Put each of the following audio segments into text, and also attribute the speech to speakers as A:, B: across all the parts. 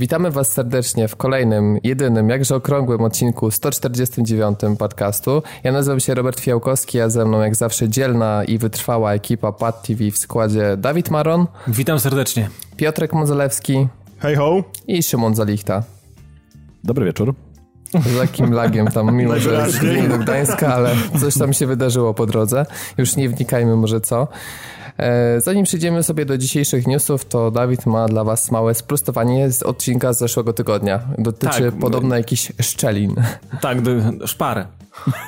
A: Witamy Was serdecznie w kolejnym, jedynym, jakże okrągłym odcinku 149 podcastu. Ja nazywam się Robert Fiałkowski, a ze mną jak zawsze dzielna i wytrwała ekipa Pad TV w składzie Dawid Maron.
B: Witam serdecznie.
A: Piotrek Modzelewski.
C: Hej ho.
A: I Szymon Zalichta.
C: Dobry wieczór.
A: Z lekkim lagiem tam, mimo że z do Gdańska, ale coś tam się wydarzyło po drodze. Już nie wnikajmy może co. E, zanim przejdziemy sobie do dzisiejszych newsów, to Dawid ma dla Was małe sprostowanie z odcinka z zeszłego tygodnia. Dotyczy tak, podobno jakichś szczelin.
B: Tak, do, szpar.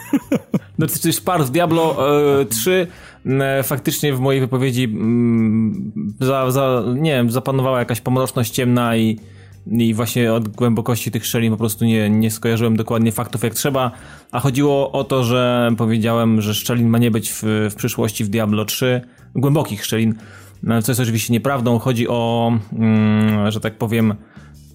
B: Dotyczy szpar w Diablo e, 3. E, faktycznie w mojej wypowiedzi mm, za, za, nie wiem, zapanowała jakaś pomroczność ciemna i i właśnie od głębokości tych szczelin po prostu nie, nie skojarzyłem dokładnie faktów jak trzeba, a chodziło o to, że powiedziałem, że szczelin ma nie być w, w przyszłości w Diablo 3, głębokich szczelin, no, co jest oczywiście nieprawdą. Chodzi o, mm, że tak powiem,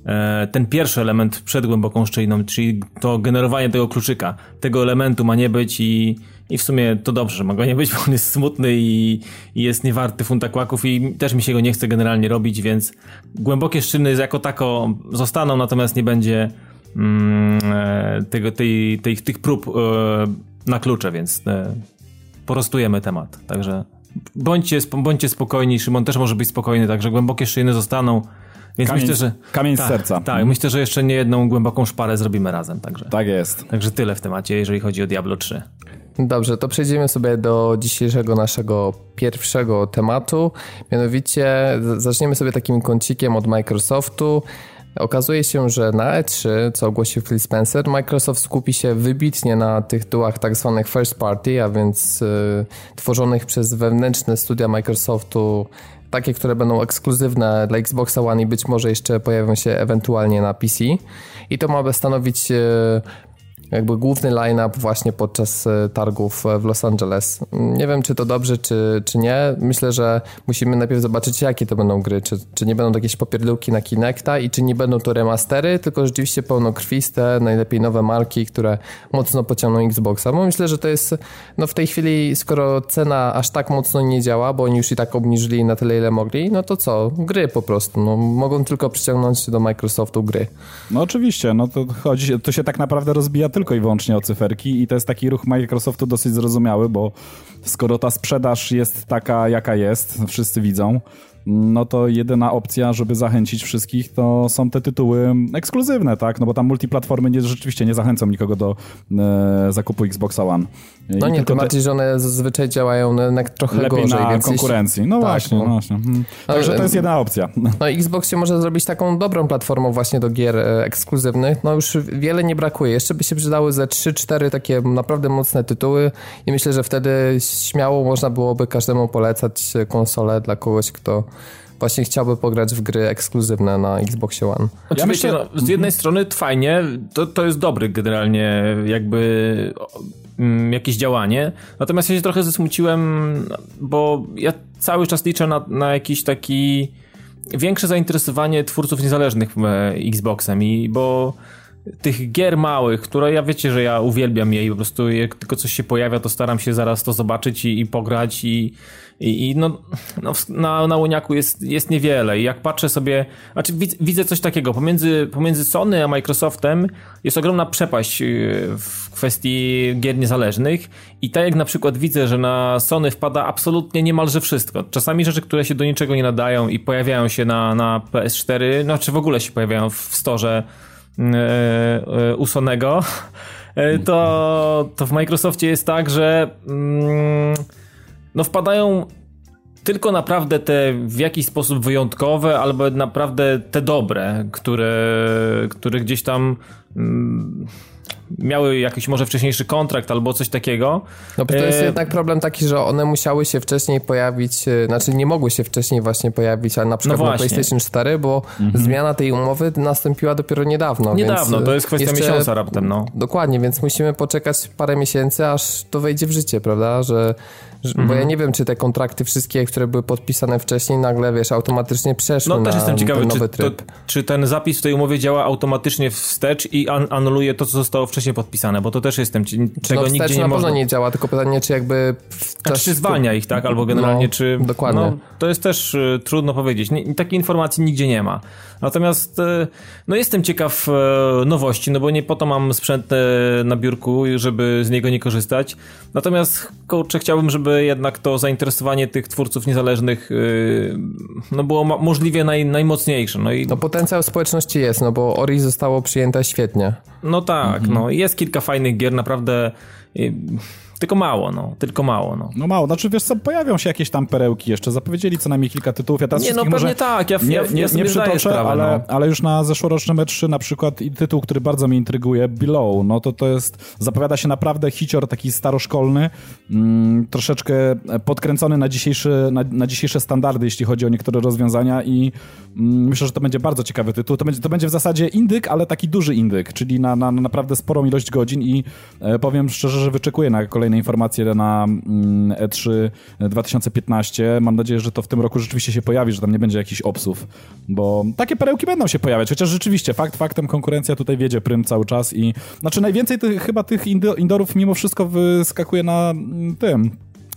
B: e, ten pierwszy element przed głęboką szczeliną, czyli to generowanie tego kluczyka. Tego elementu ma nie być i, i w sumie to dobrze, że ma go nie być, bo on jest smutny i, i jest niewarty funta kłaków i też mi się go nie chce generalnie robić, więc głębokie szczeliny jako tako zostaną, natomiast nie będzie mm, e, tego, tej, tej, tych prób e, na klucze, więc porostujemy temat. Także bądźcie, bądźcie spokojni, Szymon też może być spokojny, także głębokie szyjny zostaną. Więc
C: kamień,
B: myślę, że.
C: Kamień z tak, serca.
B: Tak, myślę, że jeszcze nie jedną głęboką szparę zrobimy razem. Także.
C: Tak jest.
B: Także tyle w temacie, jeżeli chodzi o Diablo 3.
A: Dobrze, to przejdziemy sobie do dzisiejszego naszego pierwszego tematu. Mianowicie zaczniemy sobie takim kącikiem od Microsoftu. Okazuje się, że na E3, co ogłosił Phil Spencer, Microsoft skupi się wybitnie na tych tytułach tak zwanych first party, a więc y, tworzonych przez wewnętrzne studia Microsoftu, takie, które będą ekskluzywne dla Xboxa One i być może jeszcze pojawią się ewentualnie na PC. I to ma stanowić y, jakby główny line-up właśnie podczas e, targów w Los Angeles. Nie wiem, czy to dobrze, czy, czy nie. Myślę, że musimy najpierw zobaczyć, jakie to będą gry. Czy, czy nie będą to jakieś popierdółki na Kinecta i czy nie będą to remastery, tylko rzeczywiście pełnokrwiste, najlepiej nowe marki, które mocno pociągną Xboxa. Bo myślę, że to jest, no w tej chwili, skoro cena aż tak mocno nie działa, bo oni już i tak obniżyli na tyle, ile mogli, no to co? Gry po prostu. No, mogą tylko przyciągnąć do Microsoftu gry.
C: No oczywiście, no to chodzi, to się tak naprawdę rozbija tylko i wyłącznie o cyferki i to jest taki ruch Microsoftu dosyć zrozumiały, bo skoro ta sprzedaż jest taka, jaka jest, wszyscy widzą, no to jedyna opcja, żeby zachęcić wszystkich, to są te tytuły ekskluzywne, tak? No bo tam multiplatformy nie, rzeczywiście nie zachęcą nikogo do e, zakupu Xboxa One.
A: No I nie, tym bardziej, te... że one zazwyczaj działają na trochę
C: Lepiej
A: gorzej.
C: na konkurencji. No tak, właśnie, no. właśnie. Hmm. Także to jest jedna opcja.
A: No Xbox się może zrobić taką dobrą platformą właśnie do gier e, ekskluzywnych. No już wiele nie brakuje. Jeszcze by się przydały ze 3-4 takie naprawdę mocne tytuły i myślę, że wtedy śmiało można byłoby każdemu polecać konsolę dla kogoś, kto właśnie chciałby pograć w gry ekskluzywne na Xboxie One.
B: Oczywiście, ja myślę, no, z jednej strony fajnie, to, to jest dobry generalnie jakby mm, jakieś działanie, natomiast ja się trochę zasmuciłem, bo ja cały czas liczę na, na jakiś taki większe zainteresowanie twórców niezależnych e, Xboxem i bo tych gier małych, które ja wiecie, że ja uwielbiam je i po prostu jak tylko coś się pojawia, to staram się zaraz to zobaczyć i, i pograć i, i, i no, no, na, na Łoniaku jest, jest niewiele. I jak patrzę sobie, znaczy widzę coś takiego, pomiędzy, pomiędzy Sony a Microsoftem jest ogromna przepaść y, w kwestii gier niezależnych. I tak jak na przykład widzę, że na Sony wpada absolutnie niemalże wszystko. Czasami rzeczy, które się do niczego nie nadają i pojawiają się na, na PS4, no czy w ogóle się pojawiają w storze Usonego, e, to, to w Microsoftie jest tak, że mm, no wpadają tylko naprawdę te w jakiś sposób wyjątkowe, albo naprawdę te dobre, które, które gdzieś tam mm, miały jakiś może wcześniejszy kontrakt albo coś takiego.
A: No to jest e... jednak problem taki, że one musiały się wcześniej pojawić, e, znaczy nie mogły się wcześniej właśnie pojawić, ale na przykład no na PlayStation 4, bo mhm. zmiana tej umowy nastąpiła dopiero niedawno.
B: Niedawno, to jest kwestia jeszcze... miesiąca raptem, no.
A: Dokładnie, więc musimy poczekać parę miesięcy, aż to wejdzie w życie, prawda, że Mhm. Bo ja nie wiem, czy te kontrakty wszystkie, które były podpisane wcześniej, nagle, wiesz, automatycznie przeszły
B: No też
A: na
B: jestem ciekawy,
A: ten
B: czy, to, czy ten zapis w tej umowie działa automatycznie wstecz i an anuluje to, co zostało wcześniej podpisane, bo to też jestem, czego
A: no,
B: nigdzie nie
A: na
B: można...
A: pewno nie działa, tylko pytanie, czy jakby...
B: Znaczy, czy zwalnia ich, tak? Albo generalnie,
A: No,
B: czy...
A: dokładnie.
B: No, to jest też y, trudno powiedzieć. Nie, takiej informacji nigdzie nie ma. Natomiast y, no jestem ciekaw y, nowości, no bo nie po to mam sprzęt y, na biurku, żeby z niego nie korzystać. Natomiast kurczę, chciałbym, żeby jednak to zainteresowanie tych twórców niezależnych no było możliwie naj, najmocniejsze. No i
A: No potencjał społeczności jest, no bo Ori zostało przyjęte świetnie.
B: no tak,
A: Mhm.
B: no jest kilka fajnych gier, naprawdę tylko mało, no, tylko mało, no.
C: No mało, znaczy wiesz co, pojawią się jakieś tam perełki jeszcze, zapowiedzieli co najmniej kilka tytułów, ja teraz
B: Nie, no pewnie
C: może
B: tak, ja,
C: nie,
B: ja,
C: nie,
B: ja
C: nie przytoczę,
B: sprawę,
C: ale,
B: no.
C: ale już na zeszłorocznym E3 na przykład i tytuł, który bardzo mnie intryguje, Below, no to to jest, zapowiada się naprawdę hicior taki staroszkolny, mm, troszeczkę podkręcony na, dzisiejszy, na, na dzisiejsze standardy, jeśli chodzi o niektóre rozwiązania i mm, myślę, że to będzie bardzo ciekawy tytuł. To będzie, to będzie w zasadzie indyk, ale taki duży indyk, czyli na, na, na naprawdę sporą ilość godzin i e, powiem szczerze, że wyczekuję na kolejne informacje na mm, E3 2015. Mam nadzieję, że to w tym roku rzeczywiście się pojawi, że tam nie będzie jakichś obsów, bo takie perełki będą się pojawiać, chociaż rzeczywiście fakt faktem konkurencja tutaj wiedzie prym cały czas i znaczy najwięcej tych, chyba tych indo, indorów mimo wszystko wyskakuje na mm, tym,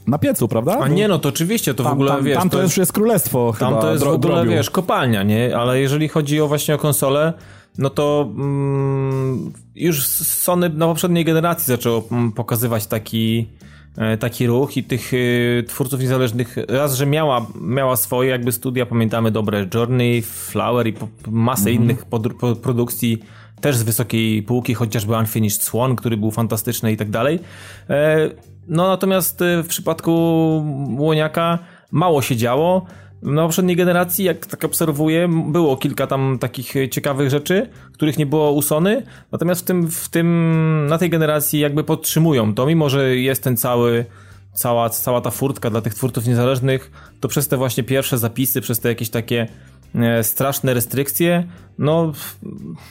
C: na piecu, prawda?
B: A nie, no to oczywiście, to
C: tam,
B: w ogóle,
C: tam,
B: wiesz...
C: tam to, już jest królestwo
B: Tam
C: chyba
B: to jest w ogóle, wiesz, kopalnia, nie? Ale jeżeli chodzi o właśnie o konsolę, no to mm, już Sony na poprzedniej generacji zaczęło mm, pokazywać taki, e, taki ruch i tych y, twórców niezależnych, raz, że miała, miała swoje jakby studia, pamiętamy dobre Journey, Flower i masę innych pod, po, produkcji też z wysokiej półki, chociażby Unfinished Swan, który był fantastyczny i tak dalej. E, No natomiast w przypadku Łoniaka mało się działo. Na poprzedniej generacji, jak tak obserwuję, było kilka tam takich ciekawych rzeczy, których nie było u Sony, natomiast w tym, w tym, na tej generacji jakby podtrzymują to, mimo że jest ten cały, cała, cała ta furtka dla tych twórców niezależnych, to przez te właśnie pierwsze zapisy, przez te jakieś takie e, straszne restrykcje, no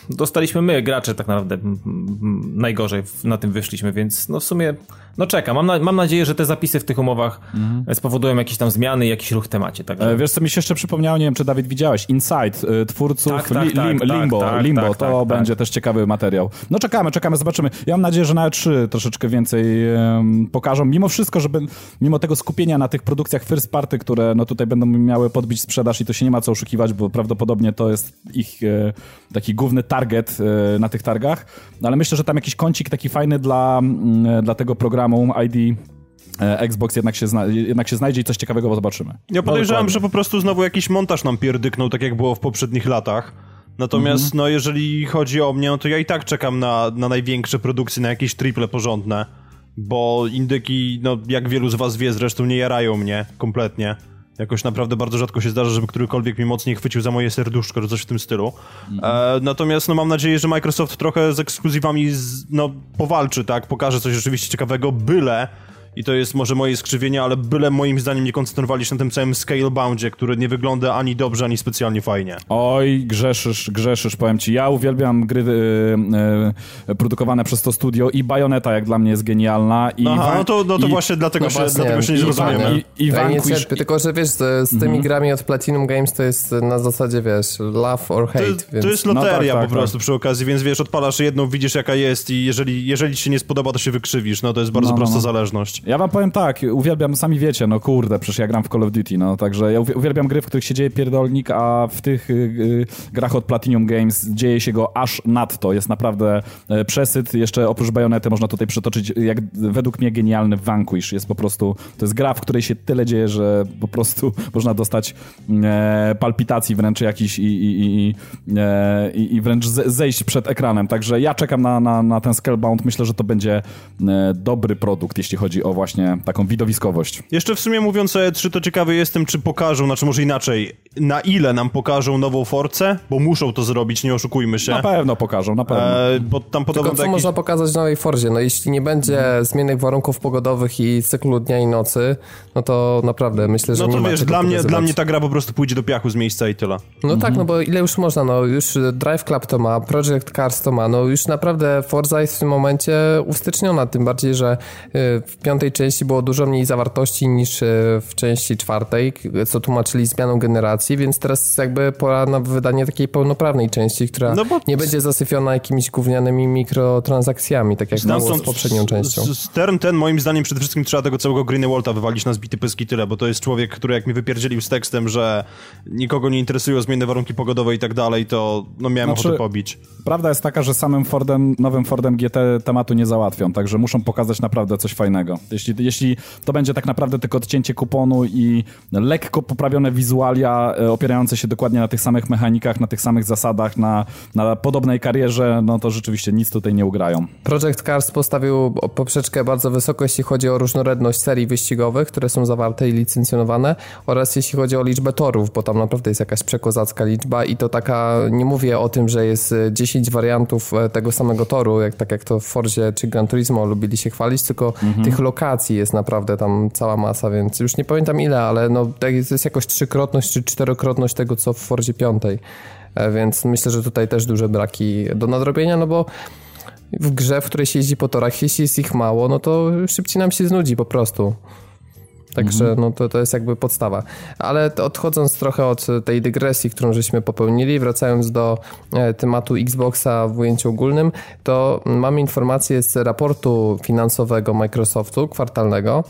B: dostaliśmy my, gracze tak naprawdę najgorzej na tym wyszliśmy, więc no w sumie no czekam. Mam, na, mam nadzieję, że te zapisy w tych umowach e, spowodują jakieś tam zmiany jakiś ruch w temacie. Także...
C: E, Wiesz co mi się jeszcze przypomniało, nie wiem czy Dawid widziałeś, Inside, y, twórców
B: Tak, tak,
C: li,
B: tak,
C: lim,
B: tak,
C: Limbo,
B: tak,
C: Limbo
B: tak,
C: to
B: tak,
C: będzie też ciekawy materiał. No czekamy, czekamy, zobaczymy. Ja mam nadzieję, że na E3 troszeczkę więcej pokażą, mimo wszystko, żeby, mimo tego skupienia na tych produkcjach first party, które no tutaj będą miały podbić sprzedaż i to się nie ma co oszukiwać, bo prawdopodobnie to jest ich e, taki główny target e, na tych targach, no, ale myślę, że tam jakiś kącik taki fajny dla, mm, dla tego programu ID e, Xbox jednak się, zna, jednak się znajdzie i coś ciekawego zobaczymy.
D: Ja podejrzewam,
B: dokładnie.
D: że po prostu znowu jakiś montaż nam pierdyknął, tak jak było w poprzednich latach. Natomiast,
C: Mhm.
D: no, jeżeli chodzi o mnie, no to ja i tak czekam na, na największe produkcje, na jakieś triple porządne. Bo indyki, no, jak wielu z was wie, zresztą nie jarają mnie kompletnie. Jakoś naprawdę bardzo rzadko się zdarza, żeby którykolwiek mnie mocniej chwycił za moje serduszko, czy coś w tym stylu. E, natomiast no, mam nadzieję, że Microsoft trochę z ekskluzywami z, no, powalczy, tak? Pokaże coś rzeczywiście ciekawego, byle i to jest może moje skrzywienie, ale byle moim zdaniem nie koncentrowali się na tym całym Scaleboundzie, który nie wygląda ani dobrze, ani specjalnie fajnie.
C: Oj, grzeszysz, grzeszysz, powiem ci. Ja uwielbiam gry y, y, produkowane przez to studio i Bayonetta jak dla mnie jest genialna. I
D: Aha, no to, no to
C: i,
D: właśnie dlatego,
A: No
D: się,
A: właśnie,
D: dlatego się nie
A: i-
D: zrozumiemy.
C: i- i
A: Ja nie
C: Vanquish-
A: cierpię, tylko że wiesz, z, z tymi grami od Platinum Games to jest na zasadzie, wiesz, love or
D: To,
A: hate,
D: jest-
A: więc...
D: to jest
C: No
D: loteria
C: tak, tak,
D: po prostu przy okazji, więc wiesz, odpalasz jedną, widzisz jaka jest i jeżeli, jeżeli ci się nie spodoba, to się wykrzywisz. No to jest bardzo
C: No, no,
D: prosta
C: no. Ja wam powiem tak, uwielbiam, sami wiecie, no kurde, przecież ja gram w Call of Duty, no także ja uwi- uwielbiam gry, w których się dzieje pierdolnik, a w tych y, y, grach od Platinum Games dzieje się go aż nadto. Jest naprawdę e, przesyt. Jeszcze oprócz Bajonety można tutaj przytoczyć, jak według mnie genialny Vanquish. Jest po prostu, to jest gra, w której się tyle dzieje, że po prostu można dostać e, palpitacji wręcz jakiś i, i, i, e, i, wręcz ze- zejść przed ekranem. Także ja czekam na, na, na ten Scalebound. Myślę, że to będzie e, dobry produkt, jeśli chodzi o właśnie taką widowiskowość.
D: Jeszcze w sumie mówiąc o E3, to ciekawy jestem, czy pokażą, znaczy może inaczej, na ile nam pokażą nową Forcę, bo muszą to zrobić, nie oszukujmy się.
C: Na pewno pokażą, na pewno.
D: E, bo tam podobno
A: Tylko co
D: jakiś...
A: można pokazać w nowej Forzie? No jeśli nie będzie zmiennych warunków pogodowych i cyklu dnia i nocy, no to naprawdę myślę, że
D: No to wiesz, dla mnie,
A: pokazywać.
D: dla mnie ta gra po prostu pójdzie do piachu z miejsca i tyle.
A: No tak,
C: Mhm.
A: no bo ile już można, no już Drive Club to ma, Project Cars to ma, no już naprawdę Forza jest w tym momencie ustyczniona, tym bardziej, że y, w piątek piątej części było dużo mniej zawartości niż e, w części czwartej, co tłumaczyli zmianą generacji, więc teraz jakby pora na wydanie takiej pełnoprawnej części, która no nie będzie zasyfiona jakimiś gównianymi mikrotransakcjami, tak jak było z poprzednią częścią.
D: Stern ten, moim zdaniem, przede wszystkim trzeba tego całego Greenwalta wywalić na zbity pyski tyle, bo to jest człowiek, który jak mi wypierdzielił z tekstem, że nikogo nie interesują zmienne warunki pogodowe i tak dalej, to no miałem znaczy, ochotę pobić.
C: Prawda jest taka, że samym Fordem, nowym Fordem GT tematu nie załatwią, także muszą pokazać naprawdę coś fajnego. Jeśli, jeśli to będzie tak naprawdę tylko odcięcie kuponu i lekko poprawione wizualia e, opierające się dokładnie na tych samych mechanikach, na tych samych zasadach, na, na podobnej karierze, no to rzeczywiście nic tutaj nie ugrają.
A: Project Cars postawił poprzeczkę bardzo wysoko, jeśli chodzi o różnorodność serii wyścigowych, które są zawarte i licencjonowane oraz jeśli chodzi o liczbę torów, bo tam naprawdę jest jakaś przekozacka liczba i to taka, nie mówię o tym, że jest 10 e, wariantów e, tego samego toru, jak, tak jak to w Forzie czy Gran Turismo lubili się chwalić, tylko mhm. tych lokacji jest naprawdę tam cała masa, więc już nie pamiętam ile, ale no, to jest jakoś trzykrotność czy czterokrotność tego, co w Forzie piątej. E, więc myślę, że tutaj też duże braki do nadrobienia, no bo w grze, w której się jeździ po torach, jeśli jest ich mało, no to szybciej nam się znudzi po prostu. Także mhm. no to, to jest jakby podstawa. Ale odchodząc trochę od tej dygresji, którą żeśmy popełnili, wracając do e, tematu Xboxa w ujęciu ogólnym, to mamy informacje z raportu finansowego Microsoftu kwartalnego,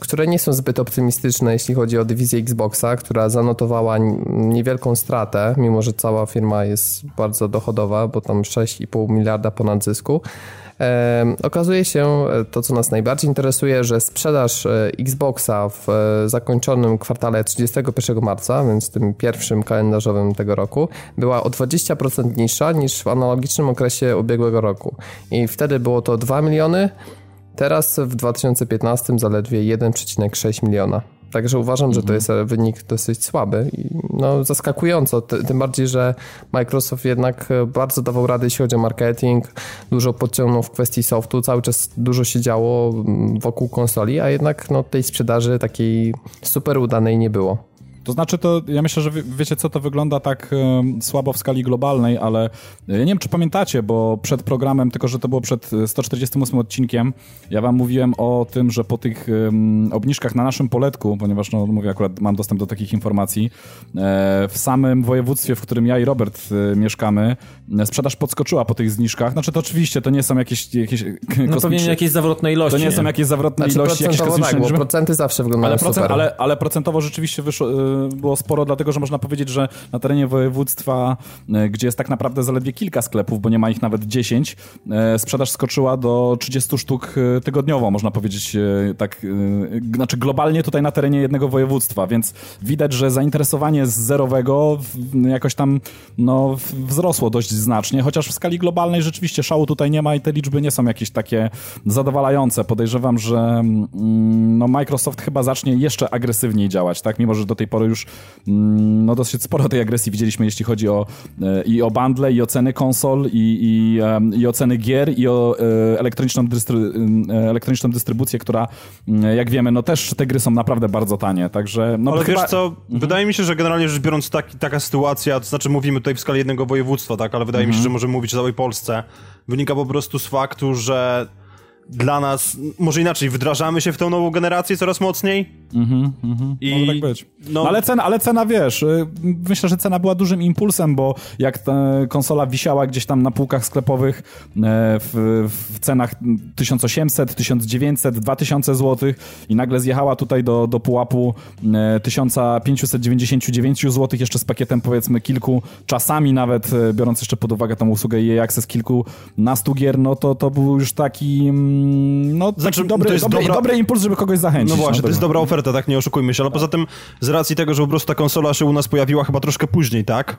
A: które nie są zbyt optymistyczne, jeśli chodzi o dywizję Xboxa, która zanotowała niewielką stratę, mimo że cała firma jest bardzo dochodowa, bo tam 6,5 miliarda ponad zysku. E, okazuje się, e, to co nas najbardziej interesuje, że sprzedaż e, Xboxa w zakończonym kwartale 31 marca, więc tym pierwszym kalendarzowym tego roku, była o 20% niższa niż w analogicznym okresie ubiegłego roku. I wtedy było to 2 miliony, teraz w 2015 zaledwie 1,6 miliona. Także uważam, że to jest wynik dosyć słaby i no, zaskakująco, tym bardziej, że Microsoft jednak bardzo dawał radę, jeśli chodzi o marketing, dużo podciągnął w kwestii softu, cały czas dużo się działo wokół konsoli, a jednak no, tej sprzedaży takiej super udanej nie było.
C: To znaczy, to ja myślę, że wiecie, co to wygląda tak słabo w skali globalnej, ale ja nie wiem, czy pamiętacie, bo przed programem, tylko że to było przed 148 odcinkiem, ja wam mówiłem o tym, że po tych obniżkach na naszym poletku, ponieważ, no mówię, akurat mam dostęp do takich informacji, e, w samym województwie, w którym ja i Robert e, mieszkamy, e, sprzedaż podskoczyła po tych zniżkach. Znaczy, to oczywiście to nie są jakieś, jakieś
B: no pewnie jakieś zawrotne ilości.
C: To nie, nie, są jakieś zawrotne
A: znaczy,
C: ilości, jakieś
A: tak, bo procenty zawsze wyglądają
C: ale
A: procent, super.
C: Ale, ale procentowo rzeczywiście wyszło było sporo, dlatego że można powiedzieć, że na terenie województwa, e, gdzie jest tak naprawdę zaledwie kilka sklepów, bo nie ma ich nawet 10, e, sprzedaż skoczyła do 30 sztuk tygodniowo, można powiedzieć tak, znaczy globalnie tutaj na terenie jednego województwa, więc widać, że zainteresowanie z zerowego jakoś tam no, wzrosło dość znacznie, chociaż w skali globalnej rzeczywiście szału tutaj nie ma i te liczby nie są jakieś takie zadowalające. Podejrzewam, że mm, no, Microsoft chyba zacznie jeszcze agresywniej działać, tak? Mimo, że do tej pory już mm, no dosyć sporo tej agresji widzieliśmy, jeśli chodzi o e, i o bundle, i o ceny konsol, i, i, i o ceny gier, i o e, elektroniczną, dystry, e, elektroniczną dystrybucję, która jak wiemy, no też te gry są naprawdę bardzo tanie, także... No
D: Ale chyba... wiesz co, mhm. wydaje mi się, że generalnie rzecz biorąc taki, taka sytuacja, to znaczy mówimy tutaj w skali jednego województwa, tak, ale wydaje mhm. mi się, mhm. że możemy mówić o całej Polsce, wynika po prostu z faktu, że dla nas, może inaczej, wdrażamy się w tą nową generację coraz mocniej. Mhm,
C: mhm. I... Może tak być. No... ale, cena, ale cena, wiesz, y, myślę, że cena była dużym impulsem, bo jak ta konsola wisiała gdzieś tam na półkach sklepowych e, w, w cenach 1800, 1900, 2000 zł i nagle zjechała tutaj do, do pułapu 1599 e, zł, jeszcze z pakietem powiedzmy kilku, czasami nawet, e, biorąc jeszcze pod uwagę tą usługę EA Access kilkunastu gier, no to to był już taki Mm, no, znaczy, dobry, to jest dobry, dobra... dobry impuls, żeby kogoś zachęcić.
D: No właśnie, to jest dobra oferta, tak, nie oszukujmy się, ale poza tym z racji tego, że po prostu ta konsola się u nas pojawiła chyba troszkę później, tak?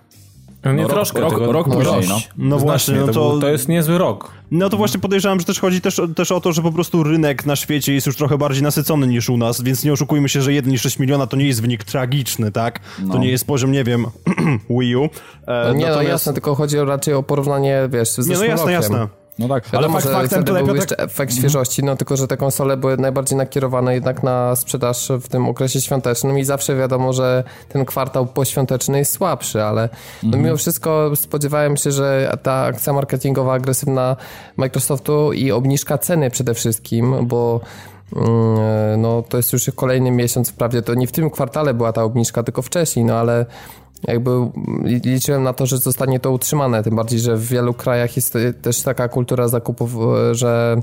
B: No nie no, troszkę,
C: rok, rok, rok później, no.
B: No właśnie, no to, to, to jest niezły rok.
D: No to właśnie podejrzewam, że też chodzi też, też o to, że po prostu rynek na świecie jest już trochę bardziej nasycony niż u nas, więc nie oszukujmy się, że 1,6 miliona to nie jest wynik tragiczny, tak? No. To nie jest poziom, nie wiem, Wii U.
A: E, no nie, no natomiast... no jasne, tylko chodzi raczej o porównanie, wiesz, z Nie, no jasne, rokiem. jasne.
C: No tak,
A: ale fakt, faktem tutaj był jeszcze efekt świeżości, no tylko, że te konsole były najbardziej nakierowane jednak na sprzedaż w tym okresie świątecznym i zawsze wiadomo, że ten kwartał poświąteczny jest słabszy, ale no mhm. mimo wszystko spodziewałem się, że ta akcja marketingowa agresywna Microsoftu i obniżka ceny przede wszystkim, bo no to jest już kolejny miesiąc, wprawdzie to nie w tym kwartale była ta obniżka, tylko wcześniej, no ale jakby liczyłem na to, że zostanie to utrzymane, tym bardziej, że w wielu krajach jest też taka kultura zakupów, że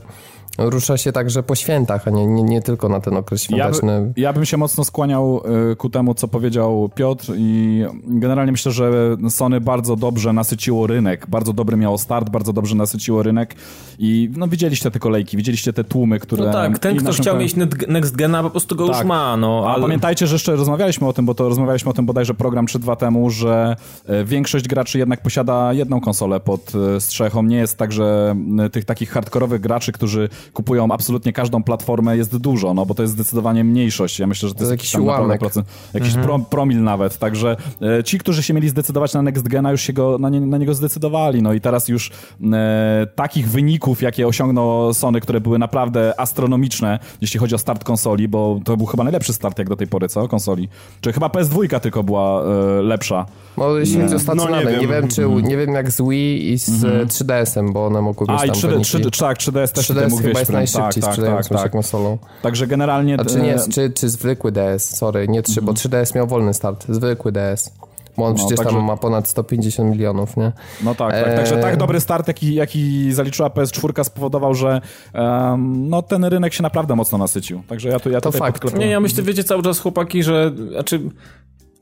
A: rusza się także po świętach, a nie, nie, nie tylko na ten okres świąteczny.
C: Ja, by, ja bym się mocno skłaniał y, ku temu, co powiedział Piotr i generalnie myślę, że Sony bardzo dobrze nasyciło rynek, bardzo dobry miało start, bardzo dobrze nasyciło rynek i no widzieliście te kolejki, widzieliście te tłumy, które...
B: No tak, ten, kto chciał mieć Next Gena po prostu go tak. już ma, no.
C: Ale... A pamiętajcie, że jeszcze rozmawialiśmy o tym, bo to rozmawialiśmy o tym bodajże program 3-2 temu, że e, większość graczy jednak posiada jedną konsolę pod e, strzechą. Nie jest tak, że tych takich hardkorowych graczy, którzy kupują absolutnie każdą platformę jest dużo, no bo to jest zdecydowanie mniejszość. Ja myślę, że to, to jest jakiś tam naprawdę procent, jakiś mhm. pro, promil nawet. Także e, ci, którzy się mieli zdecydować na Next Gena, już się go, na, nie, na niego zdecydowali. No i teraz już e, takich wyników, jakie osiągnął Sony, które były naprawdę astronomiczne, jeśli chodzi o start konsoli, bo to był chyba najlepszy start jak do tej pory, co? Konsoli. Czy chyba PS2 tylko była e, lepsza.
A: No jeśli chodzi o stacjonarne, no, nie, wiem. nie wiem, czy, mhm. nie wiem jak z Wii i z mm 3DS-em, bo one mogły być
C: A, i 3D, 3D, tak, 3DS też 3DS mógł chyba
A: jest najszybciej tak, sprzedającą tak, tak, konsolą.
C: Także generalnie...
A: Znaczy nie, czy, czy zwykły DS, sorry, nie 3, mm bo 3DS miał wolny start, zwykły DS. Bo on no, przecież także... tam ma ponad 150 milionów, nie?
C: No tak, tak. Także tak dobry start, jaki, jaki zaliczyła PS4 spowodował, że um, no, ten rynek się naprawdę mocno nasycił. Także ja, tu, ja
A: to fakt.
B: Nie, ja myślę, wiecie cały czas chłopaki, że znaczy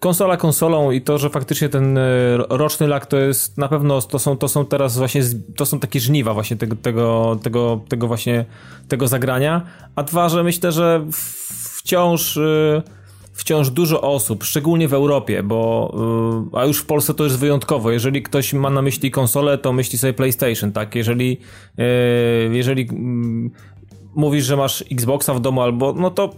B: konsola konsolą i to, że faktycznie ten e, roczny lak to jest na pewno, to są, to są teraz właśnie, to są takie żniwa właśnie tego, tego, tego, tego właśnie, tego zagrania, a dwa, że myślę, że wciąż e, wciąż dużo osób, szczególnie w Europie, bo e, a już w Polsce to jest wyjątkowo. Jeżeli ktoś ma na myśli konsolę, to myśli sobie PlayStation, tak? Jeżeli jeżeli mm, mówisz, że masz Xboxa w domu albo no to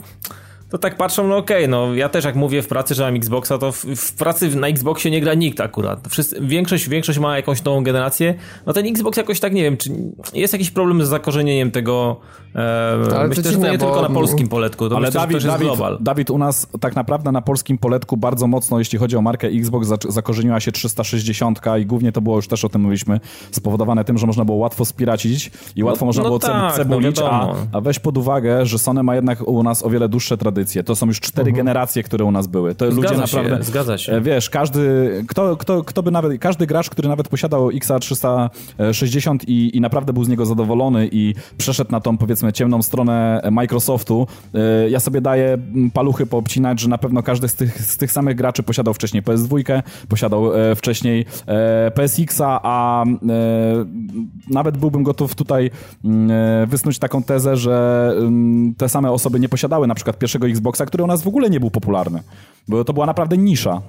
B: to tak patrzą, no okej, okay, no ja też jak mówię w pracy, że mam Xboxa, to w, w pracy na Xboxie nie gra nikt akurat. Wszyscy, większość, większość ma jakąś nową generację, no ten Xbox jakoś tak, nie wiem, czy jest jakiś problem z zakorzenieniem tego, e, myślę, że to nie bo... tylko na polskim poletku, to ale myślę, Dawid,
C: Dawid,
B: global.
C: Dawid, u nas tak naprawdę na polskim poletku bardzo mocno, jeśli chodzi o markę Xbox, zakorzeniła się 360 i głównie to było, już też o tym mówiliśmy, spowodowane tym, że można było łatwo spiracić i łatwo no, można no było tak, cebulić, no a, a weź pod uwagę, że Sony ma jednak u nas o wiele dłuższe tradycje. To są już cztery mhm. generacje, które u nas były. To
B: zgadza
C: ludzie
B: się,
C: naprawdę.
B: Zgadza się.
C: E, wiesz, każdy, kto, kto, kto by nawet, każdy gracz, który nawet posiadał XA360 i, i naprawdę był z niego zadowolony i przeszedł na tą powiedzmy ciemną stronę Microsoftu, e, ja sobie daję paluchy poobcinać, że na pewno każdy z tych, z tych samych graczy posiadał wcześniej PS2, posiadał e, wcześniej PSX-a, a nawet byłbym gotów tutaj wysnuć taką tezę, że te same osoby nie posiadały na przykład pierwszego Xboxa, który u nas w ogóle nie był popularny, bo to była naprawdę nisza.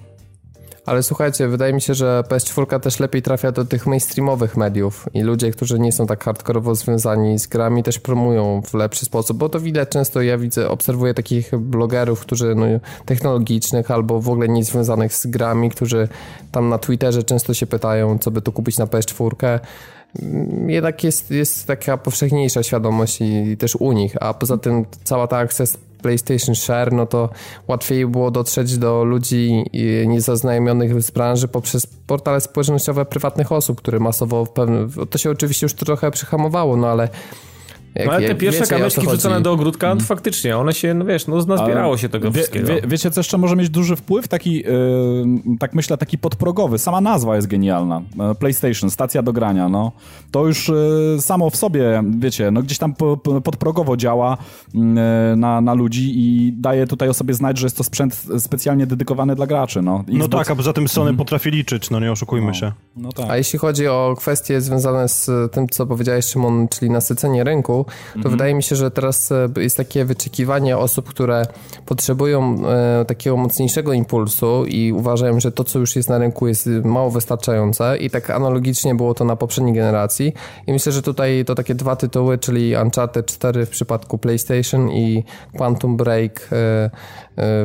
A: Ale słuchajcie, wydaje mi się, że PS4 też lepiej trafia do tych mainstreamowych mediów i ludzie, którzy nie są tak hardkorowo związani z grami też promują w lepszy sposób, bo to widać często, ja widzę, obserwuję takich blogerów, którzy no, technologicznych albo w ogóle nie związanych z grami, którzy tam na Twitterze często się pytają, co by tu kupić na PS4 jednak jest, jest taka powszechniejsza świadomość i też u nich, a poza tym cała ta akces PlayStation Share, no to łatwiej było dotrzeć do ludzi niezaznajomionych z branży poprzez portale społecznościowe prywatnych osób, które masowo to się oczywiście już trochę przyhamowało, no ale
B: jak, no ale te pierwsze kamyczki wrzucone do ogródka, no, mm. faktycznie, one się, no wiesz, no nazbierało się tego wie, wszystkiego. Wie,
C: wiecie, co jeszcze może mieć duży wpływ? Taki, yy, tak myślę, taki podprogowy. Sama nazwa jest genialna. E, PlayStation, stacja do grania, no. To już yy, samo w sobie, wiecie, no gdzieś tam po, po, podprogowo działa yy, na, na ludzi i daje tutaj o sobie znać, że jest to sprzęt specjalnie dedykowany dla graczy, no.
D: Xbox... No tak, a poza tym Sony mm. potrafi liczyć, no nie oszukujmy
C: no.
D: się.
A: No tak. A jeśli chodzi o kwestie związane z tym, co powiedziałeś, Szymon, czyli nasycenie rynku, to mhm. wydaje mi się, że teraz e, jest takie wyczekiwanie osób, które potrzebują e, takiego mocniejszego impulsu i uważają, że to, co już jest na rynku, jest mało wystarczające i tak analogicznie było to na poprzedniej generacji. I myślę, że tutaj to takie dwa tytuły, czyli Uncharted 4 w przypadku PlayStation i Quantum Break e,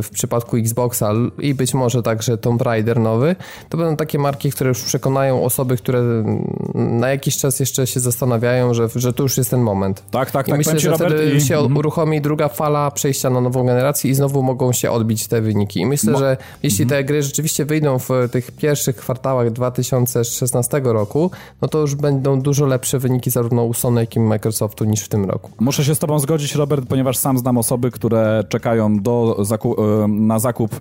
A: w przypadku Xboxa i być może także Tomb Raider nowy, to będą takie marki, które już przekonają osoby, które na jakiś czas jeszcze się zastanawiają, że, że to już jest ten moment.
C: Tak, tak,
A: I
C: tak.
A: myślę, że
C: Robert,
A: wtedy
C: i...
A: się
C: Mhm.
A: uruchomi druga fala przejścia na nową generację i znowu mogą się odbić te wyniki. I myślę, że jeśli
C: Mhm.
A: te gry rzeczywiście wyjdą w tych pierwszych kwartałach 2016 roku, no to już będą dużo lepsze wyniki zarówno u Sony, jak i Microsoftu niż w tym roku.
C: Muszę się z tobą zgodzić, Robert, ponieważ sam znam osoby, które czekają do zaku e, na zakup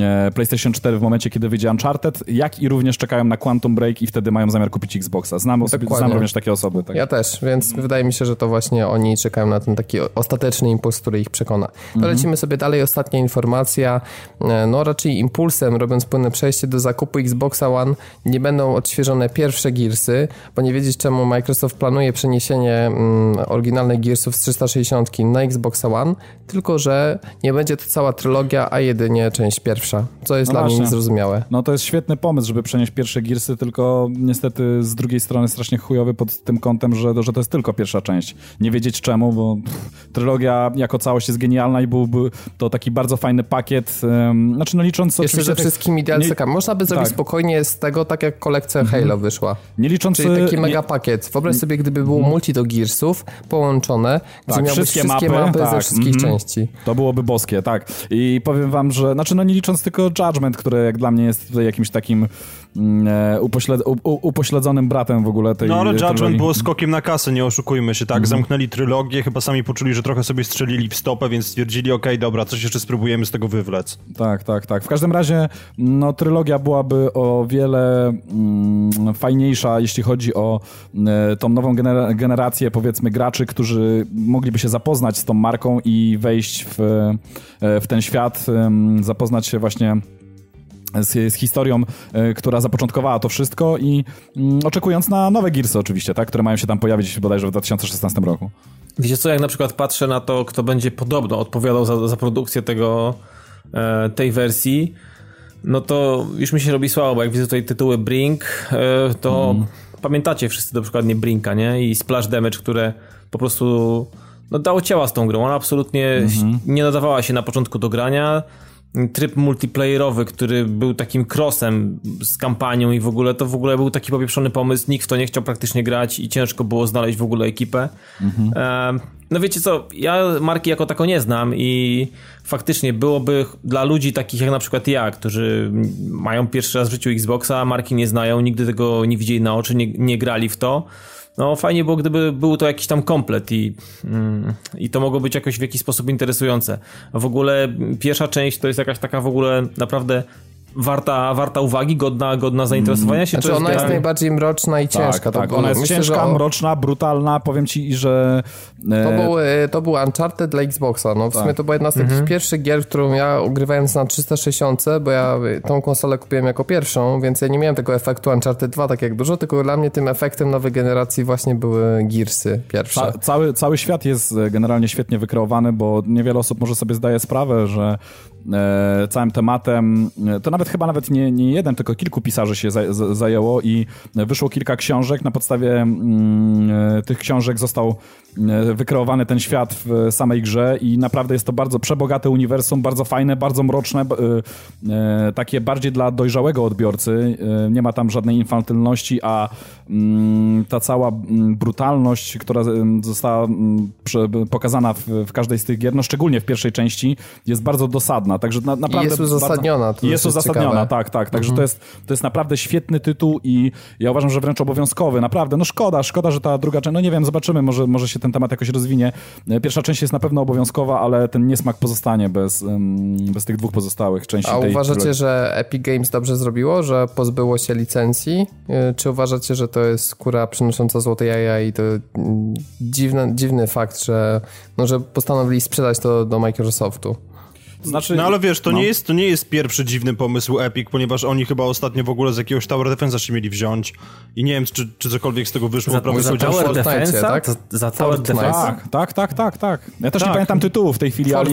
C: e, PlayStation 4 w momencie, kiedy wyjdzie Uncharted, jak i również czekają na Quantum Break i wtedy mają zamiar kupić Xboxa. Znam, osoby, znam również takie osoby. Tak.
A: Ja też, więc wydaje mi się, że to właśnie oni czekają na ten taki ostateczny impuls, który ich przekona. To
C: Mhm.
A: lecimy sobie dalej. Ostatnia informacja. E, No raczej impulsem, robiąc płynne przejście do zakupu Xboxa One, nie będą odświeżone pierwsze Gearsy, bo nie wiedzieć czemu Microsoft planuje przeniesienie mm, oryginalnych Gearsów z 360 na Xboxa One, tylko że nie będzie to cała trylogia, a jedynie część pierwsza, co jest
C: No
A: dla mnie
C: właśnie.
A: niezrozumiałe.
C: No to jest świetny pomysł, żeby przenieść pierwsze Gearsy, tylko niestety z drugiej strony strasznie chujowy pod tym kątem, że, że to jest tylko pierwsza część. Nie wiedzieć czemu, bo pff, trylogia jako całość jest genialna i byłby to taki bardzo fajny pakiet. Um, znaczy no licząc
A: Jeszcze ze
C: tych-
A: wszystkimi DLC-kami. Można by zrobić
C: tak. Mhm.
A: spokojnie z tego, tak jak kolekcja Halo wyszła.
C: Nie licząc...
A: Czyli taki
C: nie-
A: mega pakiet. Wyobraź sobie, gdyby było multi do Gearsów połączone, gdzie
C: Tak,
A: miałbyś
C: wszystkie
A: wszystkie
C: mapy,
A: mapy, ze
C: tak,
A: wszystkich
C: mhm.
A: części.
C: To byłoby boskie, tak. I powiem wam, że, znaczy no nie licząc tylko Judgment, które jak dla mnie jest jakimś takim mm, e, upośled, upośledzonym bratem w ogóle tej
D: No ale Judgment
C: trylogii.
D: było skokiem na kasę, nie oszukujmy się, tak?
C: Mhm.
D: Zamknęli trylogię, chyba sami poczuli, że trochę sobie strzelili w stopę, więc stwierdzili, okej, dobra, coś jeszcze spróbujemy z tego wywlec.
C: Tak, tak, tak. W każdym razie no, trylogia byłaby o wiele mm, fajniejsza, jeśli chodzi o e, tą nową genera- generację, powiedzmy, graczy, którzy mogliby się zapoznać z tą marką i wejść w, e, w ten świat, zapoznać się właśnie z, z historią, e, która zapoczątkowała to wszystko i mm, oczekując na nowe Gearsy oczywiście, tak, które mają się tam pojawić bodajże w 2016 roku.
B: Wiecie co, jak na przykład patrzę na to, kto będzie podobno odpowiadał za, za produkcję tego, e, tej wersji, no to już mi się robi słabo, bo jak widzę tutaj tytuły Brink, e, to pamiętacie wszyscy na przykład nie Brinka, nie? I Splash Damage, które po prostu no, dało ciała z tą grą. Ona absolutnie nie nadawała się na początku do grania. Tryb multiplayerowy, który był takim crossem z kampanią i w ogóle to w ogóle był taki popieprzony pomysł. Nikt w to nie chciał praktycznie grać i ciężko było znaleźć w ogóle ekipę. Em, no wiecie co, ja marki jako tako nie znam i faktycznie byłoby dla ludzi takich jak na przykład ja, którzy mają pierwszy raz w życiu Xboxa, marki nie znają, nigdy tego nie widzieli na oczy, nie, nie grali w to. No fajnie było, gdyby był to jakiś tam komplet i, mm, i to mogło być jakoś w jakiś sposób interesujące. W ogóle pierwsza część to jest jakaś taka w ogóle naprawdę warta, warta uwagi, godna, godna zainteresowania się.
A: Znaczy
B: to
A: ona jest
B: gra-
A: najbardziej mroczna i ciężka.
C: tak,
A: To
C: tak.
A: było-
C: Ona jest
A: myślę,
C: ciężka,
A: o-
C: mroczna, brutalna. Powiem ci, że... e,
A: To był, e, to był Uncharted dla Xboxa. No, w
C: Tak.
A: sumie to była jedna z takich
B: Mhm.
A: pierwszych gier, którą ja ogrywając na 360, bo ja tą konsolę kupiłem jako pierwszą, więc ja nie miałem tego efektu Uncharted 2 tak jak dużo, tylko dla mnie tym efektem nowej generacji właśnie były Gearsy pierwsze.
C: Ca cały, cały świat jest e, generalnie świetnie wykreowany, bo niewiele osób może sobie zdaje sprawę, że całym tematem, e, to nawet chyba nawet nie, nie jeden, tylko kilku pisarzy się za, za, zajęło i wyszło kilka książek. Na podstawie mm, e, tych książek został e, wykreowany ten świat w samej grze i naprawdę jest to bardzo przebogate uniwersum, bardzo fajne, bardzo mroczne, e, e, takie bardziej dla dojrzałego odbiorcy. E, nie ma tam żadnej infantylności, a mm, ta cała mm, brutalność, która została mm, pokazana w, każdej z tych gier, no szczególnie w pierwszej części, jest bardzo dosadna. Także na, naprawdę
A: jest uzasadniona,
C: Bardzo, jest
A: jest
C: uzasadniona,
A: ciekawe.
C: tak, tak. Także to, jest, to jest naprawdę świetny tytuł i ja uważam, że wręcz obowiązkowy. Naprawdę, no szkoda, szkoda, że ta druga część, no nie wiem, zobaczymy, może, może się ten temat jakoś rozwinie. E, Pierwsza część jest na pewno obowiązkowa, ale ten niesmak pozostanie bez, bez tych dwóch pozostałych części
A: A uważacie, że Epic Games dobrze zrobiło, że pozbyło się licencji? Yy, Czy uważacie, że to jest skóra przynosząca złote jaja i to mm, dziwny, dziwny fakt, że, no, że postanowili sprzedać to do Microsoftu?
C: Znaczy,
D: No ale wiesz, to,
C: no.
D: nie jest, to nie jest pierwszy dziwny pomysł Epic, ponieważ oni chyba ostatnio w ogóle z jakiegoś Tower Defense się mieli wziąć i nie wiem, czy, czy cokolwiek z tego wyszło.
B: Za,
D: prawdę
B: za. Tower
A: Fortnite,
B: Defense'a?
A: tak?
B: Za, za Tower
A: Fortnite.
B: Defense'a?
C: Tak, tak, tak, tak, tak. Ja też nie
D: Tak.
C: pamiętam tytułu w tej chwili, ale...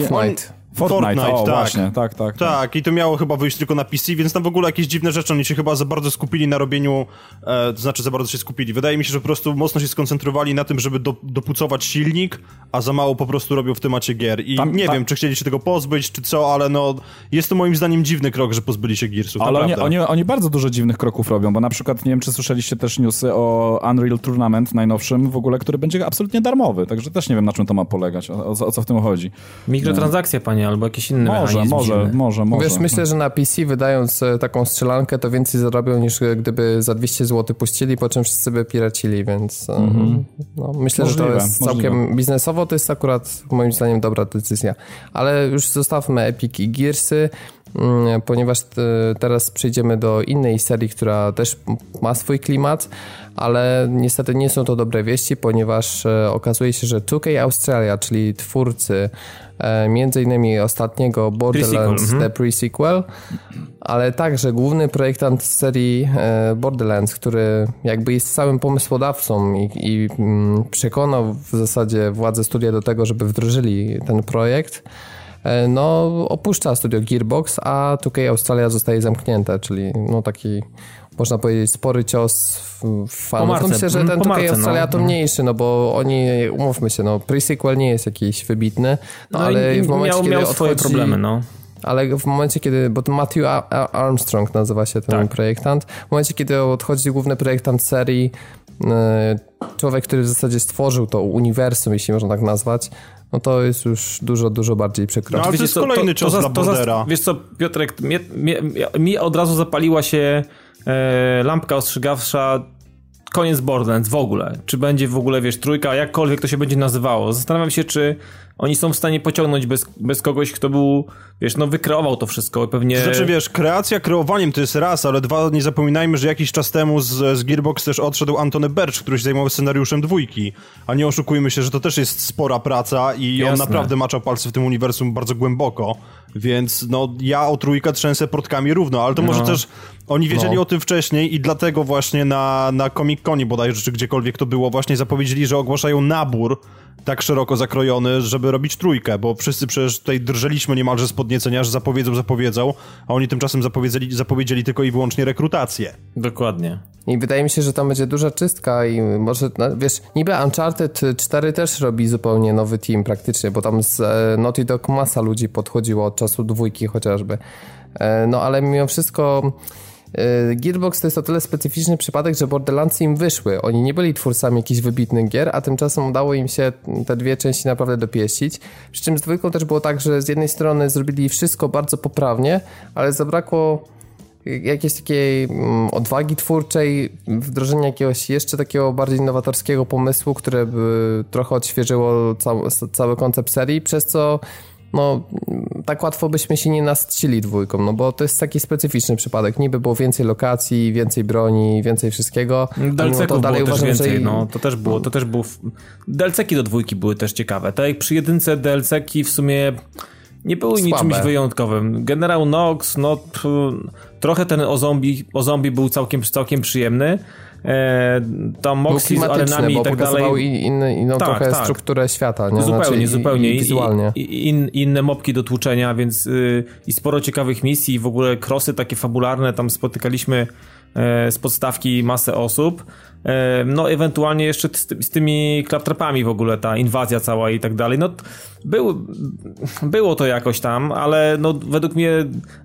A: Fortnite.
C: Fortnite, o
D: tak.
C: właśnie, tak, tak.
D: Tak, i to miało chyba wyjść tylko na PC, więc tam w ogóle jakieś dziwne rzeczy, oni się chyba za bardzo skupili na robieniu, e, to znaczy za bardzo się skupili. Wydaje mi się, że po prostu mocno się skoncentrowali na tym, żeby do, dopucować silnik, a za mało po prostu robią w temacie gier. I
C: Tam-
D: nie
C: tam-
D: wiem, czy chcieli się tego pozbyć, czy co, ale no, jest to moim zdaniem dziwny krok, że pozbyli się Gearsów,
C: Ale oni, oni, oni bardzo dużo dziwnych kroków robią, bo na przykład nie wiem, czy słyszeliście też newsy o Unreal Tournament najnowszym w ogóle, który będzie absolutnie darmowy, także też nie wiem, na czym to ma polegać, o, o, co- o co w tym chodzi.
B: Mikrotransakcje, panie, albo jakieś inne
C: Może, może,
B: dziwny.
C: może, może.
A: Wiesz, myślę, że na PC wydając e, taką strzelankę, to więcej zarobią niż e, gdyby za 200 zł puścili, po czym wszyscy by piracili, więc e, no, myślę, że to
C: Możliwe,
A: jest
C: możliwe.
A: całkiem biznesowo, to jest akurat moim zdaniem dobra decyzja. Ale już zostawmy Epic i Gearsy, mm, ponieważ teraz przejdziemy do innej serii, która też ma swój klimat, ale niestety nie są to dobre wieści, ponieważ okazuje się, że 2K Australia, czyli twórcy między innymi ostatniego Borderlands
B: Pre-sequel,
A: The Pre-Sequel, ale także główny projektant serii e, Borderlands, który jakby jest całym pomysłodawcą i, i mm, przekonał w zasadzie władze studia do tego, żeby wdrożyli ten projekt, e, no opuszcza studio Gearbox, a 2K Australia zostaje zamknięte, czyli no taki można powiedzieć spory cios fanów.
B: marce,
A: no myślę, że
B: mm,
A: ten 2K
B: marce,
A: Australia
B: no.
A: to mniejszy, no bo oni, umówmy się, no pre-sequel nie jest jakiś wybitny, no,
B: No
A: ale
B: i
A: w momencie,
B: miał,
A: kiedy
B: miał swoje
A: odchodzi-
B: problemy, no.
A: ale w momencie, kiedy, bo to Matthew Armstrong nazywa się ten
B: Tak.
A: projektant, w momencie, kiedy odchodzi główny projektant serii, e, człowiek, który w zasadzie stworzył to uniwersum, jeśli można tak nazwać, no to jest już dużo, dużo bardziej przykro.
D: No, ale to jest
B: co,
D: kolejny cios
B: za-
D: dla
B: za-
D: Bordera.
B: Wiesz co, Piotrek, mnie, mnie, mi od razu zapaliła się lampka ostrzegawcza koniec Borderlands w ogóle. Czy będzie w ogóle, wiesz, trójka, jakkolwiek to się będzie nazywało. Zastanawiam się, czy oni są w stanie pociągnąć bez, bez kogoś, kto był, wiesz, no wykreował to wszystko. Pewnie...
D: Znaczy wiesz, kreacja kreowaniem to jest raz, ale dwa, nie zapominajmy, że jakiś czas temu z, z Gearbox też odszedł Antony Birch, który się zajmował scenariuszem dwójki. A nie oszukujmy się, że to też jest spora praca i on
B: Jasne.
D: naprawdę maczał palce w tym uniwersum bardzo głęboko. Więc no ja o trójkę trzęsę portkami równo, ale to może
B: No.
D: też oni wiedzieli
A: No.
D: o tym wcześniej i dlatego właśnie na, na Comic Conie bodajże, czy gdziekolwiek to było, właśnie zapowiedzieli, że ogłaszają nabór tak szeroko zakrojony, żeby robić trójkę, bo wszyscy przecież tutaj drżeliśmy niemalże z podniecenia, że zapowiedzą, zapowiedzą, a oni tymczasem zapowiedzieli, zapowiedzieli tylko i wyłącznie rekrutację.
B: Dokładnie.
A: I wydaje mi się, że tam będzie duża czystka i może, no, wiesz, niby Uncharted 4 też robi zupełnie nowy team praktycznie, bo tam z e, Naughty Dog masa ludzi podchodziło od czasu dwójki chociażby. E, no ale mimo wszystko Gearbox to jest o tyle specyficzny przypadek, że Borderlandsy im wyszły. Oni nie byli twórcami jakichś wybitnych gier, a tymczasem udało im się te dwie części naprawdę dopieścić. Przy czym z dwójką też było tak, że z jednej strony zrobili wszystko bardzo poprawnie, ale zabrakło jakiejś takiej mm, odwagi twórczej, wdrożenia jakiegoś jeszcze takiego bardziej nowatorskiego pomysłu, które by trochę odświeżyło cały, cały koncept serii, przez co no, tak łatwo byśmy się nie nastcili dwójką, no bo to jest taki specyficzny przypadek. Niby było więcej lokacji, więcej broni, więcej wszystkiego. a mimo
B: Delceków
A: to dalej
B: było też
A: uważam,
B: więcej,
A: że
B: no, to też było, to też było... Delceki do dwójki były też ciekawe. Tak jak przy jedynce Delceki w sumie nie były
A: Słabe.
B: niczymś wyjątkowym. Generał Nox, no p- trochę ten o zombie, o zombie był całkiem, całkiem przyjemny. E, tam Moxie z arenami i tak dalej.
A: i- inny, inną
B: Tak,
A: trochę
B: tak.
A: strukturę świata. Nie?
B: Zupełnie,
A: Znaczy, i-
B: zupełnie.
A: I,
B: I,
A: wizualnie.
B: i, in, inne mopki do tłuczenia, więc y, i sporo ciekawych misji, i w ogóle krosy takie fabularne, tam spotykaliśmy e, z podstawki masę osób. E, no, ewentualnie jeszcze z, ty- z tymi klaptrapami w ogóle, ta inwazja cała i tak dalej. No, był, było to jakoś tam, ale no, według mnie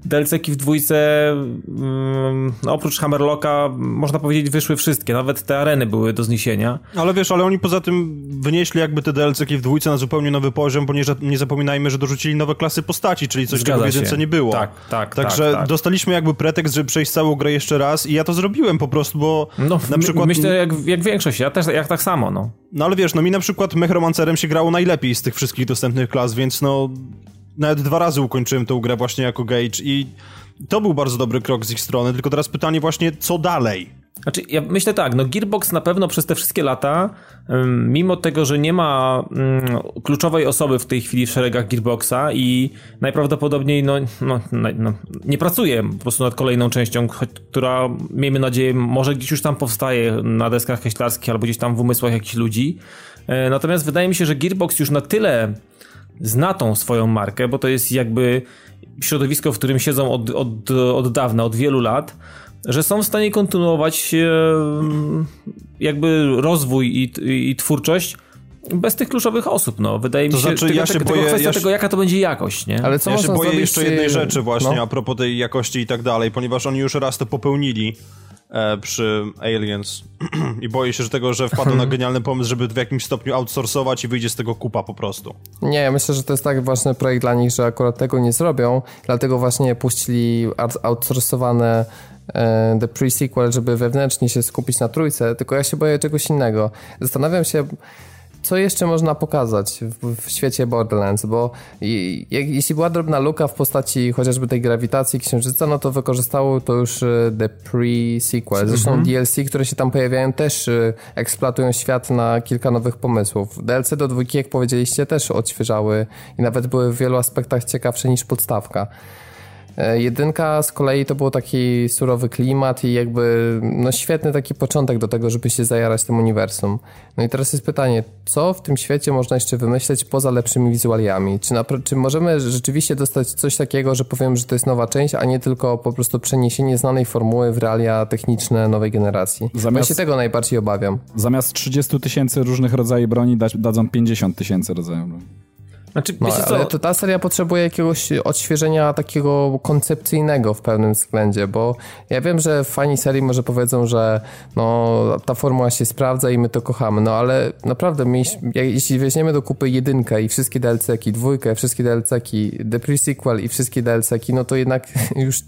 B: DLC-ki w dwójce, mm, no, oprócz Hammerlocka, można powiedzieć, wyszły wszystkie. Nawet te areny były do zniesienia.
D: Ale wiesz, ale oni poza tym wynieśli jakby te DLC-ki w dwójce na zupełnie nowy poziom, bo nie, nie zapominajmy, że dorzucili nowe klasy postaci, czyli coś,
B: Zgadza
D: czego w jedynce nie było.
B: Tak, tak,
D: Także
B: tak, tak.
D: dostaliśmy jakby pretekst, żeby przejść całą grę jeszcze raz i ja to zrobiłem po prostu, bo
B: No,
D: na przykład...
B: myślę, jak, jak większość, ja też jak tak samo, no.
D: No ale wiesz, no mi na przykład Mechromancerem się grało najlepiej z tych wszystkich dostępnych klas, więc no nawet dwa razy ukończyłem tę grę właśnie jako Gage i to był bardzo dobry krok z ich strony, tylko teraz pytanie właśnie, co dalej?
B: Znaczy, ja myślę tak, no Gearbox na pewno przez te wszystkie lata, mimo tego, że nie ma ym, kluczowej osoby w tej chwili w szeregach Gearboxa i najprawdopodobniej no, no, no, no, nie pracuje po prostu nad kolejną częścią, która miejmy nadzieję może gdzieś już tam powstaje na deskach heślarskich albo gdzieś tam w umysłach jakichś ludzi. E, Natomiast wydaje mi się, że Gearbox już na tyle zna tą swoją markę, bo to jest jakby środowisko, w którym siedzą od, od, od dawna, od wielu lat, że są w stanie kontynuować e, jakby rozwój i, i twórczość bez tych kluczowych osób, no. Wydaje
D: To
B: mi się,
D: znaczy,
B: tego,
D: ja się
B: tego,
D: boję-
B: kwestia
D: ja się-
B: tego, jaka to będzie jakość, nie?
A: Ale co
D: ja się boję
A: zrobić,
D: jeszcze jednej rzeczy właśnie
A: no.
D: a propos tej jakości i tak dalej, ponieważ oni już raz to popełnili e, przy Aliens i boję się że tego, że wpadną na genialny pomysł, żeby w jakimś stopniu outsourcować i wyjdzie z tego kupa po prostu.
A: Nie, ja myślę, że to jest tak ważny projekt dla nich, że akurat tego nie zrobią, dlatego właśnie puścili out- outsourcowane The Pre-Sequel, żeby wewnętrznie się skupić na trójce, tylko ja się boję czegoś innego. Zastanawiam się, co jeszcze można pokazać w, w świecie Borderlands, bo i, jak, jeśli była drobna luka w postaci chociażby tej grawitacji księżyca, no to wykorzystało to już e, The Pre-Sequel. Zresztą DLC, które się tam pojawiają też e, eksploatują świat na kilka nowych pomysłów. DLC do dwójki, jak powiedzieliście, też odświeżały i nawet były w wielu aspektach ciekawsze niż podstawka. E, Jedynka z kolei to był taki surowy klimat i jakby no świetny taki początek do tego, żeby się zajarać tym uniwersum. No i teraz jest pytanie, co w tym świecie można jeszcze wymyśleć poza lepszymi wizualiami? Czy, napra- czy możemy rzeczywiście dostać coś takiego, że powiem, że to jest nowa część, a nie tylko po prostu przeniesienie znanej formuły w realia techniczne nowej generacji?
C: Zamiast-
A: Ja się tego najbardziej obawiam.
C: Zamiast 30 tysięcy różnych rodzajów broni dadzą 50 tysięcy rodzajów broni.
B: Znaczy,
A: No, ale to ta seria potrzebuje jakiegoś odświeżenia takiego koncepcyjnego w pewnym względzie, bo ja wiem, że fani serii może powiedzą, że no, ta formuła się sprawdza i my to kochamy, no ale naprawdę jeśli weźmiemy do kupy jedynkę i wszystkie DLC-ki, dwójkę, wszystkie DLC-ki, The Pre-Sequel i wszystkie DLC-ki, no to jednak już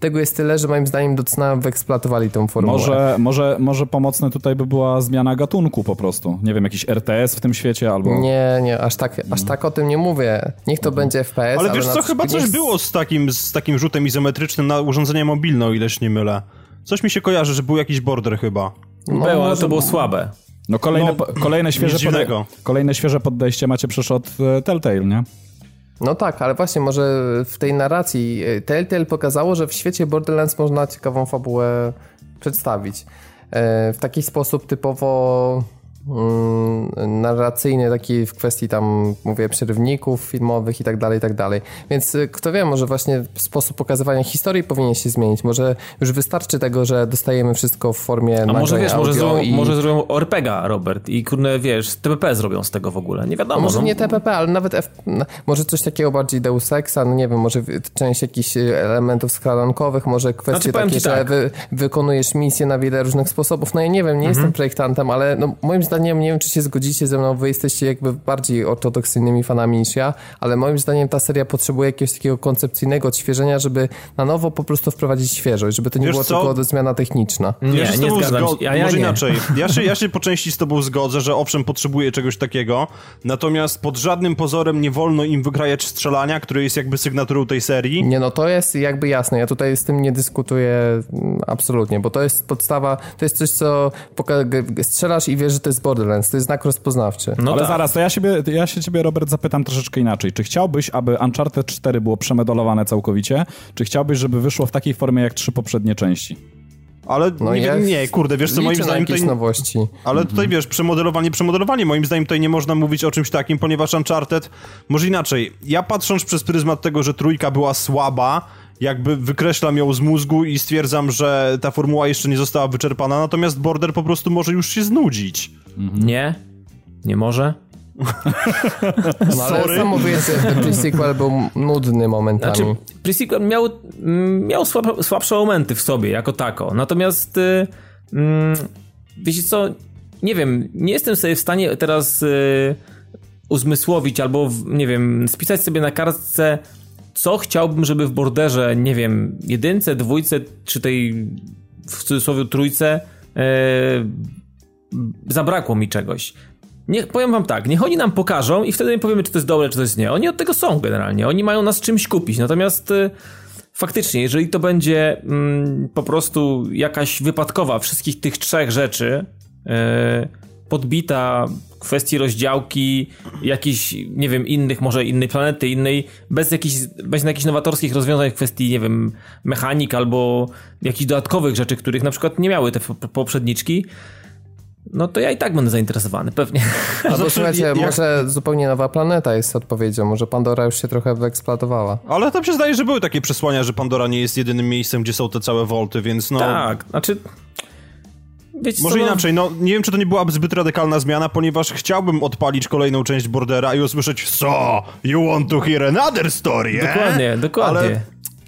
A: tego jest tyle, że moim zdaniem doceniam wyeksploatowali tą formułę.
C: Może, może, może pomocne tutaj by była zmiana gatunku po prostu. Nie wiem, jakiś RTS w tym świecie albo...
A: Nie, nie, aż tak, aż tak o tym nie mówię. Niech to będzie FPS,
D: Ale wiesz
A: na
D: co, chyba coś
A: niech-
D: było z takim, z takim rzutem izometrycznym na urządzenie mobilne, o ile się nie mylę. Coś mi się kojarzy, że był jakiś border chyba.
A: No,
B: było, ale to było słabe.
C: No kolejne,
D: No,
C: po, kolejne, świeże
D: nic dziwnego.
C: podej- kolejne świeże podejście macie przecież od e, Telltale, nie?
A: No tak, ale właśnie może w tej narracji e, Telltale pokazało, że w świecie Borderlands można ciekawą fabułę przedstawić. E, W taki sposób typowo narracyjny, taki w kwestii tam, mówię, przerywników filmowych i tak dalej, i tak dalej. Więc e, kto wie, może właśnie sposób pokazywania historii powinien się zmienić. Może już wystarczy tego, że dostajemy wszystko w formie
B: A może wiesz, może zrobią,
A: i...
B: może zrobią ORPGa, Robert, i kurde, wiesz, TPP zrobią z tego w ogóle, nie wiadomo.
A: A może
B: no.
A: nie TPP, ale nawet F, może coś takiego bardziej Deus Exa, no nie wiem, może część jakichś e, elementów skradankowych, może kwestie
B: Znaczy,
A: takie, że
B: tak.
A: wy, wykonujesz misje na wiele różnych sposobów. No ja nie wiem, nie
B: Mhm.
A: jestem projektantem, ale no, moim zdaniem, nie wiem czy się zgodzicie ze mną, wy jesteście jakby bardziej ortodoksyjnymi fanami niż ja, ale moim zdaniem ta seria potrzebuje jakiegoś takiego koncepcyjnego odświeżenia, żeby na nowo po prostu wprowadzić świeżość, żeby to nie
D: Wiesz
A: było
D: co?
A: tylko zmiana techniczna.
B: Nie,
D: ja się z
B: nie
D: tobą
B: zgadzam się. A ja
D: Może
B: nie.
D: inaczej. Ja się, ja się po części z tobą zgodzę, że owszem, potrzebuje czegoś takiego, natomiast pod żadnym pozorem nie wolno im wygrajać strzelania, które jest jakby sygnaturą tej serii.
A: Nie, no to jest jakby jasne. Ja tutaj z tym nie dyskutuję mm, absolutnie, bo to jest podstawa, to jest coś, co strzelasz i wiesz, że to jest Borderlands. To jest znak rozpoznawczy.
B: No
C: Ale
B: tak.
C: zaraz, to ja, siebie, ja się ciebie, Robert, zapytam troszeczkę inaczej. Czy chciałbyś, aby Uncharted 4 było przemodelowane całkowicie, czy chciałbyś, żeby wyszło w takiej formie jak trzy poprzednie części?
D: Ale
A: No
D: nie,
A: ja
D: nie, kurde, wiesz co, moim zdaniem
A: jakieś
D: tutaj...
A: nowości.
D: Ale tutaj wiesz, przemodelowanie, przemodelowanie. Moim zdaniem tutaj nie można mówić o czymś takim, ponieważ Uncharted, może inaczej, ja patrząc przez pryzmat tego, że trójka była słaba, jakby wykreślam ją z mózgu i stwierdzam, że ta formuła jeszcze nie została wyczerpana, natomiast Border po prostu może już się znudzić.
B: Nie, nie może.
A: No ale
D: Sorry.
A: sam mówię, że pre-sequel był nudny momentami.
B: Znaczy, Pre-Sequel miał, mm, miał słab, słabsze momenty w sobie, jako tako. Natomiast, y, mm, wiecie co, nie wiem, nie jestem sobie w stanie teraz y, uzmysłowić albo, w- nie wiem, spisać sobie na kartce, co chciałbym, żeby w borderze, nie wiem, jedynce, dwójce, czy tej w cudzysłowie trójce y, zabrakło mi czegoś. Nie, powiem wam tak, niech oni nam pokażą i wtedy powiemy, czy to jest dobre, czy to jest nie. Oni od tego są generalnie, oni mają nas czymś kupić, natomiast y, faktycznie, jeżeli to będzie mm, po prostu jakaś wypadkowa wszystkich tych trzech rzeczy, y, podbita kwestii rozdziałki, jakichś, nie wiem, innych, może innej planety, innej, bez jakichś, bez jakichś nowatorskich rozwiązań w kwestii, nie wiem, mechanik albo jakichś dodatkowych rzeczy, których na przykład nie miały te po- poprzedniczki, no to ja i tak będę zainteresowany, pewnie.
A: Albo znaczy, słuchajcie, jak... może zupełnie nowa planeta jest odpowiedzią, może Pandora już się trochę wyeksploatowała.
D: Ale to przyznaję, że były takie przesłania, że Pandora nie jest jedynym miejscem, gdzie są te całe wolty, więc no...
B: Tak, znaczy...
D: Wiecie Może co, no- inaczej, no nie wiem, czy to nie byłaby zbyt radykalna zmiana, ponieważ chciałbym odpalić kolejną część Bordera i usłyszeć So, you want to hear another story,
B: eh? Dokładnie, dokładnie.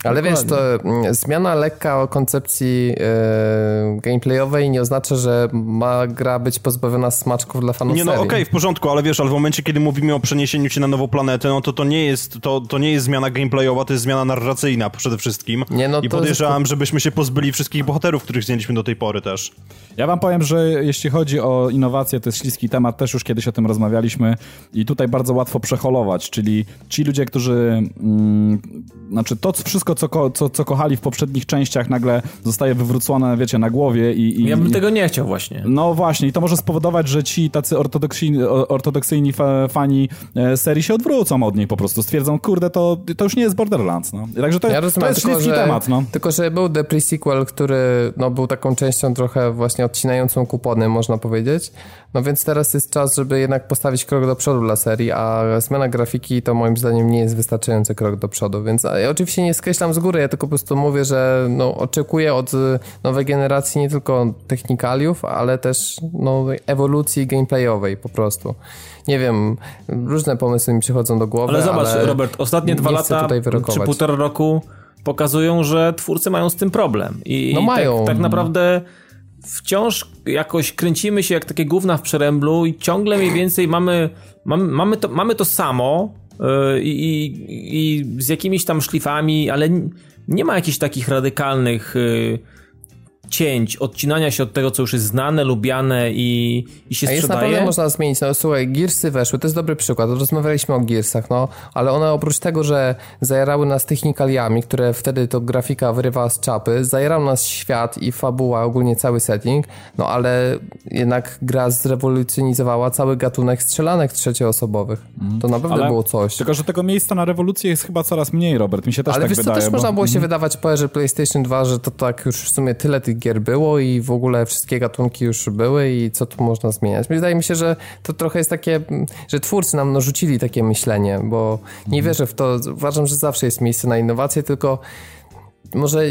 B: Ale
A: wiesz, to mm, zmiana lekka o koncepcji e, gameplayowej nie oznacza, że ma gra być pozbawiona smaczków dla fanów
D: Nie, no
A: okej,
D: okay, w porządku, ale wiesz, ale w momencie, kiedy mówimy o przeniesieniu się na nową planetę, no to to nie jest, to, to nie jest zmiana gameplayowa, to jest zmiana narracyjna przede wszystkim. Nie, no I podejrzewam, jest... żebyśmy się pozbyli wszystkich bohaterów, których znaliśmy do tej pory też.
C: Ja wam powiem, że jeśli chodzi o innowacje, to jest śliski temat, też już kiedyś o tym rozmawialiśmy i tutaj bardzo łatwo przeholować, czyli ci ludzie, którzy, mm, znaczy to wszystko, co, ko, co, co kochali w poprzednich częściach, nagle zostaje wywrócone, wiecie, na głowie i... i
B: ja bym i, tego nie chciał właśnie.
C: No właśnie i to może spowodować, że ci tacy ortodoksyjni, ortodoksyjni fani e, serii się odwrócą od niej po prostu, stwierdzą, kurde, to, to już nie jest Borderlands, no. Także to, ja rozumiem, to jest tylko, że, temat, no.
A: Tylko, że był The Pre-Sequel, który no, był taką częścią trochę właśnie odcinającą kupony, można powiedzieć. No więc teraz jest czas, żeby jednak postawić krok do przodu dla serii, a zmiana grafiki to moim zdaniem nie jest wystarczający krok do przodu, więc ja oczywiście nie skreślam z góry, ja tylko po prostu mówię, że no, oczekuję od nowej generacji nie tylko technikaliów, ale też no, ewolucji gameplayowej po prostu. Nie wiem, różne pomysły mi przychodzą do głowy,
B: ale zobacz, ale Robert, ostatnie dwa lata czy półtora roku pokazują, że twórcy mają z tym problem. I, no i mają. Tak, tak naprawdę wciąż jakoś kręcimy się jak takie gówna w przeręblu i ciągle mniej więcej mamy, mamy, mamy, to, mamy to samo yy, i, i, z jakimiś tam szlifami, ale nie ma jakichś takich radykalnych yy, cięć, odcinania się od tego, co już jest znane, lubiane i, i się A sprzedaje.
A: jest naprawdę można zmienić. No słuchaj, Gearsy weszły, to jest dobry przykład. Rozmawialiśmy o Gearsach, no, ale one oprócz tego, że zajarały nas technikaliami, które wtedy to grafika wyrywała z czapy, zajarał nas świat i fabuła, ogólnie cały setting, no ale jednak gra zrewolucjonizowała cały gatunek strzelanek trzecioosobowych. Mm. To naprawdę ale, było coś.
C: Tylko, że tego miejsca na rewolucję jest chyba coraz mniej, Robert. Mi się też ale tak wiesz, wydaje. Ale
A: też bo... można było się mm. wydawać po erze PlayStation 2, że to tak już w sumie tyle tych gier było i w ogóle wszystkie gatunki już były i co tu można zmieniać. Wydaje mi się, że to trochę jest takie, że twórcy nam narzucili takie myślenie, bo nie mhm. wierzę w to. Uważam, że zawsze jest miejsce na innowacje, tylko może,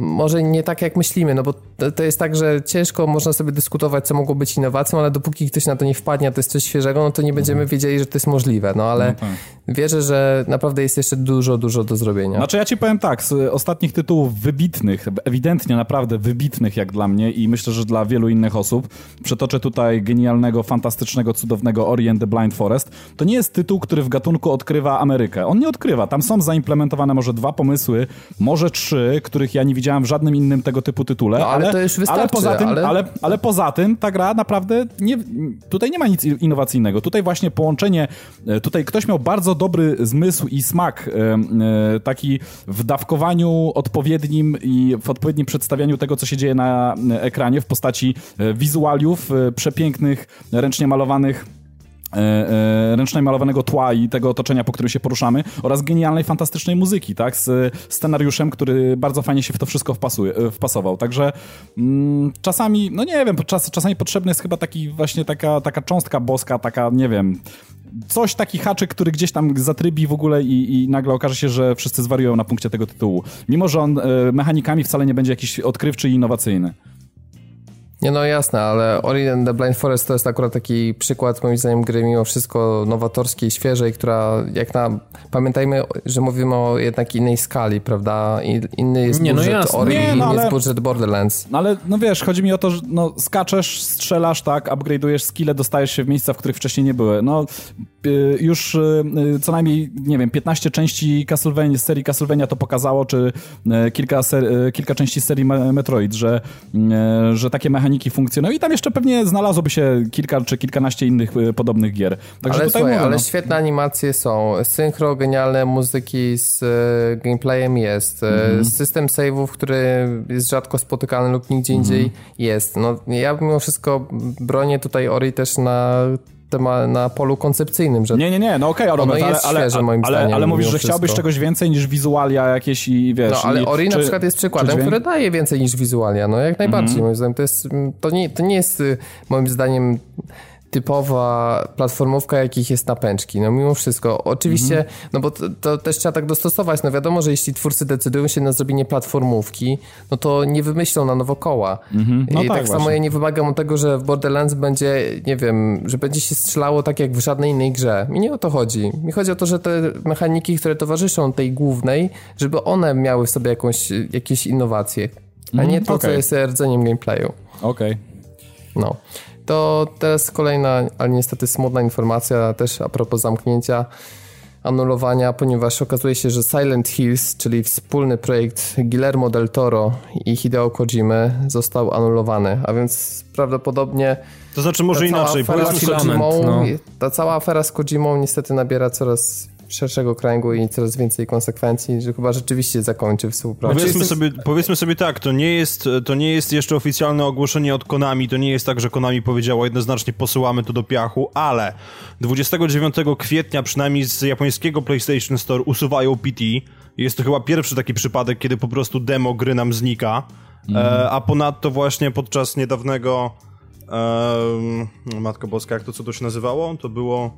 A: może nie tak jak myślimy, no bo to, jest tak, że ciężko można sobie dyskutować, co mogło być innowacją, ale dopóki ktoś na to nie wpadnie, a to jest coś świeżego, no to nie będziemy mhm. wiedzieli, że to jest możliwe, no ale no tak. wierzę, że naprawdę jest jeszcze dużo, dużo do zrobienia.
C: Znaczy ja ci powiem tak, z ostatnich tytułów wybitnych, ewidentnie naprawdę wybitnych jak dla mnie i myślę, że dla wielu innych osób, przetoczę tutaj genialnego, fantastycznego, cudownego Orient the Blind Forest, to nie jest tytuł, który w gatunku odkrywa Amerykę. On nie odkrywa, tam są zaimplementowane może dwa pomysły, może trzy, których ja nie widziałem w żadnym innym tego typu tytule. No, ale, ale, to już wystarczy, ale poza tym, ale... Ale, ale poza tym ta gra naprawdę nie, tutaj nie ma nic innowacyjnego. Tutaj właśnie połączenie, e, tutaj ktoś miał bardzo dobry zmysł i smak e, e, taki w dawkowaniu odpowiednim i w odpowiednim przedstawianiu tego, co się dzieje na ekranie w postaci wizualiów, przepięknych, ręcznie malowanych E, e, ręcznie malowanego tła i tego otoczenia, po którym się poruszamy oraz genialnej, fantastycznej muzyki, tak, z scenariuszem, który bardzo fajnie się w to wszystko wpasuje, e, wpasował. Także mm, czasami, no nie wiem, czas, czasami potrzebny jest chyba taki właśnie taka, taka cząstka boska, taka, nie wiem, coś, taki haczyk, który gdzieś tam zatrybi w ogóle i, i nagle okaże się, że wszyscy zwariują na punkcie tego tytułu. Mimo, że on mechanikami wcale nie będzie jakiś odkrywczy i innowacyjny.
A: Nie no jasne, ale Ori and the Blind Forest to jest akurat taki przykład moim zdaniem gry mimo wszystko nowatorskiej, świeżej, która jak na... Pamiętajmy, że mówimy o jednak innej skali, prawda? Inny jest nie, no budżet no Ori, nie, no, inny ale, jest budżet Borderlands.
C: No ale no wiesz, chodzi mi o to, że no skaczesz, strzelasz, tak, upgrade'ujesz skille, dostajesz się w miejsca, w których wcześniej nie były. No y, już y, y, co najmniej, nie wiem, 15 części Castlevania, serii Castlevania to pokazało, czy kilka, ser, kilka części serii Metroid, że, że takie mechanizmy mechaniki funkcjonują i tam jeszcze pewnie znalazłoby się kilka czy kilkanaście innych y, podobnych gier.
A: Także ale słuchaj, ale no. świetne animacje są, synchro, genialne muzyki z y, gameplayem jest, mm. system save'ów, który jest rzadko spotykany lub nigdzie indziej mm. jest. No, ja mimo wszystko bronię tutaj Ori też na na polu koncepcyjnym, że
C: Nie, nie, nie, no okej, okay,
A: Ono
C: ale,
A: jest
C: ale,
A: świeże, moim
C: ale,
A: zdaniem,
C: ale mówisz, że chciałbyś
A: wszystko.
C: czegoś więcej niż wizualia jakieś i wiesz...
A: No, ale
C: i,
A: Ori na przykład jest przykładem,
C: dźwięk?
A: który daje więcej niż wizualia, no jak najbardziej.
C: Mhm.
A: Moim zdaniem to jest, mm, to nie, to nie jest y, moim zdaniem typowa platformówka, jakich jest napęczki, no mimo wszystko. Oczywiście,
C: Mhm.
A: no bo to, to też trzeba tak dostosować, no wiadomo, że jeśli twórcy decydują się na zrobienie platformówki, no to nie wymyślą na nowo koła.
C: No
A: I tak,
C: tak
A: samo ja nie wymagam od tego, że w Borderlands będzie, nie wiem, że będzie się strzelało tak jak w żadnej innej grze. Mi nie o to chodzi. Mi chodzi o to, że te mechaniki, które towarzyszą tej głównej, żeby one miały w sobie jakąś, jakieś innowacje, a nie to, co
C: okej.
A: jest rdzeniem gameplayu.
C: Okej.
A: No. To teraz kolejna, ale niestety smutna informacja też a propos zamknięcia, anulowania, ponieważ okazuje się, że Silent Hills, czyli wspólny projekt Guillermo del Toro i Hideo Kojimy został anulowany, a więc prawdopodobnie
D: To znaczy może inaczej, powiedzmy
A: Kojimą,
B: no.
A: ta cała afera z Kojimą niestety nabiera coraz szerszego kręgu i coraz więcej konsekwencji, że chyba rzeczywiście zakończy współpracę.
D: Powiedzmy sobie, powiedzmy sobie tak, to nie, jest, to nie jest jeszcze oficjalne ogłoszenie od Konami, to nie jest tak, że Konami powiedziało jednoznacznie posyłamy to do piachu, ale 29 kwietnia przynajmniej z japońskiego PlayStation Store usuwają PT. Jest to chyba pierwszy taki przypadek, kiedy po prostu demo gry nam znika, e, a ponadto właśnie podczas niedawnego e, Matko Boska, jak to co to się nazywało? To było...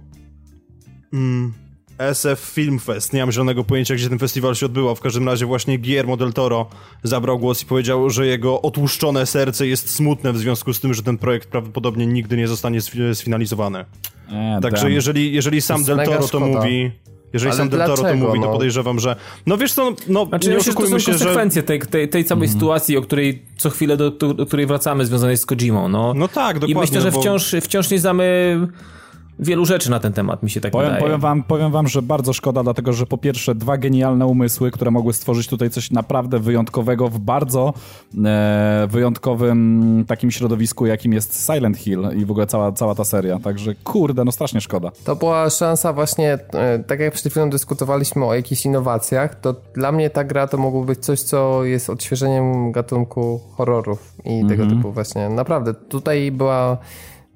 D: Mm, SF Film Fest. Nie mam zielonego pojęcia, gdzie ten festiwal się odbywał. W każdym razie właśnie Guillermo del Toro zabrał głos i powiedział, że jego otłuszczone serce jest smutne w związku z tym, że ten projekt prawdopodobnie nigdy nie zostanie sfi- sfinalizowany.
C: E,
D: Także
C: damn.
D: jeżeli, jeżeli sam del Toro to mówi... Jeżeli
A: Ale
D: sam del Toro to mówi, to
A: no?
D: podejrzewam, że... No wiesz co, no
B: Znaczy,
D: nie
B: myślę, że to są
D: się, że...
B: konsekwencje tej, tej, tej całej sytuacji, o której co chwilę do, do, której wracamy, związanej z Kojimą. No,
D: No tak,
B: I
D: dokładnie.
B: myślę, że
D: bo-
B: wciąż, wciąż nie znamy wielu rzeczy na ten temat, mi się tak
C: Powiem,
B: wydaje.
C: powiem, wam, powiem wam, że bardzo szkoda, dlatego że po pierwsze dwa genialne umysły, które mogły stworzyć tutaj coś naprawdę wyjątkowego w bardzo e, wyjątkowym takim środowisku, jakim jest Silent Hill i w ogóle cała, cała ta seria. Także kurde, no strasznie szkoda.
A: To była szansa właśnie, e, tak jak przed chwilą dyskutowaliśmy o jakichś innowacjach, to dla mnie ta gra to mogło być coś, co jest odświeżeniem gatunku horrorów i tego
C: Mhm.
A: typu właśnie. Naprawdę, tutaj była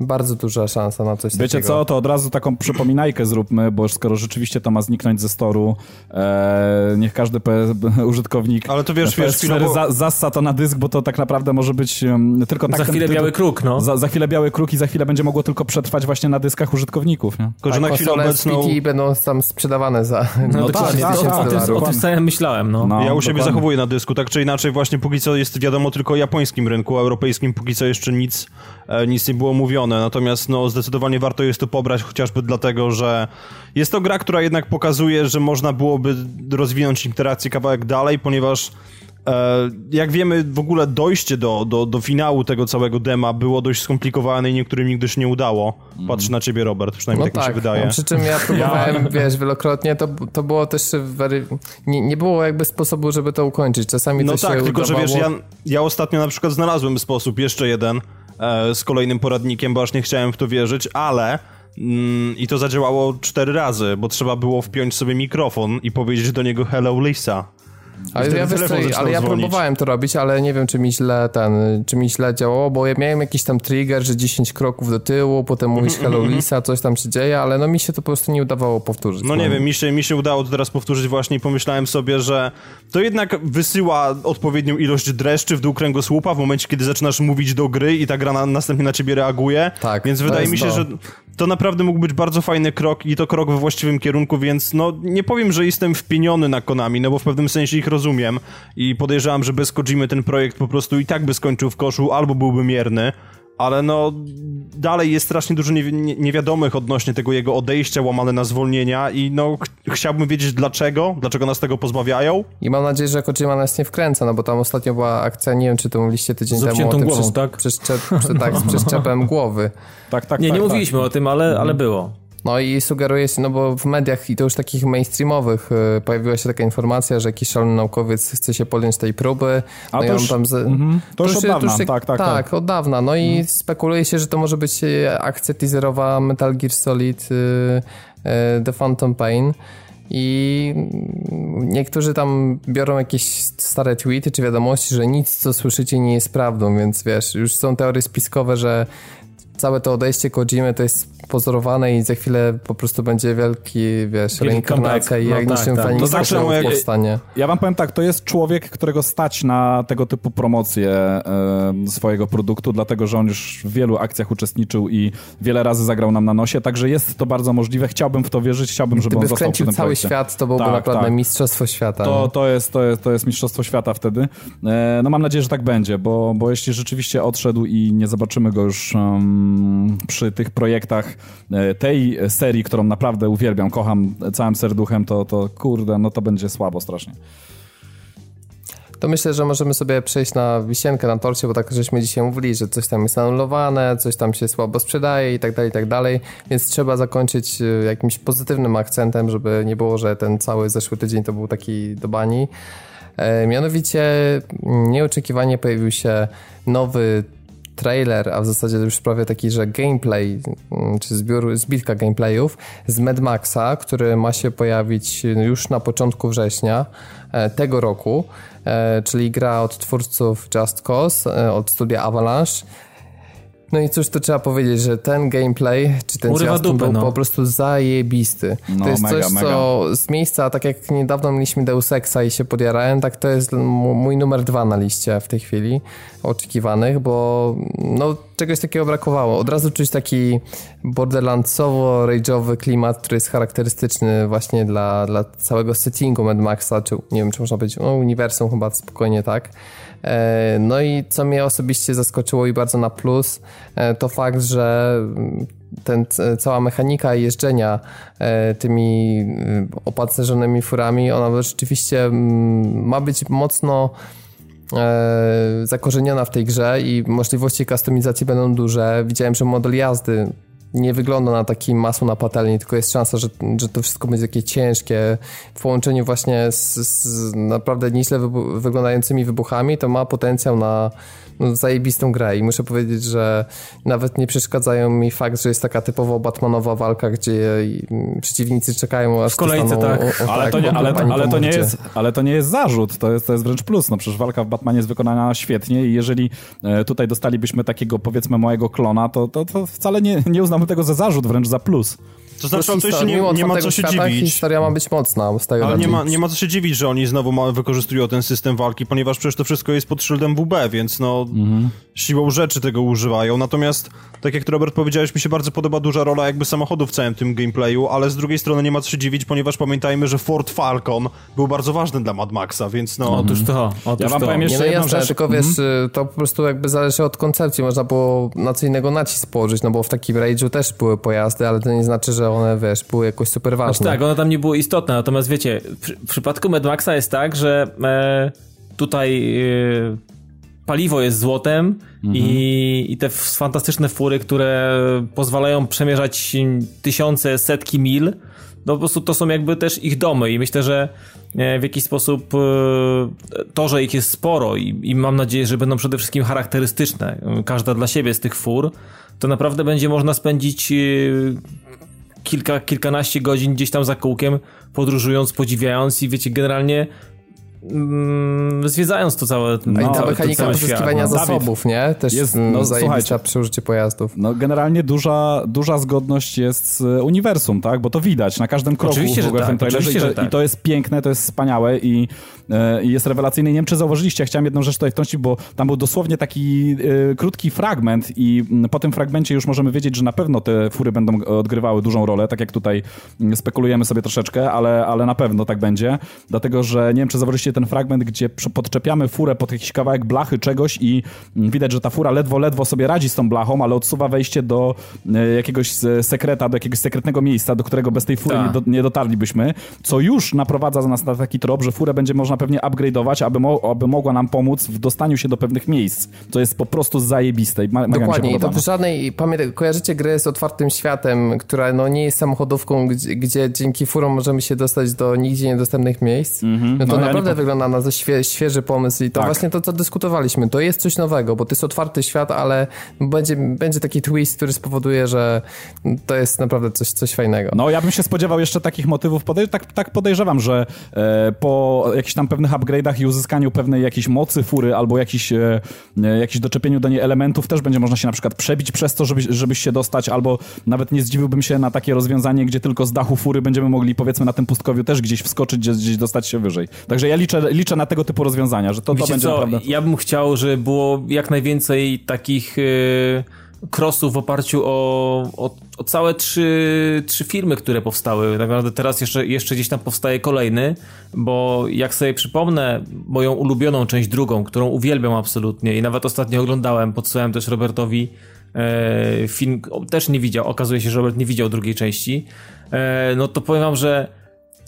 A: bardzo duża szansa na coś
C: Wiecie
A: takiego.
C: co, to od razu taką przypominajkę zróbmy, bo skoro rzeczywiście to ma zniknąć ze storu, e, niech każdy PS, użytkownik
D: Ale to wiesz, wiesz,
C: PS4
D: chwilowo-
C: za, zassa to na dysk, bo to tak naprawdę może być um, tylko tak...
B: Za
C: ten-
B: chwilę
C: tylko-
B: biały kruk, no.
C: Za, za chwilę biały kruk i za chwilę będzie mogło tylko przetrwać właśnie na dyskach użytkowników, nie?
D: Tylko, że na
A: Tak,
D: chwilę obecną...
A: PT będą tam sprzedawane za
B: No,
C: No
B: dokładnie,
C: tak,
B: o,
C: tak, tak,
B: tym, o tym samym myślałem, no.
C: No,
D: ja u siebie
C: dokładnie.
D: zachowuję na dysku, tak czy inaczej właśnie póki co jest wiadomo tylko o japońskim rynku, a europejskim póki co jeszcze nic, e, nic nie było mówione, natomiast no zdecydowanie warto jest to pobrać chociażby dlatego, że jest to gra, która jednak pokazuje, że można byłoby rozwinąć interakcję kawałek dalej, ponieważ e, jak wiemy, w ogóle dojście do, do, do finału tego całego dema było dość skomplikowane i niektórym nigdy się nie udało. Patrzę na ciebie, Robert, przynajmniej
A: No
D: tak, mi się wydaje.
A: no, przy czym ja próbowałem, wiesz, wielokrotnie, to, to było też wery... nie, nie było jakby sposobu, żeby to ukończyć. Czasami
D: No
A: to
D: tak,
A: się
D: tylko że
A: udawało.
D: wiesz, ja, ja ostatnio na przykład znalazłem sposób, jeszcze jeden, z kolejnym poradnikiem, bo aż nie chciałem w to wierzyć, ale mm, i to zadziałało cztery razy, bo trzeba było wpiąć sobie mikrofon i powiedzieć do niego hello Lisa.
A: Ale ja, ale ja
D: dzwonić.
A: próbowałem to robić, ale nie wiem, czy mi źle ten, czy mi źle działało, bo ja miałem jakiś tam trigger, że 10 kroków do tyłu, potem mówisz hello Lisa, coś tam się dzieje, ale no mi się to po prostu nie udawało powtórzyć.
D: No nie wiem, mi się, mi się udało to teraz powtórzyć właśnie i pomyślałem sobie, że to jednak wysyła odpowiednią ilość dreszczy w dół kręgosłupa w momencie, kiedy zaczynasz mówić do gry i ta gra na, następnie na ciebie reaguje.
A: Tak,
D: Więc wydaje mi się,
A: to.
D: że to naprawdę mógł być bardzo fajny krok i to krok we właściwym kierunku, więc no nie powiem, że jestem wpieniony na Konami, no bo w pewnym sensie ich rozumiem i podejrzewam, że bez Kojimy ten projekt po prostu i tak by skończył w koszu albo byłby mierny. Ale no, dalej jest strasznie dużo niewi- nie- niewiadomych odnośnie tego jego odejścia, łamane na zwolnienia i no, ch- chciałbym wiedzieć dlaczego, dlaczego nas tego pozbawiają.
A: I mam nadzieję, że Kojima nas nie wkręca, no bo tam ostatnio była akcja, nie wiem, czy to mówiliście tydzień
B: Z
A: temu o tym
B: głową, tak?
A: przeszczep- prze- tak, z przeszczepem głowy.
C: Tak, tak,
B: Nie,
C: tak,
B: nie
C: tak.
B: mówiliśmy o tym, ale, ale było.
A: No i sugeruje się, no bo w mediach i to już takich mainstreamowych y, pojawiła się taka informacja, że jakiś szalony naukowiec chce się podjąć tej próby.
C: A
A: no
C: to
A: i on
C: już-
A: tam z...
C: mhm. To już od dawna,
A: się-
C: tak, tak,
A: Tak,
C: tak.
A: od dawna. No i spekuluje się, że to może być e, akcja teaserowa Metal Gear Solid y, y, The Phantom Pain. I niektórzy tam biorą jakieś stare tweety czy wiadomości, że nic co słyszycie nie jest prawdą, więc wiesz, już są teorie spiskowe, że całe to odejście Kojimy to jest pozorowane i za chwilę po prostu będzie wielki, wiesz, reinkarnacja i
B: No
A: jak
B: tak,
A: niczym
B: tak.
C: To znaczy,
A: powstanie.
C: jak-
A: powstanie.
C: Ja wam powiem tak, to jest człowiek, którego stać na tego typu promocję e, swojego produktu, dlatego że on już w wielu akcjach uczestniczył i wiele razy zagrał nam na nosie, także jest to bardzo możliwe. Chciałbym w to wierzyć, chciałbym, żeby
A: Gdyby
C: on został przy tym
A: cały
C: projekcie.
A: świat, to byłoby
C: Tak,
A: naprawdę
C: tak.
A: mistrzostwo świata.
C: To, to, jest, to, jest, to jest mistrzostwo świata wtedy. E, no mam nadzieję, że tak będzie, bo, bo jeśli rzeczywiście odszedł i nie zobaczymy go już em, przy tych projektach e, tej serii, którą naprawdę uwielbiam, kocham całym serduchem, to, to kurde, no to będzie słabo strasznie.
A: To myślę, że możemy sobie przejść na wisienkę na torcie, bo tak żeśmy dzisiaj mówili, że coś tam jest anulowane, coś tam się słabo sprzedaje i tak dalej, i tak dalej, więc trzeba zakończyć y, jakimś pozytywnym akcentem, żeby nie było, że ten cały zeszły tydzień to był taki do bani. E, mianowicie mm, nieoczekiwanie pojawił się nowy trailer, a w zasadzie już prawie taki, że gameplay, mm, czy zbiór, zbitka gameplayów z Mad Maxa, który ma się pojawić już na początku września e, tego roku, e, czyli gra od twórców Just Cause, e, od studia Avalanche. No i cóż to trzeba powiedzieć, że ten gameplay, czy ten
B: Urywa
A: zwiastun
B: dupę,
A: był
B: no.
A: po prostu zajebisty.
C: No,
A: to jest
C: mega,
A: coś,
C: mega.
A: co z miejsca, tak jak niedawno mieliśmy Deus Exa i się podjarałem, tak to jest mój numer dwa na liście w tej chwili oczekiwanych, bo no czegoś takiego brakowało. Od razu czuć taki borderlandsowo-rage'owy klimat, który jest charakterystyczny właśnie dla, dla całego settingu Mad Maxa, czy nie wiem, czy można powiedzieć, no uniwersum chyba spokojnie tak. E, No i co mnie osobiście zaskoczyło i bardzo na plus, e, to fakt, że ten, cała mechanika jeżdżenia e, tymi opancerzonymi furami, ona rzeczywiście mm, ma być mocno zakorzeniona w tej grze i możliwości kustomizacji będą duże. Widziałem, że model jazdy nie wygląda na taki masło na patelni, tylko jest szansa, że, że to wszystko będzie takie ciężkie. W połączeniu właśnie z, z naprawdę nieźle wybu- wyglądającymi wybuchami, to ma potencjał na no, zajebistą grę i muszę powiedzieć, że nawet nie przeszkadzają mi fakt, że jest taka typowo Batmanowa walka, gdzie mm, przeciwnicy czekają aż
B: W kolejce, tak.
A: o- o-
C: Ale,
A: tak,
C: to nie, ale,
A: pani
C: ale,
A: po
C: to nie
A: mordzie.
C: jest, ale to nie jest zarzut, to jest, to jest wręcz plus. No przecież walka w Batmanie jest wykonana świetnie i jeżeli e, tutaj dostalibyśmy takiego powiedzmy małego klona, to, to, to wcale nie, nie uznamy tego za zarzut, wręcz za plus.
D: To znaczy,
A: Plus
D: to jeszcze
A: histori-
D: nie, nie ma co się
A: świata
D: dziwić.
A: Historia ma być mocna z tego
D: Ale nie ma, nie ma co się dziwić, że oni znowu ma, wykorzystują ten system walki, ponieważ przecież to wszystko jest pod szyldem WB, więc no siłą rzeczy tego używają. Natomiast, tak jak ty Robert powiedziałeś, mi się bardzo podoba duża rola jakby samochodu w całym tym gameplayu, ale z drugiej strony nie ma co się dziwić, ponieważ pamiętajmy, że Ford Falcon był bardzo ważny dla Mad Maxa, więc no...
B: Otóż to, otóż
C: Ja wam
B: to.
C: powiem
A: Nie,
C: jeszcze
A: no
C: jedną
A: jasne,
C: rzecz.
A: tylko wiesz, y, to po prostu jakby zależy od koncepcji. Można było na co innego nacisk położyć, no bo w takim rage'u też były pojazdy, ale to nie znaczy, że one, wiesz, były jakoś super ważne.
B: Znaczy tak, one tam nie były istotne, natomiast wiecie, w, w przypadku Mad Maxa jest tak, że e, tutaj e, paliwo jest złotem i, i te fantastyczne fury, które pozwalają przemierzać tysiące, setki mil, no po prostu to są jakby też ich domy i myślę, że e, w jakiś sposób e, to, że ich jest sporo i, i mam nadzieję, że będą przede wszystkim charakterystyczne, e, każda dla siebie z tych fur, to naprawdę będzie można spędzić kilka, kilkanaście godzin gdzieś tam za kółkiem, podróżując, podziwiając i wiecie, generalnie mm, zwiedzając to całe,
A: A i
C: No,
A: ta
C: to
A: mechanika pozyskiwania
B: no.
A: zasobów, nie? Też
C: Jest-
A: jest,
C: no,
A: no, zajebista przy użyciu pojazdów.
C: No generalnie duża, duża zgodność jest z e, uniwersum, tak? Bo to widać na każdym kroku
B: Oczywiście,
C: w
B: że
C: ogóle w tym
B: tak,
C: trailerze i,
B: oczywiście,
C: to,
B: że tak.
C: i to jest piękne, to jest wspaniałe i, e, i jest rewelacyjne. Nie wiem, czy zauważyliście, ja chciałem jedną rzecz tutaj wtrącić, bo tam był dosłownie taki e, krótki fragment i mm, po tym fragmencie już możemy wiedzieć, że na pewno te fury będą odgrywały dużą rolę, tak jak tutaj mm, spekulujemy sobie troszeczkę, ale, ale na pewno tak będzie, dlatego, że nie wiem, czy zauważyliście ten fragment, gdzie podczepiamy furę pod jakiś kawałek blachy czegoś i mm, widać, że ta fura ledwo, ledwo sobie radzi z tą blachą, ale odsuwa wejście do e, jakiegoś e, sekreta, do jakiegoś sekretnego miejsca, do którego bez tej fury
B: Tak.
C: nie, do, nie dotarlibyśmy, co już naprowadza nas na taki trop, że furę będzie można pewnie upgrade'ować, aby, mo aby mogła nam pomóc w dostaniu się do pewnych miejsc, co jest po prostu zajebiste i ma-
A: Dokładnie, i to
C: podoba.
A: w żadnej, pamiętaj, kojarzycie grę z otwartym światem, która no nie jest samochodówką, gdzie, gdzie dzięki furom możemy się dostać do nigdzie niedostępnych miejsc. No to
C: No, ja nie
A: naprawdę wygląda na świe, świeży pomysł i to
C: Tak.
A: właśnie to, co dyskutowaliśmy. To jest coś nowego, bo to jest otwarty świat, ale będzie, będzie taki twist, który spowoduje, że to jest naprawdę coś, coś fajnego.
C: No, ja bym się spodziewał jeszcze takich motywów. Podej tak, tak podejrzewam, że e, po jakichś tam pewnych upgrade'ach i uzyskaniu pewnej jakiejś mocy fury albo jakiś, e, e, jakiś doczepieniu do niej elementów też będzie można się na przykład przebić przez to, żeby, żebyś się dostać, albo nawet nie zdziwiłbym się na takie rozwiązanie, gdzie tylko z dachu fury będziemy mogli powiedzmy na tym pustkowiu też gdzieś wskoczyć, gdzieś, gdzieś dostać się wyżej. Także ja liczę, liczę na tego typu rozwiązania, że to, to będzie
B: co,
C: naprawdę...
B: ja bym chciał, żeby było jak najwięcej takich y, crossów w oparciu o, o, o całe trzy, trzy filmy, które powstały. Tak naprawdę teraz jeszcze, jeszcze gdzieś tam powstaje kolejny, bo jak sobie przypomnę moją ulubioną część drugą, którą uwielbiam absolutnie i nawet ostatnio oglądałem, podsyłałem też Robertowi e, film, też nie widział, okazuje się, że Robert nie widział drugiej części, e, no to powiem wam, że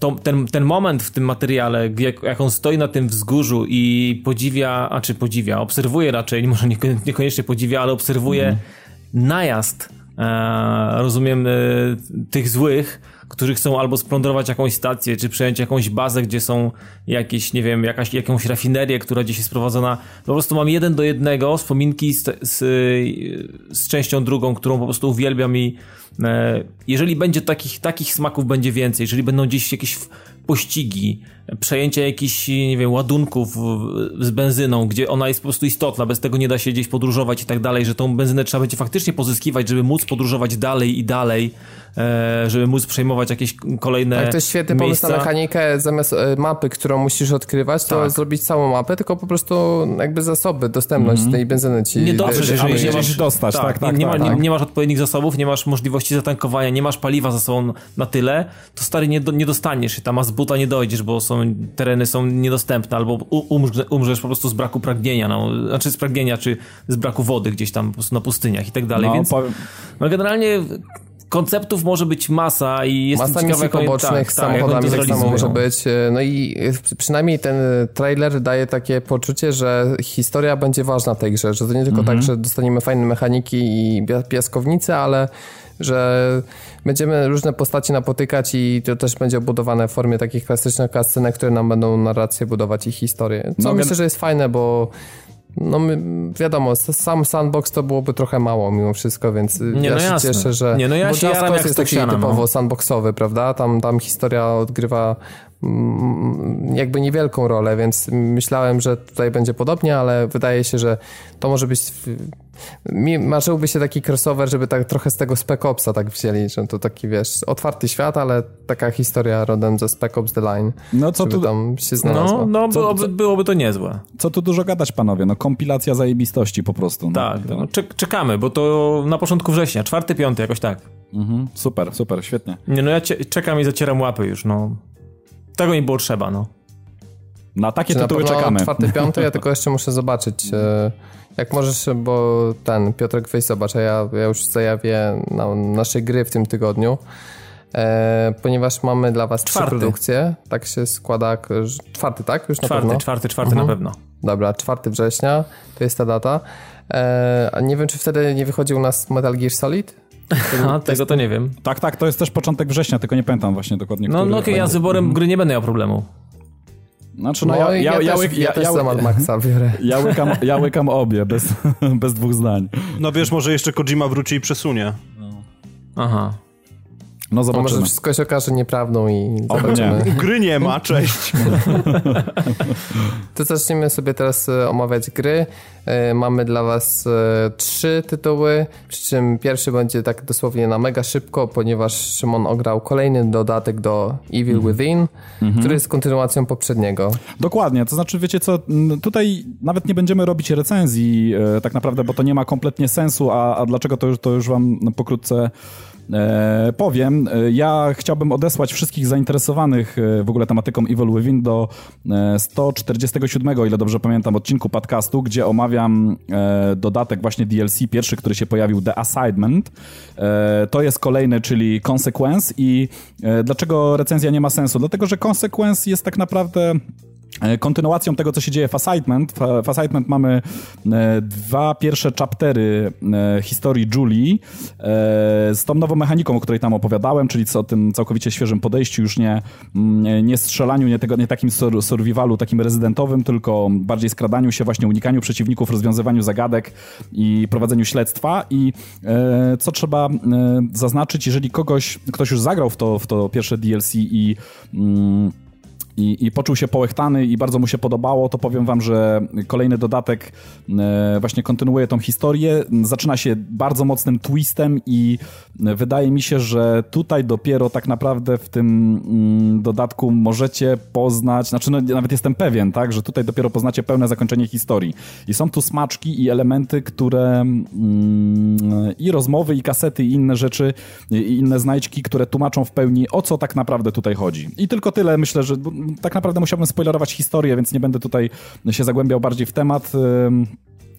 B: to, ten, ten moment w tym materiale, jak, jak on stoi na tym wzgórzu i podziwia, a czy podziwia, obserwuje raczej, może nieko- niekoniecznie podziwia, ale obserwuje najazd, e, rozumiem, e, tych złych, którzy chcą albo splądrować jakąś stację, czy przejąć jakąś bazę, gdzie są jakieś, nie wiem, jakaś, jakąś rafinerię, która gdzieś jest prowadzona. Po prostu mam jeden do jednego wspominki z, z, z częścią drugą, którą po prostu uwielbiam i jeżeli będzie takich, takich smaków będzie więcej, jeżeli będą gdzieś jakieś pościgi, przejęcie jakichś, nie wiem, ładunków z benzyną, gdzie ona jest po prostu istotna, bez tego nie da się gdzieś podróżować i tak dalej, że tą benzynę trzeba będzie faktycznie pozyskiwać, żeby móc podróżować dalej i dalej, e, żeby móc przejmować jakieś kolejne
A: Tak, to jest świetny pomysł
B: miejsca.
A: na mechanikę, zamiast e, mapy, którą musisz odkrywać, to
B: Tak.
A: zrobić całą mapę, tylko po prostu jakby zasoby, dostępność tej benzyny ci...
B: Nie dotrzesz,
A: że-
B: jeżeli nie
C: się
B: masz,
C: dostać, tak, tak,
B: nie,
C: tak,
B: ma,
C: tak.
B: Nie, nie masz odpowiednich zasobów, nie masz możliwości zatankowania, nie masz paliwa za sobą na tyle, to stary nie, do, nie dostaniesz się tam, a z buta nie dojdziesz, bo są, tereny są niedostępne, albo u- umrze, umrzesz po prostu z braku pragnienia, no, znaczy z pragnienia, czy z braku wody gdzieś tam po prostu na pustyniach i tak dalej,
C: No,
B: więc
C: powiem-
B: no, generalnie konceptów może być masa i jestem
A: Masa misji pobocznych z
B: tak, tak, jak oni
A: samochodami
B: to
A: tak samo może być. No i przynajmniej ten trailer daje takie poczucie, że historia będzie ważna tej grze, że to nie tylko
B: Mhm.
A: tak, że dostaniemy fajne mechaniki i pia- piaskownice, ale że będziemy różne postaci napotykać i to też będzie obudowane w formie takich klasycznych cutscenek, które nam będą narrację budować i historię. Co
C: No,
A: myślę, że jest fajne, bo no my, wiadomo, sam sandbox to byłoby trochę mało mimo wszystko, więc
B: Nie,
A: ja
B: no
A: się
B: jasne.
A: cieszę, że...
B: Nie, no ja
A: bo
B: się jaram jak
A: jest taki
B: no.
A: typowo sandboxowy, prawda? Tam, tam historia odgrywa jakby niewielką rolę, więc myślałem, że tutaj będzie podobnie, ale wydaje się, że to może być... Mi marzyłby się taki crossover, żeby tak trochę z tego Spec Opsa tak wzięli, że to taki, wiesz, otwarty świat, ale taka historia rodem ze Spec Ops The Line,
C: No co tu,
A: tam się znalazła.
B: No, no
C: Co-
B: byłoby,
C: co-
B: byłoby to niezłe.
C: co tu dużo gadać, panowie? No kompilacja zajebistości po prostu. No.
B: Tak, no, czek- czekamy, bo to na początku września, czwarty, piąty, jakoś tak.
C: Mhm. Super, super, świetnie.
B: Nie no, ja cie- czekam i zacieram łapy już, no. Tego mi było trzeba, no.
C: Na takie
A: Czy na
C: tytuły
A: pewno
C: czekamy.
A: czwarty, piąty, ja tylko jeszcze muszę zobaczyć. e, Jak możesz, bo ten, Piotrek, weź zobacz, a ja, ja już zajawię na nasze gry w tym tygodniu, e, ponieważ mamy dla was
B: Czwarty.
A: trzy produkcje. Tak się składa, że- czwarty, tak? Już na
B: Czwarty,
A: pewno?
B: czwarty, czwarty na pewno.
A: Dobra, 4 września, to jest ta data. E, a nie wiem, czy wtedy nie wychodzi u nas Metal Gear Solid?
B: A, tego to nie wiem.
C: Tak, tak, to jest też początek września, tylko nie pamiętam właśnie dokładnie,
B: No, no okej, ja z wyborem gry nie będę miał problemu.
C: Znaczy, no,
A: No,
C: ja,
A: i
C: ja,
A: ja,
C: ja,
A: też,
C: łyk-
A: ja,
C: ja,
A: też
C: ja,
A: za Mad Maxa biorę.
C: ja, łykam, ja łykam obie, bez, bez dwóch zdań.
D: No wiesz, może jeszcze Kojima wróci i przesunie.
B: Aha.
C: No
A: To może
C: zobaczymy.
A: wszystko się okaże nieprawdą i zobaczymy.
C: nie.
D: Gry nie ma, cześć.
A: To zaczniemy sobie teraz e, omawiać gry. E, Mamy dla was e, trzy tytuły, przy czym pierwszy będzie tak dosłownie na mega szybko, ponieważ Szymon ograł kolejny dodatek do Evil Within, który jest kontynuacją poprzedniego.
C: Dokładnie, to znaczy wiecie co, tutaj nawet nie będziemy robić recenzji tak naprawdę, bo to nie ma kompletnie sensu, a, a dlaczego to już, to już wam pokrótce e, powiem. E, Ja chciałbym odesłać wszystkich zainteresowanych e, w ogóle tematyką Evil Within do e, 147, o ile dobrze pamiętam, odcinku podcastu, gdzie omawiam e, dodatek właśnie DLC, pierwszy, który się pojawił, The Assignment. E, To jest kolejny, czyli Consequence i e, dlaczego recenzja nie ma sensu? Dlatego, że Consequence jest tak naprawdę E, kontynuacją tego, co się dzieje w Assignment, w Assignment mamy e, dwa pierwsze chaptery e, historii Julii z tą nową mechaniką, o której tam opowiadałem, czyli o tym całkowicie świeżym podejściu, już nie, mm, nie strzelaniu, nie, tego, nie takim survivalu, takim rezydentowym, tylko bardziej skradaniu się, właśnie unikaniu przeciwników, rozwiązywaniu zagadek i prowadzeniu śledztwa. I co trzeba zaznaczyć, jeżeli kogoś, ktoś już zagrał w to, w to pierwsze DLC i mm, i, i poczuł się połechtany i bardzo mu się podobało, to powiem wam, że kolejny dodatek e, właśnie kontynuuje tą historię. Zaczyna się bardzo mocnym twistem i wydaje mi się, że tutaj dopiero tak naprawdę w tym mm, dodatku możecie poznać, znaczy no, nawet jestem pewien, tak, że tutaj dopiero poznacie pełne zakończenie historii. I są tu smaczki i elementy, które mm, i rozmowy, i kasety, i inne rzeczy, i inne znajdźki, które tłumaczą w pełni o co tak naprawdę tutaj chodzi. I tylko tyle myślę, że tak naprawdę musiałbym spoilerować historię, więc nie będę tutaj się zagłębiał bardziej w temat.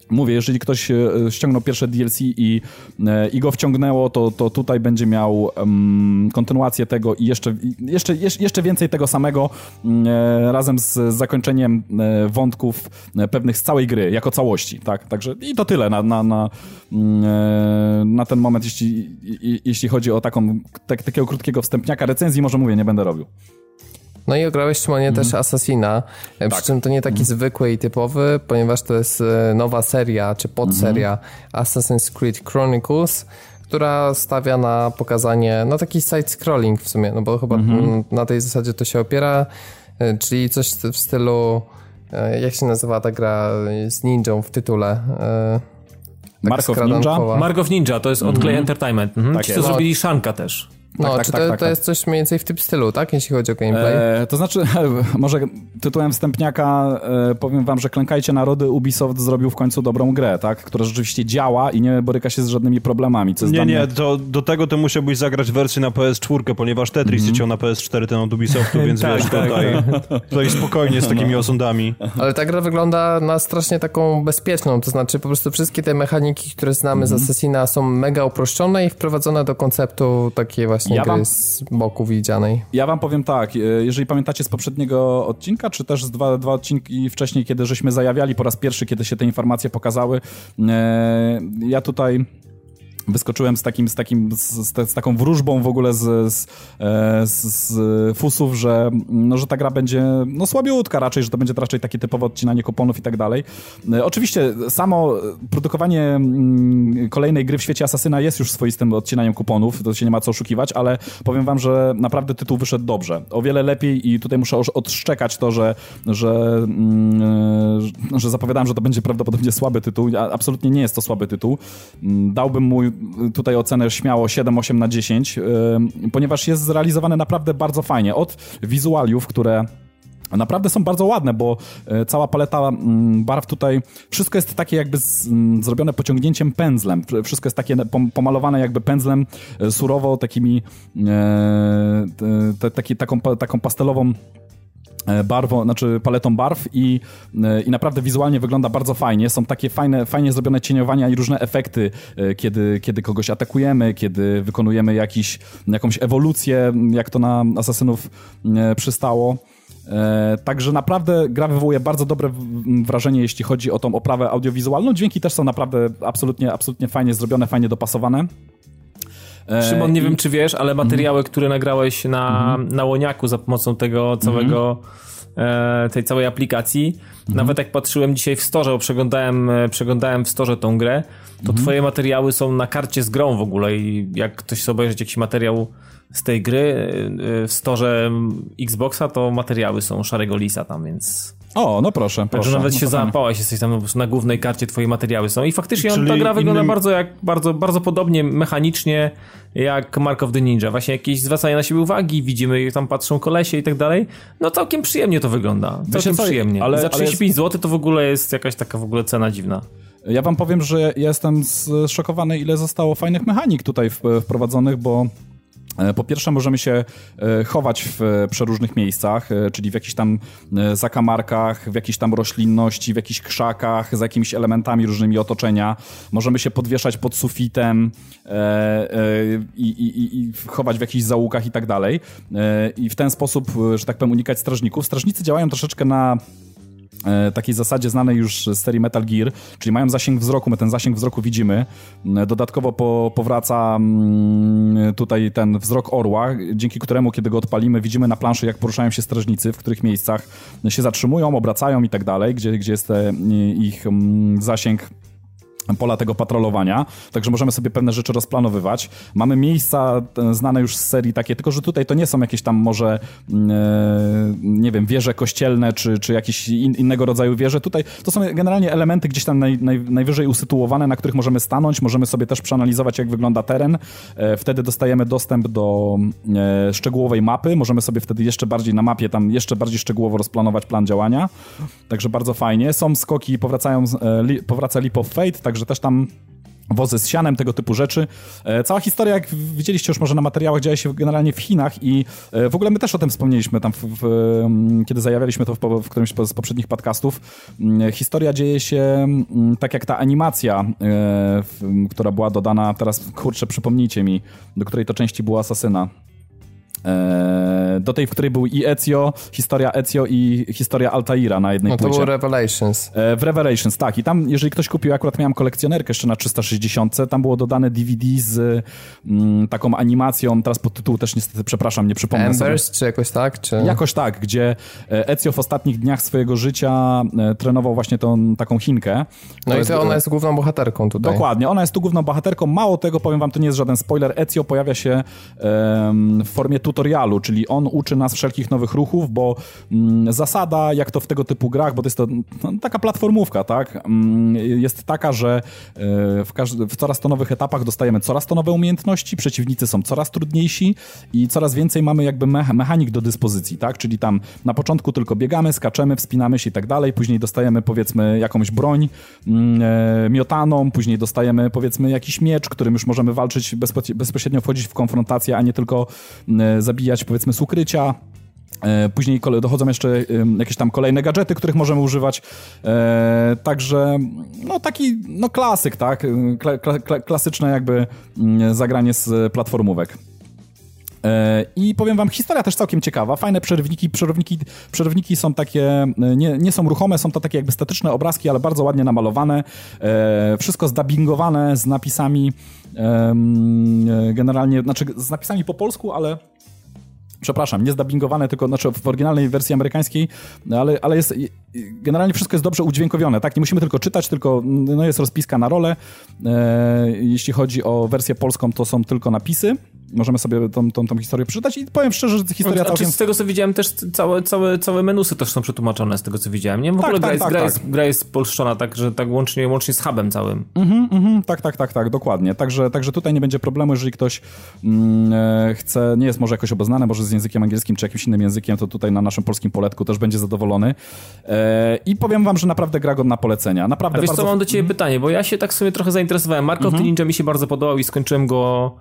C: Mówię, jeżeli ktoś e, ściągnął pierwsze DLC i, e, i go wciągnęło, to, to tutaj będzie miał um, kontynuację tego i jeszcze, jeszcze, jeszcze więcej tego samego um, razem z zakończeniem wątków pewnych z całej gry, jako całości. Tak? Także i to tyle na, na, na, na ten moment, jeśli, jeśli chodzi o taką, tak, takiego krótkiego wstępniaka. Recenzji może mówię, nie będę robił.
A: No i ograłeś Szymonie mm. też Assassina, e, tak. przy czym to nie taki mm. zwykły i typowy, ponieważ to jest e, nowa seria, czy podseria mm. Assassin's Creed Chronicles, która stawia na pokazanie, no taki side-scrolling w sumie, no bo chyba mm-hmm. na tej zasadzie to się opiera, e, czyli coś w stylu, jak się nazywa ta gra z ninją w tytule?
C: Mark of Ninja?
B: Mark of Ninja, to jest od Clay mm-hmm. Entertainment. Mhm. Tak Ci to zrobili Shanka też.
A: No, tak, tak, czy tak, to, tak, to tak. jest coś mniej więcej w tym stylu, tak? Jeśli chodzi o gameplay? E,
C: to znaczy, może tytułem wstępniaka e, powiem wam, że Klękajcie Narody Ubisoft zrobił w końcu dobrą grę, tak? Która rzeczywiście działa i nie boryka się z żadnymi problemami. Co
D: nie,
C: nie,
D: mnie... to, do tego to musiałbyś zagrać wersję na PS4, ponieważ Tetris mm -hmm. na PS4 ten od Ubisoftu, więc tak, wiesz, tak. tutaj, tutaj spokojnie z takimi no. osądami.
A: Ale ta gra wygląda na strasznie taką bezpieczną, to znaczy po prostu wszystkie te mechaniki, które znamy mm -hmm. z mhm. Assassina są mega uproszczone i wprowadzone do konceptu takiej właśnie ja gry wam... z boku widzianej.
C: Ja wam powiem tak, e, jeżeli pamiętacie z poprzedniego odcinka, czy też z dwa, dwa odcinki wcześniej, kiedy żeśmy zajawiali po raz pierwszy, kiedy się te informacje pokazały, e, ja tutaj wyskoczyłem z takim, z takim, z, z, taką wróżbą w ogóle z, z, e, z, fusów, że, no, że ta gra będzie no słabiutka raczej, że to będzie raczej takie typowe odcinanie kuponów i tak dalej. E, oczywiście samo produkowanie mm, kolejnej gry w świecie Asasyna jest już swoistym odcinaniem kuponów, to się nie ma co oszukiwać, ale powiem wam, że naprawdę tytuł wyszedł dobrze. O wiele lepiej i tutaj muszę odszczekać to, że, że, mm, że zapowiadałem, że to będzie prawdopodobnie słaby tytuł. Absolutnie nie jest to słaby tytuł. Mm, dałbym mu tutaj ocenę śmiało 7-8 na 10, ponieważ jest zrealizowany naprawdę bardzo fajnie. Od wizualiów, które Naprawdę są bardzo ładne, bo e, cała paleta mm, barw tutaj, wszystko jest takie jakby z, mm, zrobione pociągnięciem pędzlem. Wszystko jest takie pomalowane jakby pędzlem e, surowo, takimi, e, te, taki, taką, taką pastelową barwą, znaczy paletą barw i, e, i naprawdę wizualnie wygląda bardzo fajnie. Są takie fajne, fajnie zrobione cieniowania i różne efekty, e, kiedy, kiedy kogoś atakujemy, kiedy wykonujemy jakiś, jakąś ewolucję, jak to na Asasynów przystało. Także naprawdę gra wywołuje bardzo dobre wrażenie, jeśli chodzi o tą oprawę audiowizualną. Dźwięki też są naprawdę absolutnie, absolutnie fajnie zrobione, fajnie dopasowane.
B: Szymon, nie I... wiem czy wiesz, ale materiały, które nagrałeś na, mm na Łoniaku za pomocą tego całego mm -hmm E, tej całej aplikacji. Mhm. Nawet jak patrzyłem dzisiaj w storze, bo przeglądałem, e, przeglądałem w storze tą grę, to mhm. twoje materiały są na karcie z grą w ogóle i jak ktoś sobie obejrzeć jakiś materiał z tej gry e, w storze Xboxa, to materiały są Szarego Lisa tam, więc...
C: O, no proszę, proszę.
B: Także nawet no się załapałeś, jesteś tam po prostu na głównej karcie, twoje materiały są. I faktycznie Czyli ta gra wygląda innym... bardzo, jak, bardzo, bardzo podobnie, mechanicznie, jak Mark of the Ninja. Właśnie jakieś zwracanie na siebie uwagi, widzimy, tam patrzą kolesie i tak dalej. No całkiem przyjemnie to wygląda. Całkiem co, przyjemnie. Ale, Za 35 ale... zł to w ogóle jest jakaś taka w ogóle cena dziwna.
C: Ja wam powiem, że jestem zszokowany, ile zostało fajnych mechanik tutaj wprowadzonych, bo po pierwsze, możemy się e, chować w przeróżnych miejscach, e, czyli w jakichś tam zakamarkach, w jakiejś tam roślinności, w jakichś krzakach, z jakimiś elementami różnymi otoczenia. Możemy się podwieszać pod sufitem i, i, i chować w jakichś zaułkach i tak dalej. I w ten sposób, że tak powiem, unikać strażników. Strażnicy działają troszeczkę na E, takiej zasadzie znanej już z serii Metal Gear, czyli mają zasięg wzroku, my ten zasięg wzroku widzimy. E, dodatkowo po, powraca mm, tutaj ten wzrok orła, dzięki któremu, kiedy go odpalimy, widzimy na planszy, jak poruszają się strażnicy, w których miejscach się zatrzymują, obracają i tak dalej, gdzie, gdzie jest te, ich mm, zasięg pola tego patrolowania, także możemy sobie pewne rzeczy rozplanowywać. Mamy miejsca e, znane już z serii takie, tylko że tutaj to nie są jakieś tam może mm, e, nie wiem, wieże kościelne, czy, czy jakieś in, innego rodzaju wieże. Tutaj to są generalnie elementy gdzieś tam naj, naj, najwyżej usytuowane, na których możemy stanąć, możemy sobie też przeanalizować, jak wygląda teren. E, wtedy dostajemy dostęp do szczegółowej mapy, możemy sobie wtedy jeszcze bardziej na mapie tam jeszcze bardziej szczegółowo rozplanować plan działania. Także bardzo fajnie. Są skoki, powracają, powraca Leap of Fate, także także też tam wozy z sianem, tego typu rzeczy. E, cała historia, jak widzieliście już może na materiałach, dzieje się generalnie w Chinach i e, w ogóle my też o tym wspomnieliśmy tam, w, w, kiedy zajawialiśmy to w, w którymś z poprzednich podcastów. Historia dzieje się tak jak ta animacja, e, która była dodana, teraz kurczę, przypomnijcie mi, do której to części była Asasyna. E, do tej, w której był i Ezio, historia Ezio i historia Altaira na jednej
A: No to
C: płycie.
A: było Revelations.
C: E, w Revelations, tak. I tam, jeżeli ktoś kupił, akurat miałem kolekcjonerkę jeszcze na 360, tam było dodane DVD z mm, taką animacją, teraz pod tytułu też niestety, przepraszam, nie przypomnę
A: Embers,
C: sobie.
A: czy jakoś tak? Czy...
C: Jakoś tak, gdzie e, Ezio w ostatnich dniach swojego życia trenował właśnie tą taką Chinkę.
A: No to i to ona jest główną bohaterką tutaj.
C: Dokładnie, ona jest tu główną bohaterką. Mało tego, powiem wam, to nie jest żaden spoiler. Ezio pojawia się w formie tutorialu, czyli on uczy nas wszelkich nowych ruchów, bo mm, zasada, jak to w tego typu grach, bo to jest to no, taka platformówka, tak, mm, jest taka, że e, w, w coraz to nowych etapach dostajemy coraz to nowe umiejętności, przeciwnicy są coraz trudniejsi i coraz więcej mamy jakby me mechanik do dyspozycji, tak, czyli tam na początku tylko biegamy, skaczemy, wspinamy się i tak dalej, później dostajemy powiedzmy jakąś broń mm, e, miotaną, później dostajemy powiedzmy jakiś miecz, którym już możemy walczyć bezpośrednio wchodzić w konfrontację, a nie tylko e, zabijać powiedzmy z ukrycia. E, później dochodzą jeszcze jakieś tam kolejne gadżety, których możemy używać. E, także no taki no klasyk, tak? Kla, kla, klasyczne jakby mm, zagranie z platformówek. E, I powiem wam, historia też całkiem ciekawa, fajne przerywniki, przerywniki, przerywniki są takie, nie, nie są ruchome, są to takie jakby statyczne obrazki, ale bardzo ładnie namalowane, wszystko zdubbingowane z napisami generalnie, znaczy z napisami po polsku, ale przepraszam, nie zdubbingowane, tylko znaczy w oryginalnej wersji amerykańskiej, ale, ale jest, generalnie wszystko jest dobrze udźwiękowione, tak? Nie musimy tylko czytać, tylko no jest rozpiska na rolę. E, jeśli chodzi o wersję polską, to są tylko napisy możemy sobie tą, tą, tą historię przeczytać i powiem szczerze, że historia
B: A całkiem... z tego co widziałem też całe, całe, całe menusy też są przetłumaczone z tego co widziałem, nie? W
C: tak,
B: ogóle
C: tak,
B: gra,
C: tak,
B: gra,
C: tak.
B: Jest, gra jest polszczona tak, że tak łącznie, łącznie z hubem całym.
C: Mhm, mhm, tak, tak, tak, tak, dokładnie. Także, także tutaj nie będzie problemu, jeżeli ktoś mm, e, chce, nie jest może jakoś obeznany, może z językiem angielskim czy jakimś innym językiem, to tutaj na naszym polskim poletku też będzie zadowolony. E, I powiem wam, że naprawdę gra godna polecenia. Naprawdę
B: A wiesz
C: bardzo...
B: co, mam do ciebie mhm. pytanie, bo ja się tak sobie trochę zainteresowałem. Mark of the Ninja mi się bardzo podobał i skończyłem go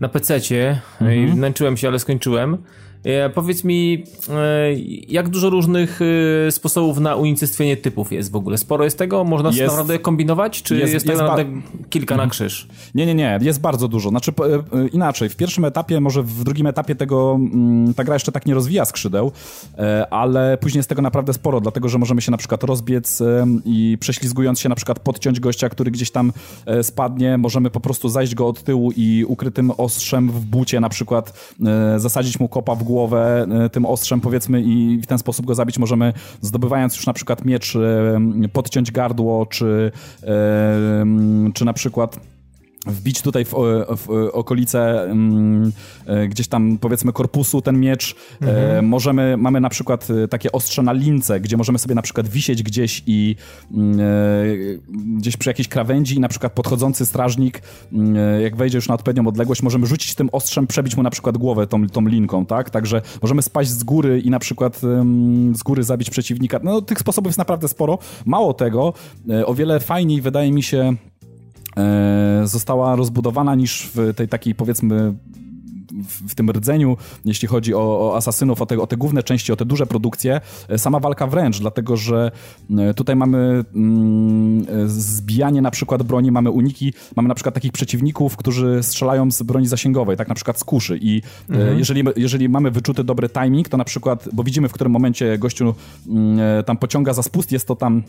B: na PC-cie mhm. i męczyłem się, ale skończyłem. E, powiedz mi, e, jak dużo różnych e, sposobów na unicestwienie typów jest w ogóle? Sporo jest tego? Można jest, naprawdę kombinować? Czy jest, jest tak naprawdę kilka na mhm. krzyż?
C: Nie, nie, nie. Jest bardzo dużo. Znaczy inaczej. W pierwszym etapie, może w drugim etapie tego mm, ta gra jeszcze tak nie rozwija skrzydeł, ale później jest tego naprawdę sporo, dlatego, że możemy się na przykład rozbiec i prześlizgując się na przykład podciąć gościa, który gdzieś tam spadnie. Możemy po prostu zajść go od tyłu i ukrytym ostrzem w bucie na przykład zasadzić mu kopa w głowę głowę e, tym ostrzem powiedzmy i w ten sposób go zabić możemy zdobywając już na przykład miecz e, podciąć gardło czy, e, czy na przykład wbić tutaj w, w okolice um, gdzieś tam powiedzmy korpusu ten miecz. Mhm. E, możemy, mamy na przykład e, takie ostrze na lince, gdzie możemy sobie na przykład wisieć gdzieś i mm, e, gdzieś przy jakiejś krawędzi i na przykład podchodzący strażnik, e, jak wejdzie już na odpowiednią odległość, możemy rzucić tym ostrzem, przebić mu na przykład głowę tą, tą linką, tak? Także możemy spaść z góry i na przykład z góry zabić przeciwnika. No tych sposobów jest naprawdę sporo. Mało tego, e, o wiele fajniej wydaje mi się E, została rozbudowana niż w tej takiej powiedzmy w, tym rdzeniu, jeśli chodzi o, o asasynów, o te, o te główne części, o te duże produkcje, sama walka wręcz, dlatego że tutaj mamy mm, zbijanie na przykład broni, mamy uniki, mamy na przykład takich przeciwników, którzy strzelają z broni zasięgowej, tak na przykład z kuszy i mhm. jeżeli, jeżeli mamy wyczuty dobry timing, to na przykład, bo widzimy w którym momencie gościu mm, tam pociąga za spust, jest to tam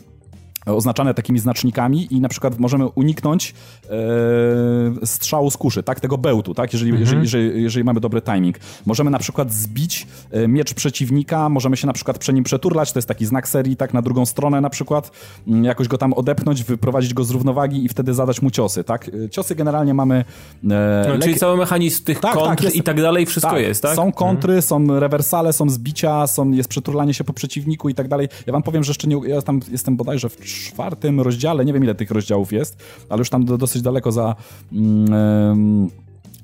C: oznaczane takimi znacznikami i na przykład możemy uniknąć e, strzału z kuszy, tak, tego bełtu, tak, jeżeli, mhm. jeżeli, jeżeli, jeżeli, mamy dobry timing. Możemy na przykład zbić e, miecz przeciwnika, możemy się na przykład przy nim przeturlać, to jest taki znak serii, tak, na drugą stronę na przykład, mm, jakoś go tam odepnąć, wyprowadzić go z równowagi i wtedy zadać mu ciosy, tak. E, ciosy generalnie mamy...
B: E, no, czyli cały mechanizm tych tak, kontr tak, jest, i tak dalej, wszystko tak, jest, tak?
C: Są kontry, mhm. są rewersale, są zbicia, są, jest przeturlanie się po przeciwniku i tak dalej. Ja wam powiem, że jeszcze nie, ja tam jestem bodajże w czwartym rozdziale, nie wiem ile tych rozdziałów jest, ale już tam do, dosyć daleko za... Mm,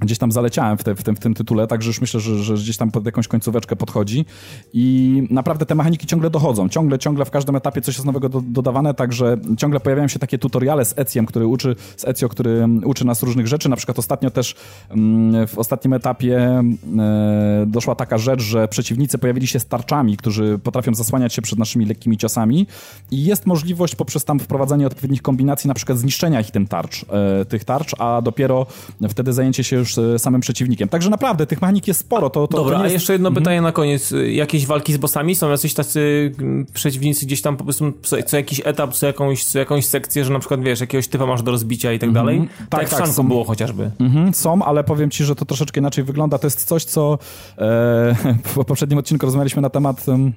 C: gdzieś tam zaleciałem w, te, w, tym, w tym tytule, także już myślę, że, że gdzieś tam pod jakąś końcóweczkę podchodzi. I naprawdę te mechaniki ciągle dochodzą, ciągle, ciągle w każdym etapie coś jest nowego do, dodawane, także ciągle pojawiają się takie tutoriale z Ecjem, który uczy, z Ecio, który uczy nas różnych rzeczy, na przykład ostatnio też mm, w ostatnim etapie e, doszła taka rzecz, że przeciwnicy pojawili się z tarczami, którzy potrafią zasłaniać się przed naszymi lekkimi ciosami. I jest możliwość poprzez tam wprowadzenie odpowiednich kombinacji, na przykład zniszczenia ich tym tarcz, e, tych tarcz, a dopiero wtedy zajęcie się już z samym przeciwnikiem. Także naprawdę tych mechanik jest sporo. To, to,
B: Dobra,
C: to
B: jest... a jeszcze jedno mhm. pytanie na koniec. Jakieś walki z bossami? Są jacyś tacy mm, przeciwnicy gdzieś tam po prostu co, co jakiś etap, co jakąś, co jakąś sekcję, że na przykład wiesz, jakiegoś typa masz do rozbicia i tak mhm. dalej? Tak, tak, jak tak, są, było chociażby.
C: Mhm, są, ale powiem ci, że to troszeczkę inaczej wygląda. To jest coś, co e, w poprzednim odcinku rozmawialiśmy na temat... E,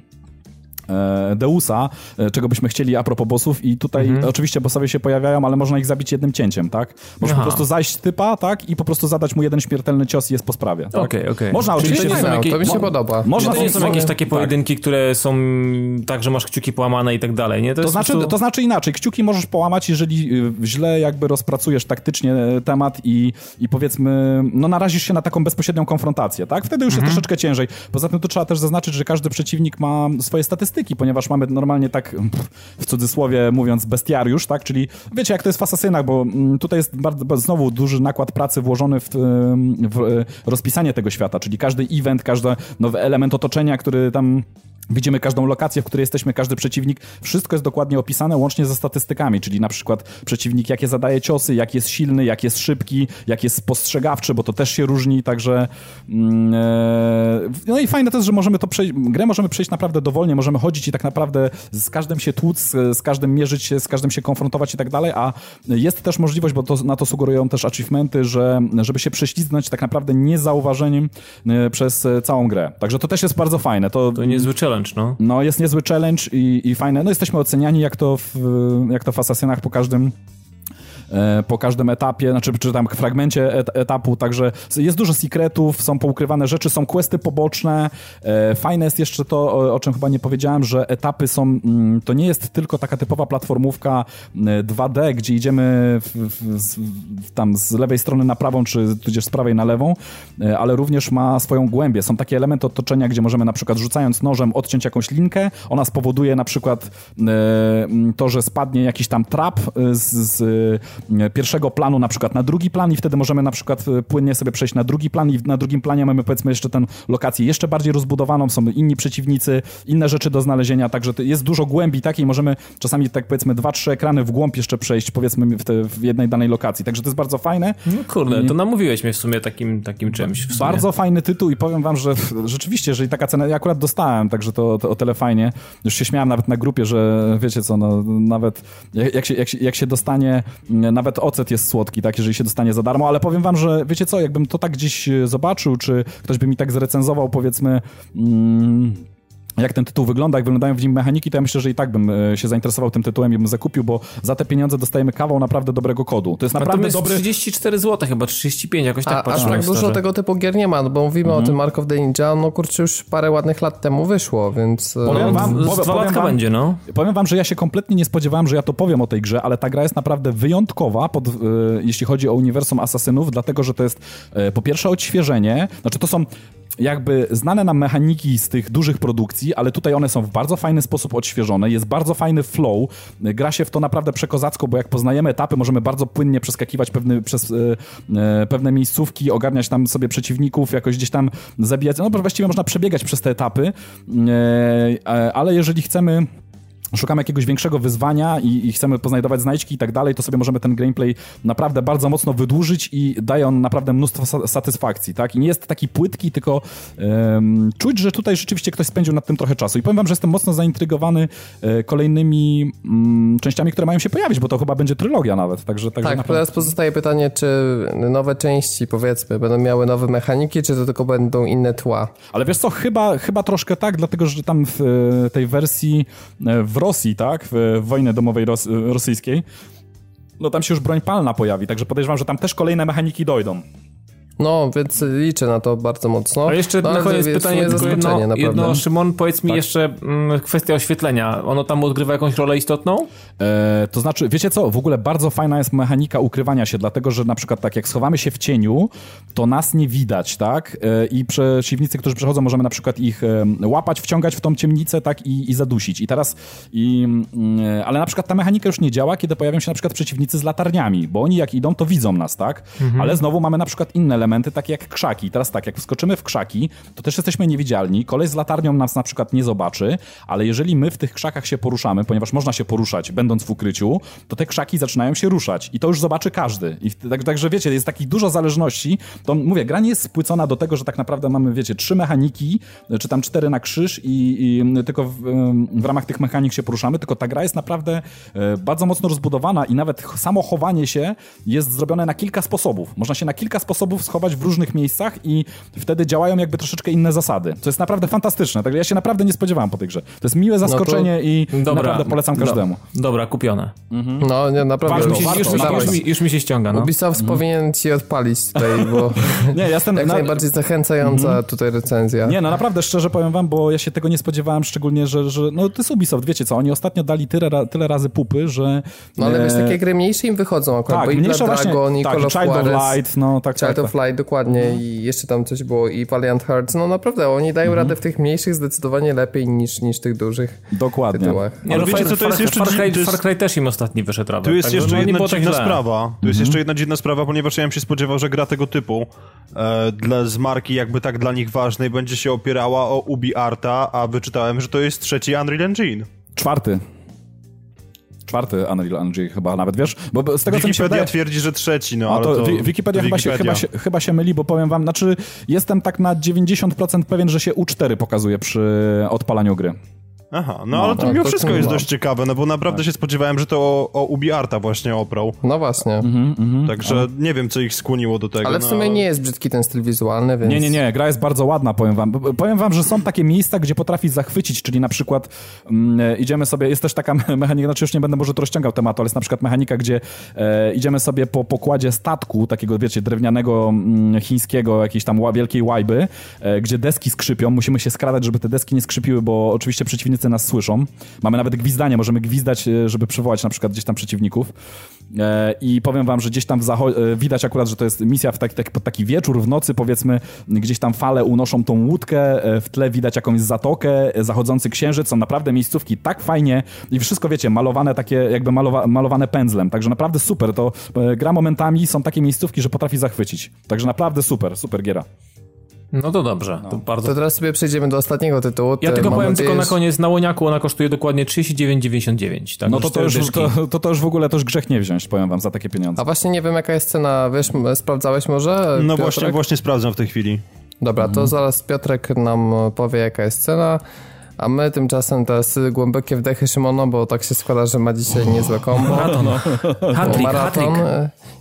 C: Deusa, e, czego byśmy chcieli a propos bossów i tutaj mhm. oczywiście bossowie się pojawiają, ale można ich zabić jednym cięciem, tak? Można po prostu zajść typa, tak? I po prostu zadać mu jeden śmiertelny cios i jest po sprawie.
A: Okej, okej. Okay, okay.
C: Można oczywiście...
A: To, jakieś... to mi się podoba.
B: Można to nie są jakieś takie tak. pojedynki, tak. które są tak, że masz kciuki połamane i tak dalej, nie?
C: To, to znaczy, prostu... to znaczy inaczej. Kciuki możesz połamać, jeżeli y, źle jakby rozpracujesz taktycznie e, temat i, i powiedzmy, no narazisz się na taką bezpośrednią konfrontację, tak? Wtedy już mhm. jest troszeczkę ciężej. Poza tym tu trzeba też zaznaczyć, że każdy przeciwnik ma swoje statystyki, ponieważ mamy normalnie tak, w cudzysłowie mówiąc, bestiariusz, tak? Czyli wiecie, jak to jest w asasynach, bo mm, tutaj jest bardzo, znowu duży nakład pracy włożony w, w e, rozpisanie tego świata, czyli każdy event, każdy nowy element otoczenia, który tam Widzimy każdą lokację, w której jesteśmy, każdy przeciwnik. Wszystko jest dokładnie opisane, łącznie ze statystykami, czyli na przykład przeciwnik, jakie zadaje ciosy, jak jest silny, jak jest szybki, jak jest spostrzegawczy, bo to też się różni, także... Mm, e, no i fajne to jest, że możemy to przejść, grę możemy przejść naprawdę dowolnie, możemy chodzić i tak naprawdę z każdym się tłuc, z każdym mierzyć się, z każdym się konfrontować i tak dalej, a jest też możliwość, bo to, na to sugerują też achievementy, że żeby się prześlizgnąć tak naprawdę niezauważeniem e, przez całą grę. Także to też jest bardzo fajne. To,
B: to niezły challenge no.
C: No, jest niezły challenge i, i fajne. No, jesteśmy oceniani jak to w, jak to w po każdym po każdym etapie, znaczy czy tam fragmencie et etapu, także jest dużo secretów, są poukrywane rzeczy, są questy poboczne. E, fajne jest jeszcze to, o, czym chyba nie powiedziałem, że etapy są, mm, to nie jest tylko taka typowa platformówka 2D, e, gdzie idziemy w, w, w, tam z lewej strony na prawą, czy tudzież z prawej na lewą, ale również ma swoją głębię. Są takie elementy otoczenia, gdzie możemy na przykład rzucając nożem odciąć jakąś linkę, ona spowoduje na przykład to, że spadnie jakiś tam trap z, z E, pierwszego planu na przykład na drugi plan i wtedy możemy na przykład e, płynnie sobie przejść na drugi plan i na drugim planie mamy powiedzmy jeszcze tę lokację jeszcze bardziej rozbudowaną, są inni przeciwnicy, inne rzeczy do znalezienia, także jest dużo głębi takiej, możemy czasami tak powiedzmy dwa, trzy ekrany w głąb jeszcze przejść powiedzmy w, te, w jednej danej lokacji, także to jest bardzo fajne.
B: No kurde, to namówiłeś mnie w sumie takim, takim czymś.
C: Bardzo fajny tytuł i powiem wam, że rzeczywiście, jeżeli taka cena, ja akurat dostałem, także to, to o tyle fajnie, już się śmiałem nawet na grupie, że wiecie co, no nawet jak, jak, się, jak, się, jak się dostanie nawet ocet jest słodki, tak, jeżeli się dostanie za darmo, ale powiem wam, że wiecie co, jakbym to tak gdzieś e, zobaczył, czy ktoś by mi tak zrecenzował, powiedzmy... Mm, jak ten tytuł wygląda, jak wyglądają w nim mechaniki, to ja myślę, że i tak bym e, się zainteresował tym tytułem i bym zakupił, bo za te pieniądze dostajemy kawał naprawdę dobrego kodu. To jest naprawdę
B: jest
C: dobry...
B: 34 zł chyba, 35, jakoś tak
A: a, patrzę. tak dużo tego typu gier nie ma, no bo mówimy mhm. o tym Mark of the Ninja, no kurczę, już parę ładnych lat temu wyszło, więc...
B: E, powiem wam, no, powiem, powiem wam, będzie, no.
C: Powiem wam, że ja się kompletnie nie spodziewałem, że ja to powiem o tej grze, ale ta gra jest naprawdę wyjątkowa, pod, e, jeśli chodzi o uniwersum Asasynów, dlatego, że to jest po pierwsze odświeżenie, znaczy to są jakby znane nam mechaniki z tych dużych produkcji, ale tutaj one są w bardzo fajny sposób odświeżone, jest bardzo fajny flow, gra się w to naprawdę przekozacko, bo jak poznajemy etapy, możemy bardzo płynnie przeskakiwać pewny, przez e, pewne miejscówki, ogarniać tam sobie przeciwników, jakoś gdzieś tam zabijać, no właściwie można przebiegać przez te etapy, e ale jeżeli chcemy szukamy jakiegoś większego wyzwania i, i, chcemy poznajdować znajdźki i tak dalej, to sobie możemy ten gameplay naprawdę bardzo mocno wydłużyć i daje on naprawdę mnóstwo satysfakcji, tak? I nie jest taki płytki, tylko um, czuć, że tutaj rzeczywiście ktoś spędził nad tym trochę czasu. I powiem wam, że jestem mocno zaintrygowany e, kolejnymi mm, częściami, które mają się pojawić, bo to chyba będzie trylogia nawet, także... także
A: tak, teraz pozostaje pytanie, czy nowe części, powiedzmy, będą miały nowe mechaniki, czy to tylko będą inne tła?
C: Ale wiesz co, chyba, chyba troszkę tak, dlatego, że tam w e, tej wersji e, w Rosji, tak, w wojnie domowej ros rosyjskiej, no tam się już broń palna pojawi, także podejrzewam, że tam też kolejne mechaniki dojdą.
A: No, więc liczę na to bardzo mocno.
B: A jeszcze
A: no,
B: na koniec pytanie tylko jedno, jedno, Szymon, powiedz mi tak. jeszcze mm, kwestia oświetlenia. Ono tam odgrywa jakąś rolę istotną?
C: E, to znaczy, wiecie co, w ogóle bardzo fajna jest mechanika ukrywania się, dlatego, że na przykład tak jak schowamy się w cieniu, to nas nie widać, tak? E, I przeciwnicy, którzy przechodzą, możemy na przykład ich e, łapać, wciągać w tą ciemnicę, tak? I, i zadusić. I teraz, i, mm, ale na przykład ta mechanika już nie działa, kiedy pojawią się na przykład przeciwnicy z latarniami, bo oni jak idą, to widzą nas, tak? Mhm. Ale znowu mamy na przykład inne elementy, elementy takie jak krzaki. Teraz tak, jak wskoczymy w krzaki, to też jesteśmy niewidzialni. Kolej z latarnią nas na przykład nie zobaczy, ale jeżeli my w tych krzakach się poruszamy, ponieważ można się poruszać będąc w ukryciu, to te krzaki zaczynają się ruszać i to już zobaczy każdy. I tak, także wiecie, jest takich dużo zależności. To mówię, gra nie jest spłycona do tego, że tak naprawdę mamy, wiecie, trzy mechaniki, czy tam cztery na krzyż i, i tylko w, w, ramach tych mechanik się poruszamy, tylko ta gra jest naprawdę e, bardzo mocno rozbudowana i nawet samo chowanie się jest zrobione na kilka sposobów. Można się na kilka sposobów schować w różnych miejscach i wtedy działają jakby troszeczkę inne zasady. To jest naprawdę fantastyczne. Także ja się naprawdę nie spodziewałem po tej grze. To jest miłe no zaskoczenie no i dobra, naprawdę polecam każdemu.
B: Do, dobra, kupione.
A: Mhm. No, nie, naprawdę.
B: Warto, już, warto, już, warto. Już, mi, już, mi, się ściąga, no.
A: Ubisoft mhm. powinien ci odpalić tutaj, bo nie, ja jestem jak na... najbardziej zachęcająca mhm. tutaj recenzja.
C: Nie, no naprawdę szczerze powiem wam, bo ja się tego nie spodziewałem, szczególnie, że, że no to jest Ubisoft, wiecie co, oni ostatnio dali tyle, tyle razy pupy, że...
A: No ale e... wiesz, takie gry mniejsze im wychodzą akurat, tak, bo i Dragon, właśnie, i tak, Call of
C: Child of Light, no tak,
A: Child
C: tak,
A: of Light, dokładnie no. i jeszcze tam coś było i Valiant Hearts, no naprawdę, oni dają mhm. radę w tych mniejszych zdecydowanie lepiej niż, niż tych dużych
C: Dokładnie.
A: tytułach.
B: Nie, no wiecie, co to jest jeszcze... Far Cry, Far Cry też im ostatni wyszedł, prawda?
D: Tu jest tak, jeszcze jedna tak dziwna sprawa. Tu mhm. jest jeszcze jedna dziwna sprawa, ponieważ ja bym się spodziewał, że gra tego typu e, dla, z marki jakby tak dla nich ważnej będzie się opierała o Ubi Arta, a wyczytałem, że to jest trzeci Unreal Engine.
C: Czwarty czwarty Unreal Engine chyba nawet, wiesz? Bo z tego,
D: Wikipedia
C: co mi się wydaje...
D: twierdzi, że trzeci, no ale to...
C: to... Wikipedia, Wikipedia, Chyba, się, chyba, się, chyba się myli, bo powiem wam, znaczy jestem tak na 90% pewien, że się U4 pokazuje przy odpalaniu gry.
D: Aha, no, no ale to no, mimo to wszystko jest dość ciekawe, no bo naprawdę tak. się spodziewałem, że to o, o UbiArta właśnie oprał.
A: No właśnie. Mhm,
D: mhm, Także ale... nie wiem, co ich skłoniło do tego.
A: Ale w no, sumie no, nie jest brzydki ten styl wizualny, więc...
C: Nie, nie, nie, gra jest bardzo ładna, powiem wam. Powiem wam, że są takie miejsca, gdzie potrafi zachwycić, czyli na przykład mm, idziemy sobie, jest też taka mechanika, znaczy już nie będę może tu rozciągał tematu, ale jest na przykład mechanika, gdzie e, idziemy sobie po pokładzie statku, takiego wiecie, drewnianego, mm, chińskiego, jakiejś tam wielkiej łajby, e, gdzie deski skrzypią, musimy się skradać, żeby te deski nie skrzypiły, bo oczywiście przeciwnicy nas słyszą. Mamy nawet gwizdanie, możemy gwizdać, e, żeby przywołać na przykład gdzieś tam przeciwników. E, I powiem wam, że gdzieś tam e, widać akurat, że to jest misja w taki, taki, pod taki wieczór, w nocy powiedzmy, gdzieś tam fale unoszą tą łódkę, w tle widać jakąś zatokę, zachodzący księżyc, są naprawdę miejscówki tak fajnie i wszystko wiecie, malowane takie jakby malowa, malowane pędzlem, także naprawdę super, to gra momentami, są takie miejscówki, że potrafi zachwycić, także naprawdę super, super giera.
B: No to dobrze. No. To, bardzo...
A: to teraz sobie przejdziemy do ostatniego tytułu.
B: Ja tylko powiem tylko na koniec, na Łoniaku ona kosztuje dokładnie 39,99.
C: Tak? No to to, już, to, to, to już w ogóle to już grzech nie wziąć, powiem wam, za takie pieniądze.
A: A właśnie nie wiem jaka jest cena, wiesz, sprawdzałeś może?
D: No właśnie, właśnie sprawdzam w tej chwili.
A: Dobra, to mhm. zaraz Piotrek nam powie jaka jest cena. A my tymczasem teraz głębokie wdechy Szymono, bo tak się składa, że ma dzisiaj niezłe kombo.
B: Maraton. Hatrik, maraton.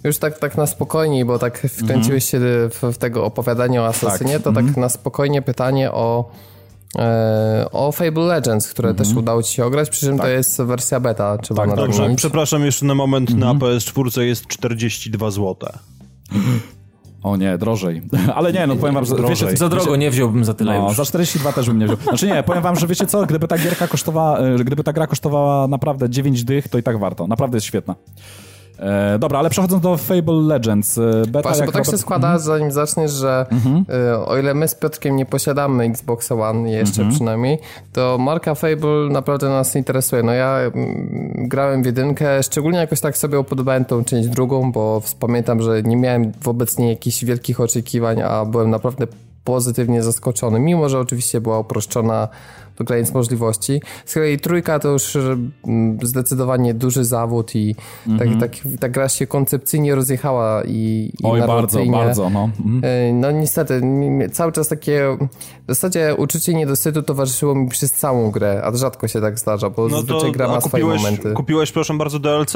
A: Już tak, tak na spokojniej, bo tak wkręciłeś się w, w tego opowiadania o Asasynie, tak. to tak mhm. na spokojnie pytanie o e, o Fable Legends, które też mhm. udało ci się ograć, przy czym tak. to jest wersja beta, trzeba tak,
D: dobrze. Przepraszam, jeszcze na moment na PS4 jest 42 zł.
C: O nie, drożej. Ale nie, no powiem wam, że
B: wiecie, za drogo nie wziąłbym za tyle no,
C: już. Za 42 też bym nie wziął. Znaczy nie, powiem wam, że wiecie co, gdyby ta gierka kosztowała, e, gdyby ta gra kosztowała naprawdę 9 dych, to i tak warto. Naprawdę jest świetna. E, dobra, ale przechodząc do Fable Legends. e, Beta
A: Właśnie, bo tak się
C: Robert-
A: składa, zanim zaczniesz, że y, o ile my z Piotrkiem nie posiadamy Xboxa One jeszcze przynajmniej, to marka Fable naprawdę nas interesuje. No ja mm, grałem w jedynkę, szczególnie jakoś tak sobie upodobałem tą część drugą, bo pamiętam, że nie miałem wobec niej jakichś wielkich oczekiwań, a byłem naprawdę pozytywnie zaskoczony, mimo że oczywiście była uproszczona do granic możliwości. Z kolei trójka to już mm, zdecydowanie duży zawód i tak, tak, ta gra się koncepcyjnie rozjechała i, i
C: Oj, bardzo, bardzo, no. Mhm.
A: E, No niestety, cały czas takie w zasadzie uczucie niedosytu towarzyszyło mi przez całą grę, a rzadko się tak zdarza, bo
D: No
A: zazwyczaj gra ma swoje
D: kupiłeś,
A: momenty.
D: kupiłeś, proszę bardzo, DLC?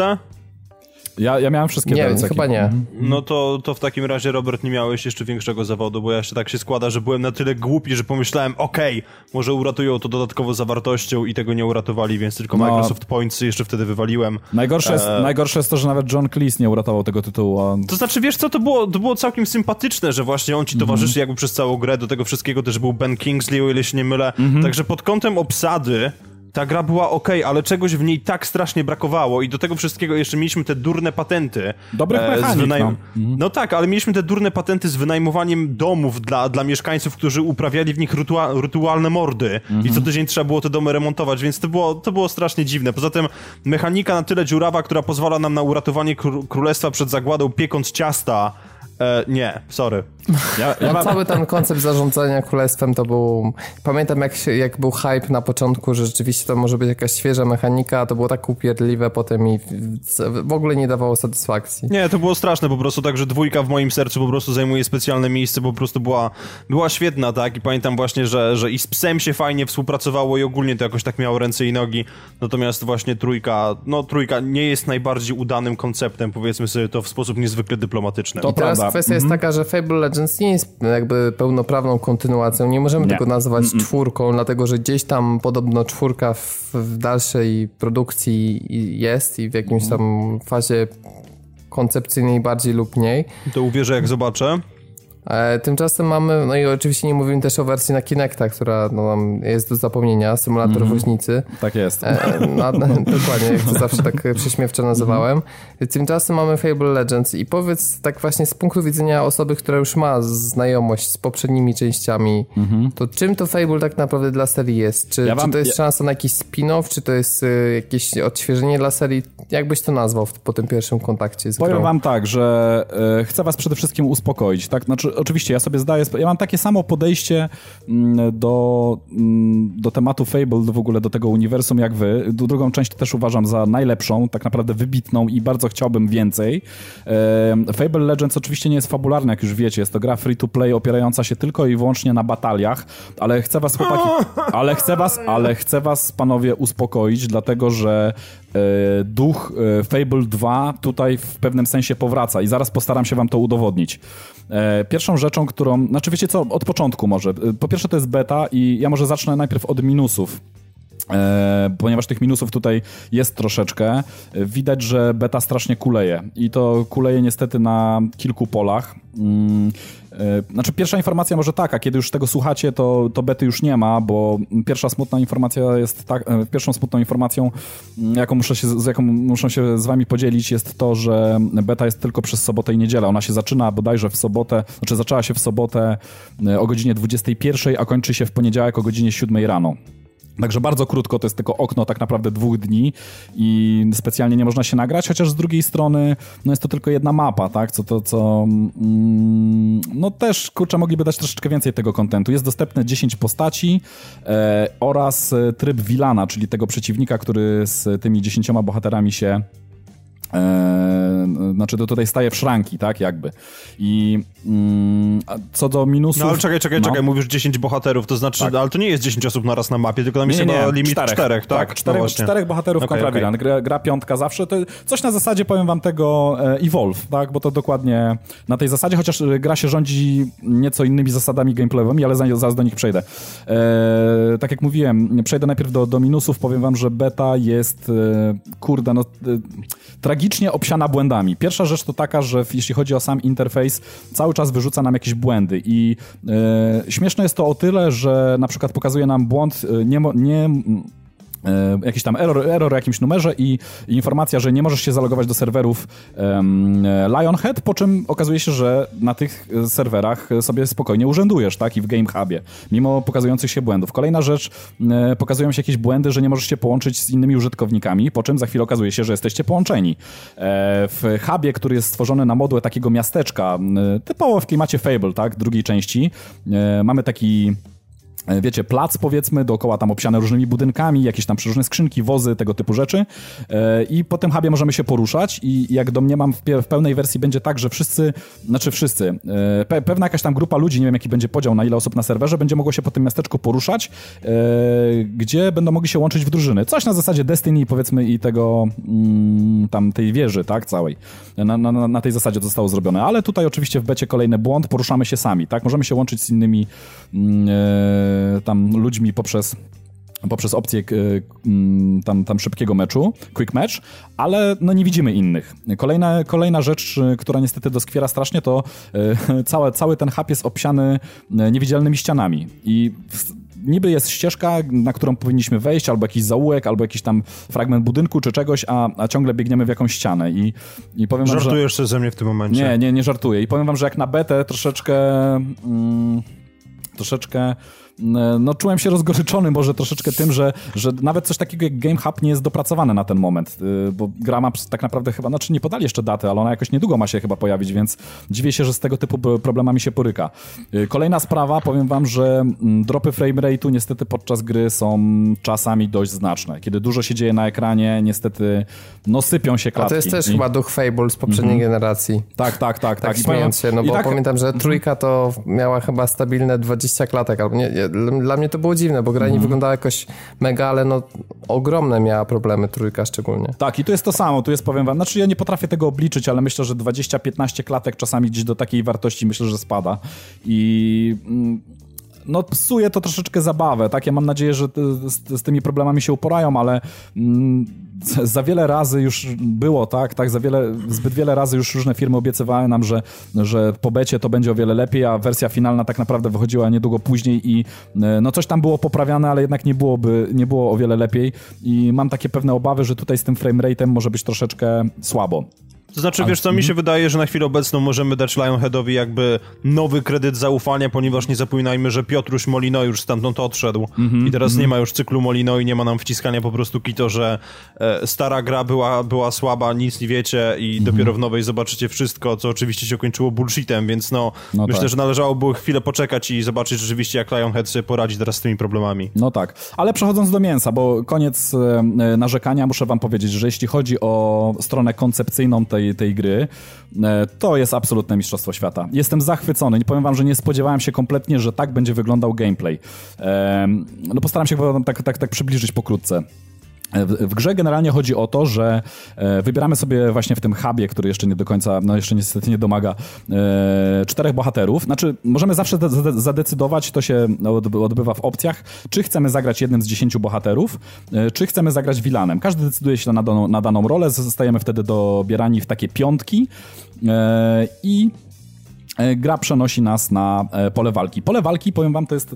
C: Ja, ja miałem wszystkie
A: Nie,
C: DLC-ki.
A: chyba nie.
D: No to, to w takim razie, Robert, nie miałeś jeszcze większego zawodu, bo ja jeszcze tak się składa, że byłem na tyle głupi, że pomyślałem, okej, może uratują to dodatkowo zawartością i tego nie uratowali, więc tylko
C: No.
D: Microsoft Points jeszcze wtedy wywaliłem.
C: Najgorsze jest,
D: E.
C: najgorsze jest to, że nawet John Cleese nie uratował tego tytułu. A...
D: To znaczy, wiesz co, to było, to było całkiem sympatyczne, że właśnie on ci towarzyszy jakby przez całą grę, do tego wszystkiego też był Ben Kingsley, o ile się nie mylę. Także pod kątem obsady ta gra była ok, ale czegoś w niej tak strasznie brakowało i do tego wszystkiego jeszcze mieliśmy te durne patenty.
C: Dobrych
D: z
C: mechanik, no.
D: no tak, ale mieliśmy te durne patenty z wynajmowaniem domów dla, dla mieszkańców, którzy uprawiali w nich rytua rytualne mordy i co tydzień trzeba było te domy remontować, więc to było, to było strasznie dziwne. Poza tym mechanika na tyle dziurawa, która pozwala nam na uratowanie kró- królestwa przed zagładą piekąc ciasta, e, nie, sorry.
C: Ja, ja mam...
A: cały ten koncept zarządzania królestwem to był... Pamiętam jak, się, jak był hype na początku, że rzeczywiście to może być jakaś świeża mechanika, a to było tak upierdliwe potem i w- ogóle nie dawało satysfakcji.
D: Nie, to było straszne po prostu, także dwójka w moim sercu po prostu zajmuje specjalne miejsce, bo po prostu była, była świetna, tak? I pamiętam właśnie, że, że i z psem się fajnie współpracowało i ogólnie to jakoś tak miało ręce i nogi. Natomiast właśnie trójka, no trójka nie jest najbardziej udanym konceptem, powiedzmy sobie to w sposób niezwykle dyplomatyczny.
C: To
A: I teraz
C: prawda.
A: Kwestia jest taka, że Fable Legends nie jest jakby pełnoprawną kontynuacją. Nie możemy
C: Nie.
A: tego nazwać czwórką, dlatego że gdzieś tam podobno czwórka w, w dalszej produkcji jest i w jakimś tam fazie koncepcyjnej bardziej lub mniej.
D: To uwierzę jak zobaczę.
A: E, tymczasem mamy, no i oczywiście nie mówimy też o wersji na Kinecta, która no, nam jest do zapomnienia, symulator woźnicy.
C: Tak jest.
A: E, no, dokładnie, jak to zawsze tak prześmiewczo nazywałem. Tymczasem mamy Fable Legends i powiedz tak właśnie z punktu widzenia osoby, która już ma znajomość z poprzednimi częściami, to czym to Fable tak naprawdę dla serii jest? Czy,
C: Ja wam-
A: czy to jest szansa na jakiś spin-off, czy to jest y, jakieś odświeżenie dla serii? Jak byś to nazwał po tym pierwszym kontakcie z
C: Powiem
A: grą?
C: wam tak, że e, chcę was przede wszystkim uspokoić, tak? Znaczy, oczywiście ja sobie zdaję, ja mam takie samo podejście mm, do, mm, do tematu Fable, do w ogóle do tego uniwersum jak wy. Drugą część też uważam za najlepszą, tak naprawdę wybitną i bardzo chciałbym więcej. Fable Legends oczywiście nie jest fabularny, jak już wiecie, jest to gra free to play opierająca się tylko i wyłącznie na bataliach, ale chcę was chłopaki, ale chcę was, ale chcę was panowie uspokoić, dlatego że duch e, Fable 2 tutaj w pewnym sensie powraca i zaraz postaram się wam to udowodnić. E, Pierwszą rzeczą, którą, znaczy wiecie co, od początku może. E, Po pierwsze to jest beta i ja może zacznę najpierw od minusów. E, ponieważ tych minusów tutaj jest troszeczkę. Widać, że beta strasznie kuleje i to kuleje niestety na kilku polach. Mm, e, Znaczy pierwsza informacja może taka, kiedy już tego słuchacie, to, to bety już nie ma, bo pierwsza smutna informacja jest tak, pierwszą smutną informacją, mm, jaką muszę się, z jaką muszę się z wami podzielić, jest to, że beta jest tylko przez sobotę i niedzielę. Ona się zaczyna bodajże w sobotę, znaczy zaczęła się w sobotę o godzinie 21, a kończy się w poniedziałek o godzinie 7 rano. Także bardzo krótko, to jest tylko okno tak naprawdę dwóch dni i specjalnie nie można się nagrać, chociaż z drugiej strony no jest to tylko jedna mapa, tak, co to, co mm, no też, kurczę, mogliby dać troszeczkę więcej tego kontentu. Jest dostępne 10 postaci e, oraz e, tryb Wilana, czyli tego przeciwnika, który z tymi 10 bohaterami się E, znaczy to tutaj staje w szranki, tak, jakby. I mm, co do minusów...
D: No ale czekaj, czekaj,
C: no.
D: czekaj, mówisz 10 bohaterów, to znaczy,
C: Tak.
D: ale to nie jest 10 osób naraz na mapie, tylko tam jest chyba limit czterech, tak? No
C: czterech,
D: właśnie.
C: czterech bohaterów kontra
D: okej.
C: Wilan. Gra, gra piątka zawsze. To coś na zasadzie, powiem wam tego, e, Evolve, tak? Bo to dokładnie na tej zasadzie, chociaż e, gra się rządzi nieco innymi zasadami gameplayowymi, ale zaraz zaraz do nich przejdę. Tak jak mówiłem, przejdę najpierw do, do minusów. Powiem wam, że beta jest, kurde, no... E, tragicznie obsiana błędami. Pierwsza rzecz to taka, że jeśli chodzi o sam interfejs, cały czas wyrzuca nam jakieś błędy i e, śmieszne jest to o tyle, że na przykład pokazuje nam błąd, e, nie, nie jakiś tam error, error o jakimś numerze i, informacja, że nie możesz się zalogować do serwerów um, Lionhead, po czym okazuje się, że na tych serwerach sobie spokojnie urzędujesz, tak, i w Game Hubie, mimo pokazujących się błędów. Kolejna rzecz, e, pokazują się jakieś błędy, że nie możesz się połączyć z innymi użytkownikami, po czym za chwilę okazuje się, że jesteście połączeni. E, w hubie, który jest stworzony na modłę takiego miasteczka, e, typowo w klimacie Fable, tak, drugiej części, e, mamy taki E, wiecie, plac powiedzmy, dookoła tam obsiane różnymi budynkami, jakieś tam przeróżne skrzynki, wozy, tego typu rzeczy e, i po tym hubie możemy się poruszać i jak domniemam w, w pełnej wersji będzie tak, że wszyscy, znaczy wszyscy, e, pe pewna jakaś tam grupa ludzi, nie wiem jaki będzie podział na ile osób na serwerze, będzie mogło się po tym miasteczku poruszać, gdzie będą mogli się łączyć w drużyny. Coś na zasadzie Destiny powiedzmy i tego mm, tam tej wieży, tak, całej. Na, na, na tej zasadzie to zostało zrobione, ale tutaj oczywiście w becie kolejny błąd, poruszamy się sami, tak, możemy się łączyć z innymi mm, tam ludźmi poprzez poprzez opcję mm, tam, tam szybkiego meczu, quick match, ale no nie widzimy innych. Kolejna, kolejna rzecz, która niestety doskwiera strasznie, to e, całe, cały ten hub jest obsiany e, niewidzialnymi ścianami i niby jest ścieżka, na którą powinniśmy wejść, albo jakiś zaułek, albo jakiś tam fragment budynku czy czegoś, a, a ciągle biegniemy w jakąś ścianę i, i powiem
D: Żartujesz
C: wam,
D: że... ze mnie w tym momencie.
C: Nie, nie, nie żartuję i powiem wam, że jak na betę troszeczkę... Mm, troszeczkę no czułem się rozgoryczony może troszeczkę tym, że, że nawet coś takiego jak Game Hub nie jest dopracowane na ten moment, y, bo gra ma tak naprawdę chyba, znaczy nie podali jeszcze daty, ale ona jakoś niedługo ma się chyba pojawić, więc dziwię się, że z tego typu problemami się poryka. Y, kolejna sprawa, powiem wam, że mm, dropy frame rate'u niestety podczas gry są czasami dość znaczne. Kiedy dużo się dzieje na ekranie, niestety no sypią się klatki.
A: A to jest też I... chyba duch Fable z poprzedniej mm -hmm. generacji.
C: Tak, tak, tak.
A: Tak, tak. śmiejąc się, no bo tak... pamiętam, że trójka to miała chyba stabilne 20 klatek, albo nie, dla mnie to było dziwne, bo gra nie mm. wyglądała jakoś mega, ale no ogromne miała problemy, trójka szczególnie.
C: Tak, i to jest to samo, tu jest, powiem wam, znaczy ja nie potrafię tego obliczyć, ale myślę, że 20-15 klatek czasami gdzieś do takiej wartości myślę, że spada i... Mm, no psuje to troszeczkę zabawę, tak? Ja mam nadzieję, że z, z tymi problemami się uporają, ale mm, za wiele razy już było, tak? tak za wiele, zbyt wiele razy już różne firmy obiecywały nam, że, że po becie to będzie o wiele lepiej, a wersja finalna tak naprawdę wychodziła niedługo później i e, no coś tam było poprawiane, ale jednak nie byłoby, nie było o wiele lepiej i mam takie pewne obawy, że tutaj z tym framerate'em może być troszeczkę słabo.
D: To znaczy, wiesz co, mi się wydaje, że na chwilę obecną możemy dać Lionheadowi jakby nowy kredyt zaufania, ponieważ nie zapominajmy, że Piotruś Molino już stamtąd odszedł mm -hmm, i teraz mm -hmm. nie ma już cyklu Molino i nie ma nam wciskania po prostu kito, że e, stara gra była, była słaba, nic nie wiecie i mm -hmm. dopiero w nowej zobaczycie wszystko, co oczywiście się kończyło bullshitem, więc no, no myślę, tak. że należałoby chwilę poczekać i zobaczyć rzeczywiście, jak Lionhead sobie poradzi teraz z tymi problemami.
C: No tak, ale przechodząc do mięsa, bo koniec e, narzekania, muszę wam powiedzieć, że jeśli chodzi o stronę koncepcyjną tej tej, tej gry, e, to jest absolutne mistrzostwo świata. Jestem zachwycony. Nie powiem wam, że nie spodziewałem się kompletnie, że tak będzie wyglądał gameplay. No postaram się tak, tak, tak przybliżyć pokrótce. W, grze generalnie chodzi o to, że e, wybieramy sobie właśnie w tym hubie, który jeszcze nie do końca, no jeszcze niestety nie domaga, e, czterech bohaterów. Znaczy, możemy zawsze zadecydować, to się odbywa w opcjach, czy chcemy zagrać jednym z dziesięciu bohaterów, e, czy chcemy zagrać vilanem. Każdy decyduje się na daną, na daną rolę, zostajemy wtedy dobierani w takie piątki i gra przenosi nas na e, pole walki. Pole walki, powiem wam, to jest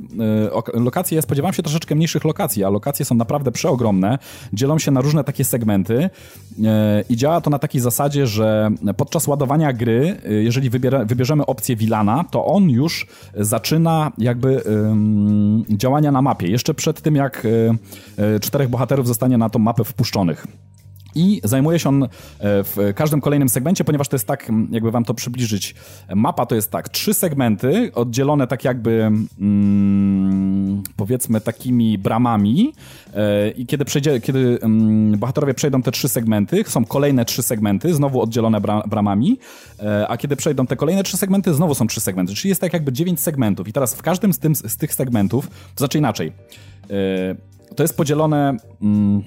C: e, lokacje, ja spodziewałem się troszeczkę mniejszych lokacji, a lokacje są naprawdę przeogromne, dzielą się na różne takie segmenty i działa to na takiej zasadzie, że podczas ładowania gry, jeżeli wybierzemy opcję Wilana, to on już zaczyna jakby działania na mapie, jeszcze przed tym jak czterech bohaterów zostanie na tą mapę wpuszczonych. I zajmuje się on e, w każdym kolejnym segmencie, ponieważ to jest tak, jakby wam to przybliżyć. Mapa to jest tak, trzy segmenty oddzielone tak jakby mm, powiedzmy takimi bramami e, i kiedy, przejdzie, kiedy mm, bohaterowie przejdą te trzy segmenty, są kolejne trzy segmenty, znowu oddzielone bra bramami, e, a kiedy przejdą te kolejne trzy segmenty, znowu są trzy segmenty, czyli jest tak jakby dziewięć segmentów i teraz w każdym z, tym, z tych segmentów, to znaczy inaczej, to jest podzielone... Mm,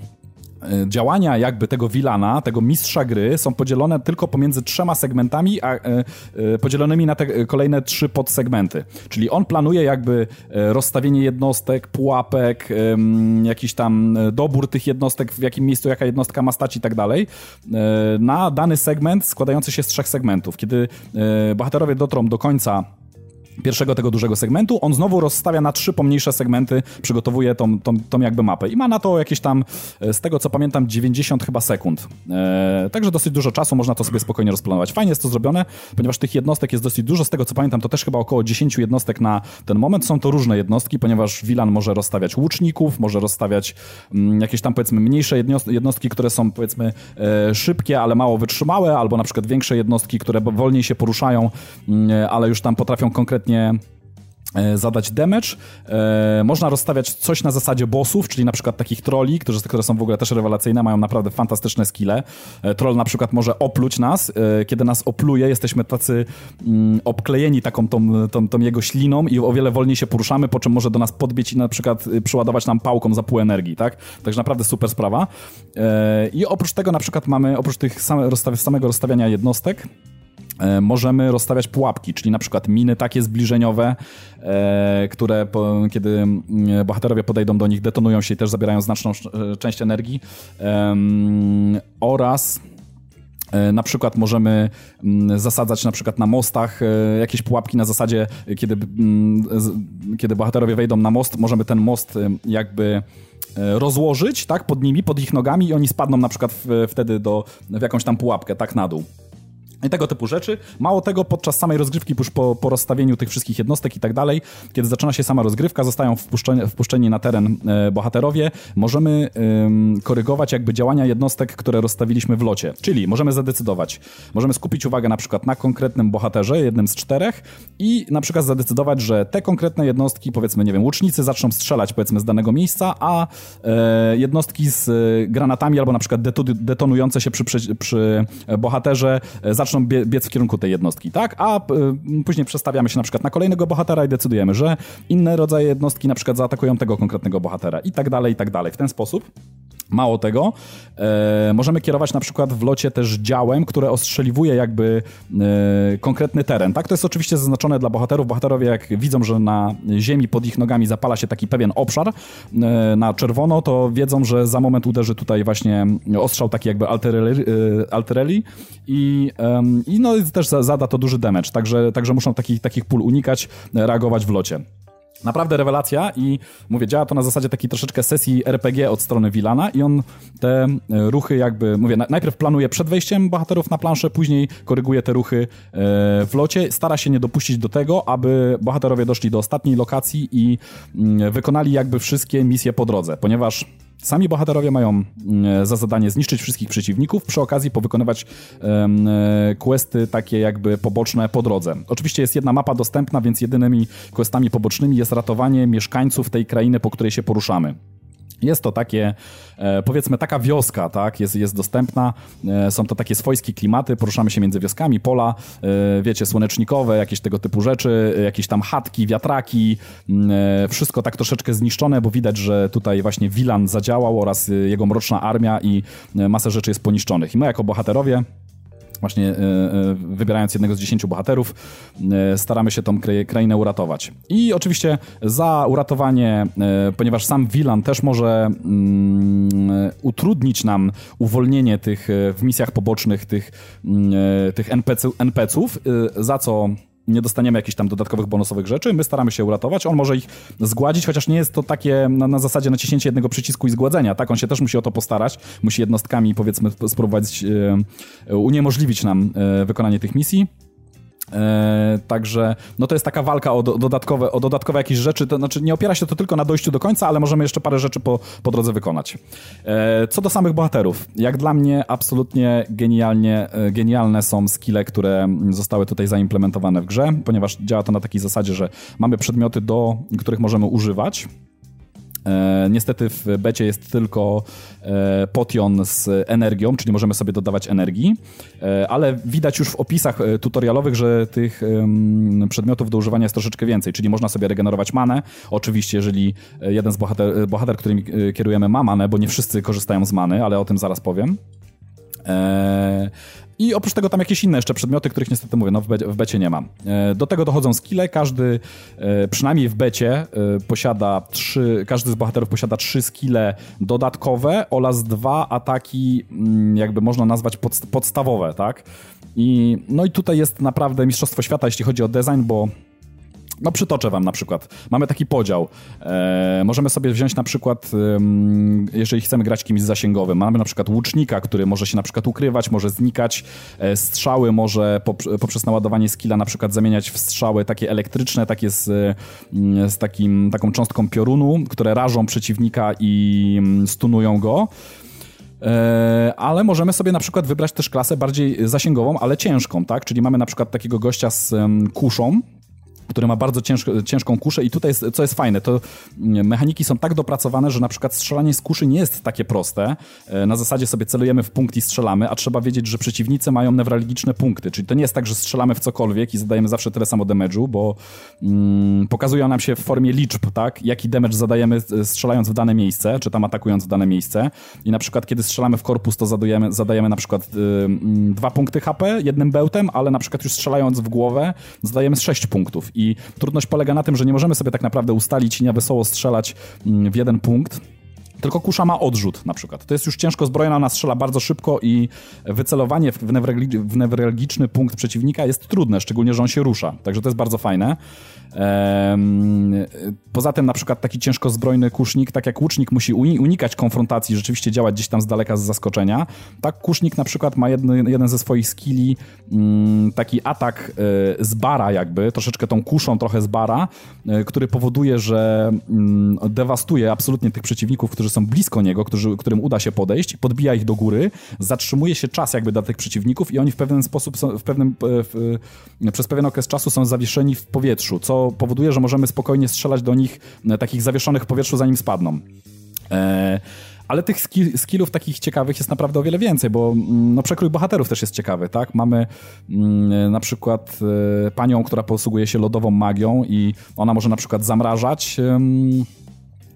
C: działania jakby tego wilana, tego mistrza gry są podzielone tylko pomiędzy trzema segmentami, a e, e, podzielonymi na te kolejne trzy podsegmenty. Czyli on planuje jakby rozstawienie jednostek, pułapek, jakiś tam dobór tych jednostek, w jakim miejscu jaka jednostka ma stać i tak dalej, na dany segment składający się z trzech segmentów. Kiedy bohaterowie dotrą do końca pierwszego tego dużego segmentu, on znowu rozstawia na trzy pomniejsze segmenty, przygotowuje tą, tą, tą jakby mapę i ma na to jakieś tam, e, z tego co pamiętam, 90 chyba sekund. E, także dosyć dużo czasu, można to sobie spokojnie rozplanować. Fajnie jest to zrobione, ponieważ tych jednostek jest dosyć dużo, z tego co pamiętam, to też chyba około 10 jednostek na ten moment. Są to różne jednostki, ponieważ Wilan może rozstawiać łuczników, może rozstawiać mm, jakieś tam powiedzmy mniejsze jednostki, które są powiedzmy e, szybkie, ale mało wytrzymałe, albo na przykład większe jednostki, które wolniej się poruszają, mm, ale już tam potrafią konkretnie konkretnie e, zadać damage. E, można rozstawiać coś na zasadzie bossów, czyli na przykład takich trolli, którzy, które są w ogóle też rewelacyjne, mają naprawdę fantastyczne skille. E, troll na przykład może opluć nas. Kiedy nas opluje, jesteśmy tacy mm, obklejeni taką tą, tą, tą, jego śliną i o wiele wolniej się poruszamy, po czym może do nas podbić i na przykład y, przyładować nam pałką za pół energii, tak? Także naprawdę super sprawa. I oprócz tego na przykład mamy, oprócz tych same, samego rozstawiania jednostek, możemy rozstawiać pułapki, czyli na przykład miny takie zbliżeniowe, e, które po, kiedy mm, bohaterowie podejdą do nich, detonują się i też zabierają znaczną e, część energii oraz na przykład możemy mm, zasadzać na przykład na mostach jakieś pułapki na zasadzie, kiedy, mm, kiedy bohaterowie wejdą na most, możemy ten most jakby rozłożyć, tak, pod nimi, pod ich nogami i oni spadną na przykład wtedy do, w jakąś tam pułapkę, tak na dół. I tego typu rzeczy. Mało tego, podczas samej rozgrywki, już po, po rozstawieniu tych wszystkich jednostek i tak dalej, kiedy zaczyna się sama rozgrywka, zostają wpuszczeni, wpuszczeni na teren e, bohaterowie, możemy e, korygować jakby działania jednostek, które rozstawiliśmy w locie. Czyli możemy zadecydować, możemy skupić uwagę na przykład na konkretnym bohaterze, jednym z czterech i na przykład zadecydować, że te konkretne jednostki, powiedzmy, nie wiem, łucznicy zaczną strzelać powiedzmy z danego miejsca, a e, jednostki z granatami albo na przykład detonujące się przy, przy, przy bohaterze zaczną zaczną bie biec w kierunku tej jednostki, tak? A y, później przestawiamy się na przykład na kolejnego bohatera i decydujemy, że inne rodzaje jednostki na przykład zaatakują tego konkretnego bohatera i tak dalej, i tak dalej. W ten sposób Mało tego, e, możemy kierować na przykład w locie też działem, które ostrzeliwuje jakby e, konkretny teren. Tak, to jest oczywiście zaznaczone dla bohaterów. Bohaterowie jak widzą, że na ziemi pod ich nogami zapala się taki pewien obszar e, na czerwono, to wiedzą, że za moment uderzy tutaj właśnie ostrzał taki jakby altereli, e, i, i no, też zada to duży damage, także, także muszą takich, takich pól unikać, reagować w locie. Naprawdę rewelacja i mówię, działa to na zasadzie takiej troszeczkę sesji RPG od strony Wilana i on te e, ruchy jakby, mówię, najpierw planuje przed wejściem bohaterów na planszę, później koryguje te ruchy e, w locie, stara się nie dopuścić do tego, aby bohaterowie doszli do ostatniej lokacji i mm, wykonali jakby wszystkie misje po drodze, ponieważ Sami bohaterowie mają mm, za zadanie zniszczyć wszystkich przeciwników, przy okazji powykonywać um, questy takie jakby poboczne po drodze. Oczywiście jest jedna mapa dostępna, więc jedynymi questami pobocznymi jest ratowanie mieszkańców tej krainy, po której się poruszamy. Jest to takie, e, powiedzmy, taka wioska, tak, jest, jest dostępna. E, są to takie swojskie klimaty, poruszamy się między wioskami, pola, e, wiecie, słonecznikowe, jakieś tego typu rzeczy, jakieś tam chatki, wiatraki, wszystko tak troszeczkę zniszczone, bo widać, że tutaj właśnie Wilan zadziałał oraz jego mroczna armia i masę rzeczy jest poniszczonych. I my jako bohaterowie właśnie e, e, wybierając jednego z dziesięciu bohaterów, e, staramy się tą krainę uratować. I oczywiście za uratowanie, ponieważ sam Wilan też może mm, utrudnić nam uwolnienie tych w misjach pobocznych tych, mm, tych NPC-ów, za co nie dostaniemy jakichś tam dodatkowych bonusowych rzeczy, my staramy się uratować, on może ich zgładzić, chociaż nie jest to takie na, na zasadzie naciśnięcie jednego przycisku i zgładzenia, tak, on się też musi o to postarać, musi jednostkami powiedzmy spróbować e, uniemożliwić nam e, wykonanie tych misji, E, także no to jest taka walka o, do, dodatkowe, o dodatkowe jakieś rzeczy, to znaczy nie opiera się to tylko na dojściu do końca, ale możemy jeszcze parę rzeczy po, po drodze wykonać. E, co do samych bohaterów, jak dla mnie absolutnie genialnie, e, genialne są skille, które zostały tutaj zaimplementowane w grze, ponieważ działa to na takiej zasadzie, że mamy przedmioty, do których możemy używać, E, niestety w becie jest tylko e, potion z energią, czyli możemy sobie dodawać energii, e, ale widać już w opisach tutorialowych, że tych przedmiotów do używania jest troszeczkę więcej, czyli można sobie regenerować manę. Oczywiście, jeżeli jeden z bohater, bohater którym kierujemy ma manę, bo nie wszyscy korzystają z many, ale o tym zaraz powiem. I oprócz tego tam jakieś inne jeszcze przedmioty, których niestety mówię, no w, becie, w becie nie ma. E, do tego dochodzą skille, każdy, e, przynajmniej w becie, e, posiada trzy, każdy z bohaterów posiada trzy skille dodatkowe oraz dwa ataki, mm, jakby można nazwać podstawowe, tak? I, no i tutaj jest naprawdę mistrzostwo świata, jeśli chodzi o design, bo No przytoczę wam na przykład. Mamy taki podział. E, możemy sobie wziąć na przykład, jeżeli chcemy grać kimś zasięgowym, mamy na przykład łucznika, który może się na przykład ukrywać, może znikać, e, strzały może pop, poprzez naładowanie skilla na przykład zamieniać w strzały takie elektryczne, takie z, y, z takim, taką cząstką piorunu, które rażą przeciwnika i mm, stunują go. E, ale możemy sobie na przykład wybrać też klasę bardziej zasięgową, ale ciężką, tak? Czyli mamy na przykład takiego gościa z kuszą, który ma bardzo ciężką kuszę i tutaj, jest, co jest fajne, to mm, mechaniki są tak dopracowane, że na przykład strzelanie z kuszy nie jest takie proste. E, Na zasadzie sobie celujemy w punkt i strzelamy, a trzeba wiedzieć, że przeciwnicy mają newralgiczne punkty, czyli to nie jest tak, że strzelamy w cokolwiek i zadajemy zawsze tyle samo damage'u, bo mm, pokazują nam się w formie liczb, tak, jaki damage zadajemy e, strzelając w dane miejsce, czy tam atakując w dane miejsce. I na przykład kiedy strzelamy w korpus, to zadajemy, zadajemy na przykład y, mm, dwa punkty HP jednym bełtem, ale na przykład już strzelając w głowę zadajemy 6 punktów i trudność polega na tym, że nie możemy sobie tak naprawdę ustalić i na wesoło strzelać mm, w jeden punkt, tylko kusza ma odrzut na przykład. To jest już ciężko zbrojona, ona strzela bardzo szybko i wycelowanie w, newralgi- w newralgiczny punkt przeciwnika jest trudne, szczególnie, że on się rusza. Także to jest bardzo fajne. Poza tym na przykład taki ciężko zbrojny kusznik, tak jak łucznik musi uni- unikać konfrontacji, rzeczywiście działać gdzieś tam z daleka z zaskoczenia, tak kusznik na przykład ma jedny, jeden ze swoich skilli mm, taki atak e, z bara jakby, troszeczkę tą kuszą trochę z bara, e, który powoduje, że mm, dewastuje absolutnie tych przeciwników, którzy są blisko niego, którzy, którym uda się podejść, podbija ich do góry, zatrzymuje się czas jakby dla tych przeciwników i oni w pewien sposób, są, w pewnym, e, w, przez pewien okres czasu są zawieszeni w powietrzu, co powoduje, że możemy spokojnie strzelać do nich e, takich zawieszonych w powietrzu, zanim spadną. E, ale tych skill, skillów takich ciekawych jest naprawdę o wiele więcej, bo mm, no, przekrój bohaterów też jest ciekawy, tak? Mamy mm, na przykład e, panią, która posługuje się lodową magią i ona może na przykład zamrażać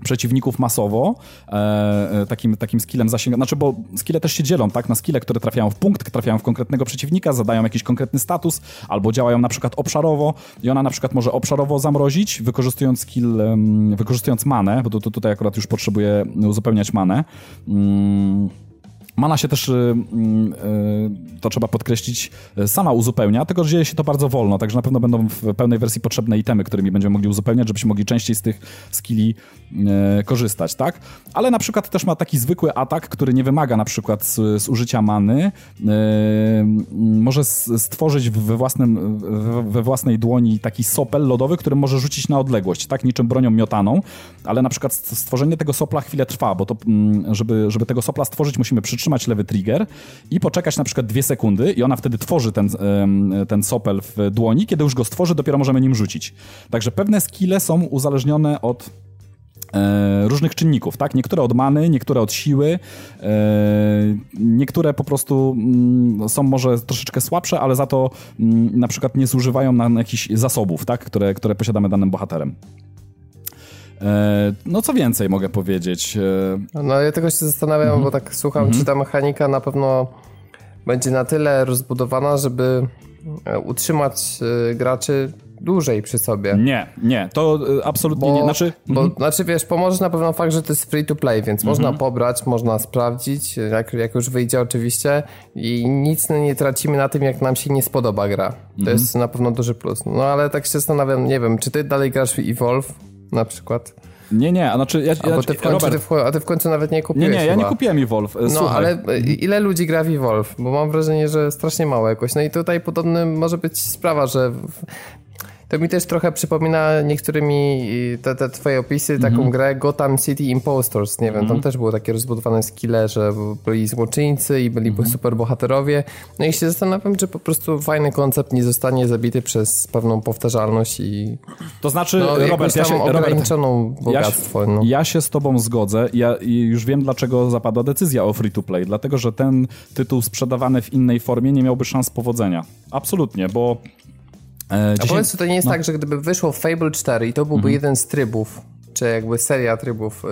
C: przeciwników masowo, e, e, takim, takim skillem zasięga, znaczy bo skille też się dzielą, tak, na skille, które trafiają w punkt, trafiają w konkretnego przeciwnika, zadają jakiś konkretny status, albo działają na przykład obszarowo i ona na przykład może obszarowo zamrozić, wykorzystując skill, wykorzystując manę, bo tu, tu, tutaj akurat już potrzebuję uzupełniać manę. Mm. Mana się też, y, y, to trzeba podkreślić, y, sama uzupełnia, tylko że dzieje się to bardzo wolno, także na pewno będą w pełnej wersji potrzebne itemy, którymi będziemy mogli uzupełniać, żebyśmy mogli częściej z tych skilli korzystać, tak? Ale na przykład też ma taki zwykły atak, który nie wymaga na przykład z, z użycia many, może stworzyć we, własnym, we- własnej dłoni taki sopel lodowy, który może rzucić na odległość, tak? Niczym bronią miotaną, ale na przykład st- stworzenie tego sopla chwilę trwa, bo to, mm, żeby, żeby tego sopla stworzyć, musimy przytrzymać lewy trigger i poczekać na przykład dwie sekundy i ona wtedy tworzy ten, ten sopel w dłoni. Kiedy już go stworzy, dopiero możemy nim rzucić. Także pewne skille są uzależnione od e, różnych czynników, tak? Niektóre od many, niektóre od siły, e, niektóre po prostu mm, są może troszeczkę słabsze, ale za to mm, na przykład nie zużywają nam jakichś zasobów, tak? Które, które posiadamy danym bohaterem. E, no co więcej mogę powiedzieć? E,
A: No ja tego się zastanawiam, bo tak słucham, czy ta mechanika na pewno będzie na tyle rozbudowana, żeby e, utrzymać graczy dłużej przy sobie.
C: Nie, nie, to absolutnie nie. Znaczy,
A: bo, znaczy wiesz, pomoże na pewno fakt, że to jest free to play, więc można pobrać, można sprawdzić, jak, jak już wyjdzie oczywiście i nic nie tracimy na tym, jak nam się nie spodoba gra. To jest na pewno duży plus. No ale tak się zastanawiam, nie wiem, czy ty dalej grasz w Evolve na przykład?
C: nie, nie, a znaczy ja,
A: A,
C: ja,
A: bo ty w końcu,
C: Robert,
A: ty w, a ty w końcu nawet nie
C: nie,
A: kupiłeś
C: nie, ja nie kupiłem Evolve. e,
A: No,
C: Słuchaj.
A: ale ile ludzi gra w Evolve? Bo mam wrażenie, że strasznie mało jakoś. No i tutaj podobny może być sprawa, że to mi też trochę przypomina niektórymi te, te twoje opisy, taką
C: Mhm.
A: grę Gotham City Impostors. Nie wiem, tam też było takie rozbudowane skille, że byli złoczyńcy i byli
C: Mhm.
A: super bohaterowie. No i się zastanawiam, czy po prostu fajny koncept nie zostanie zabity przez pewną powtarzalność i
C: To znaczy,
A: no,
C: Robert, ja się, Robert,
A: ograniczoną bogactwo. no.
C: Ja się z tobą zgodzę. Ja i już wiem, dlaczego zapadła decyzja o free to play. Dlatego, że ten tytuł sprzedawany w innej formie nie miałby szans powodzenia. Absolutnie, bo. E,
A: A
C: 10
A: powiedz, czy to nie jest
C: no.
A: tak, że gdyby wyszło Fable 4 i to byłby jeden z trybów, czy jakby seria trybów y,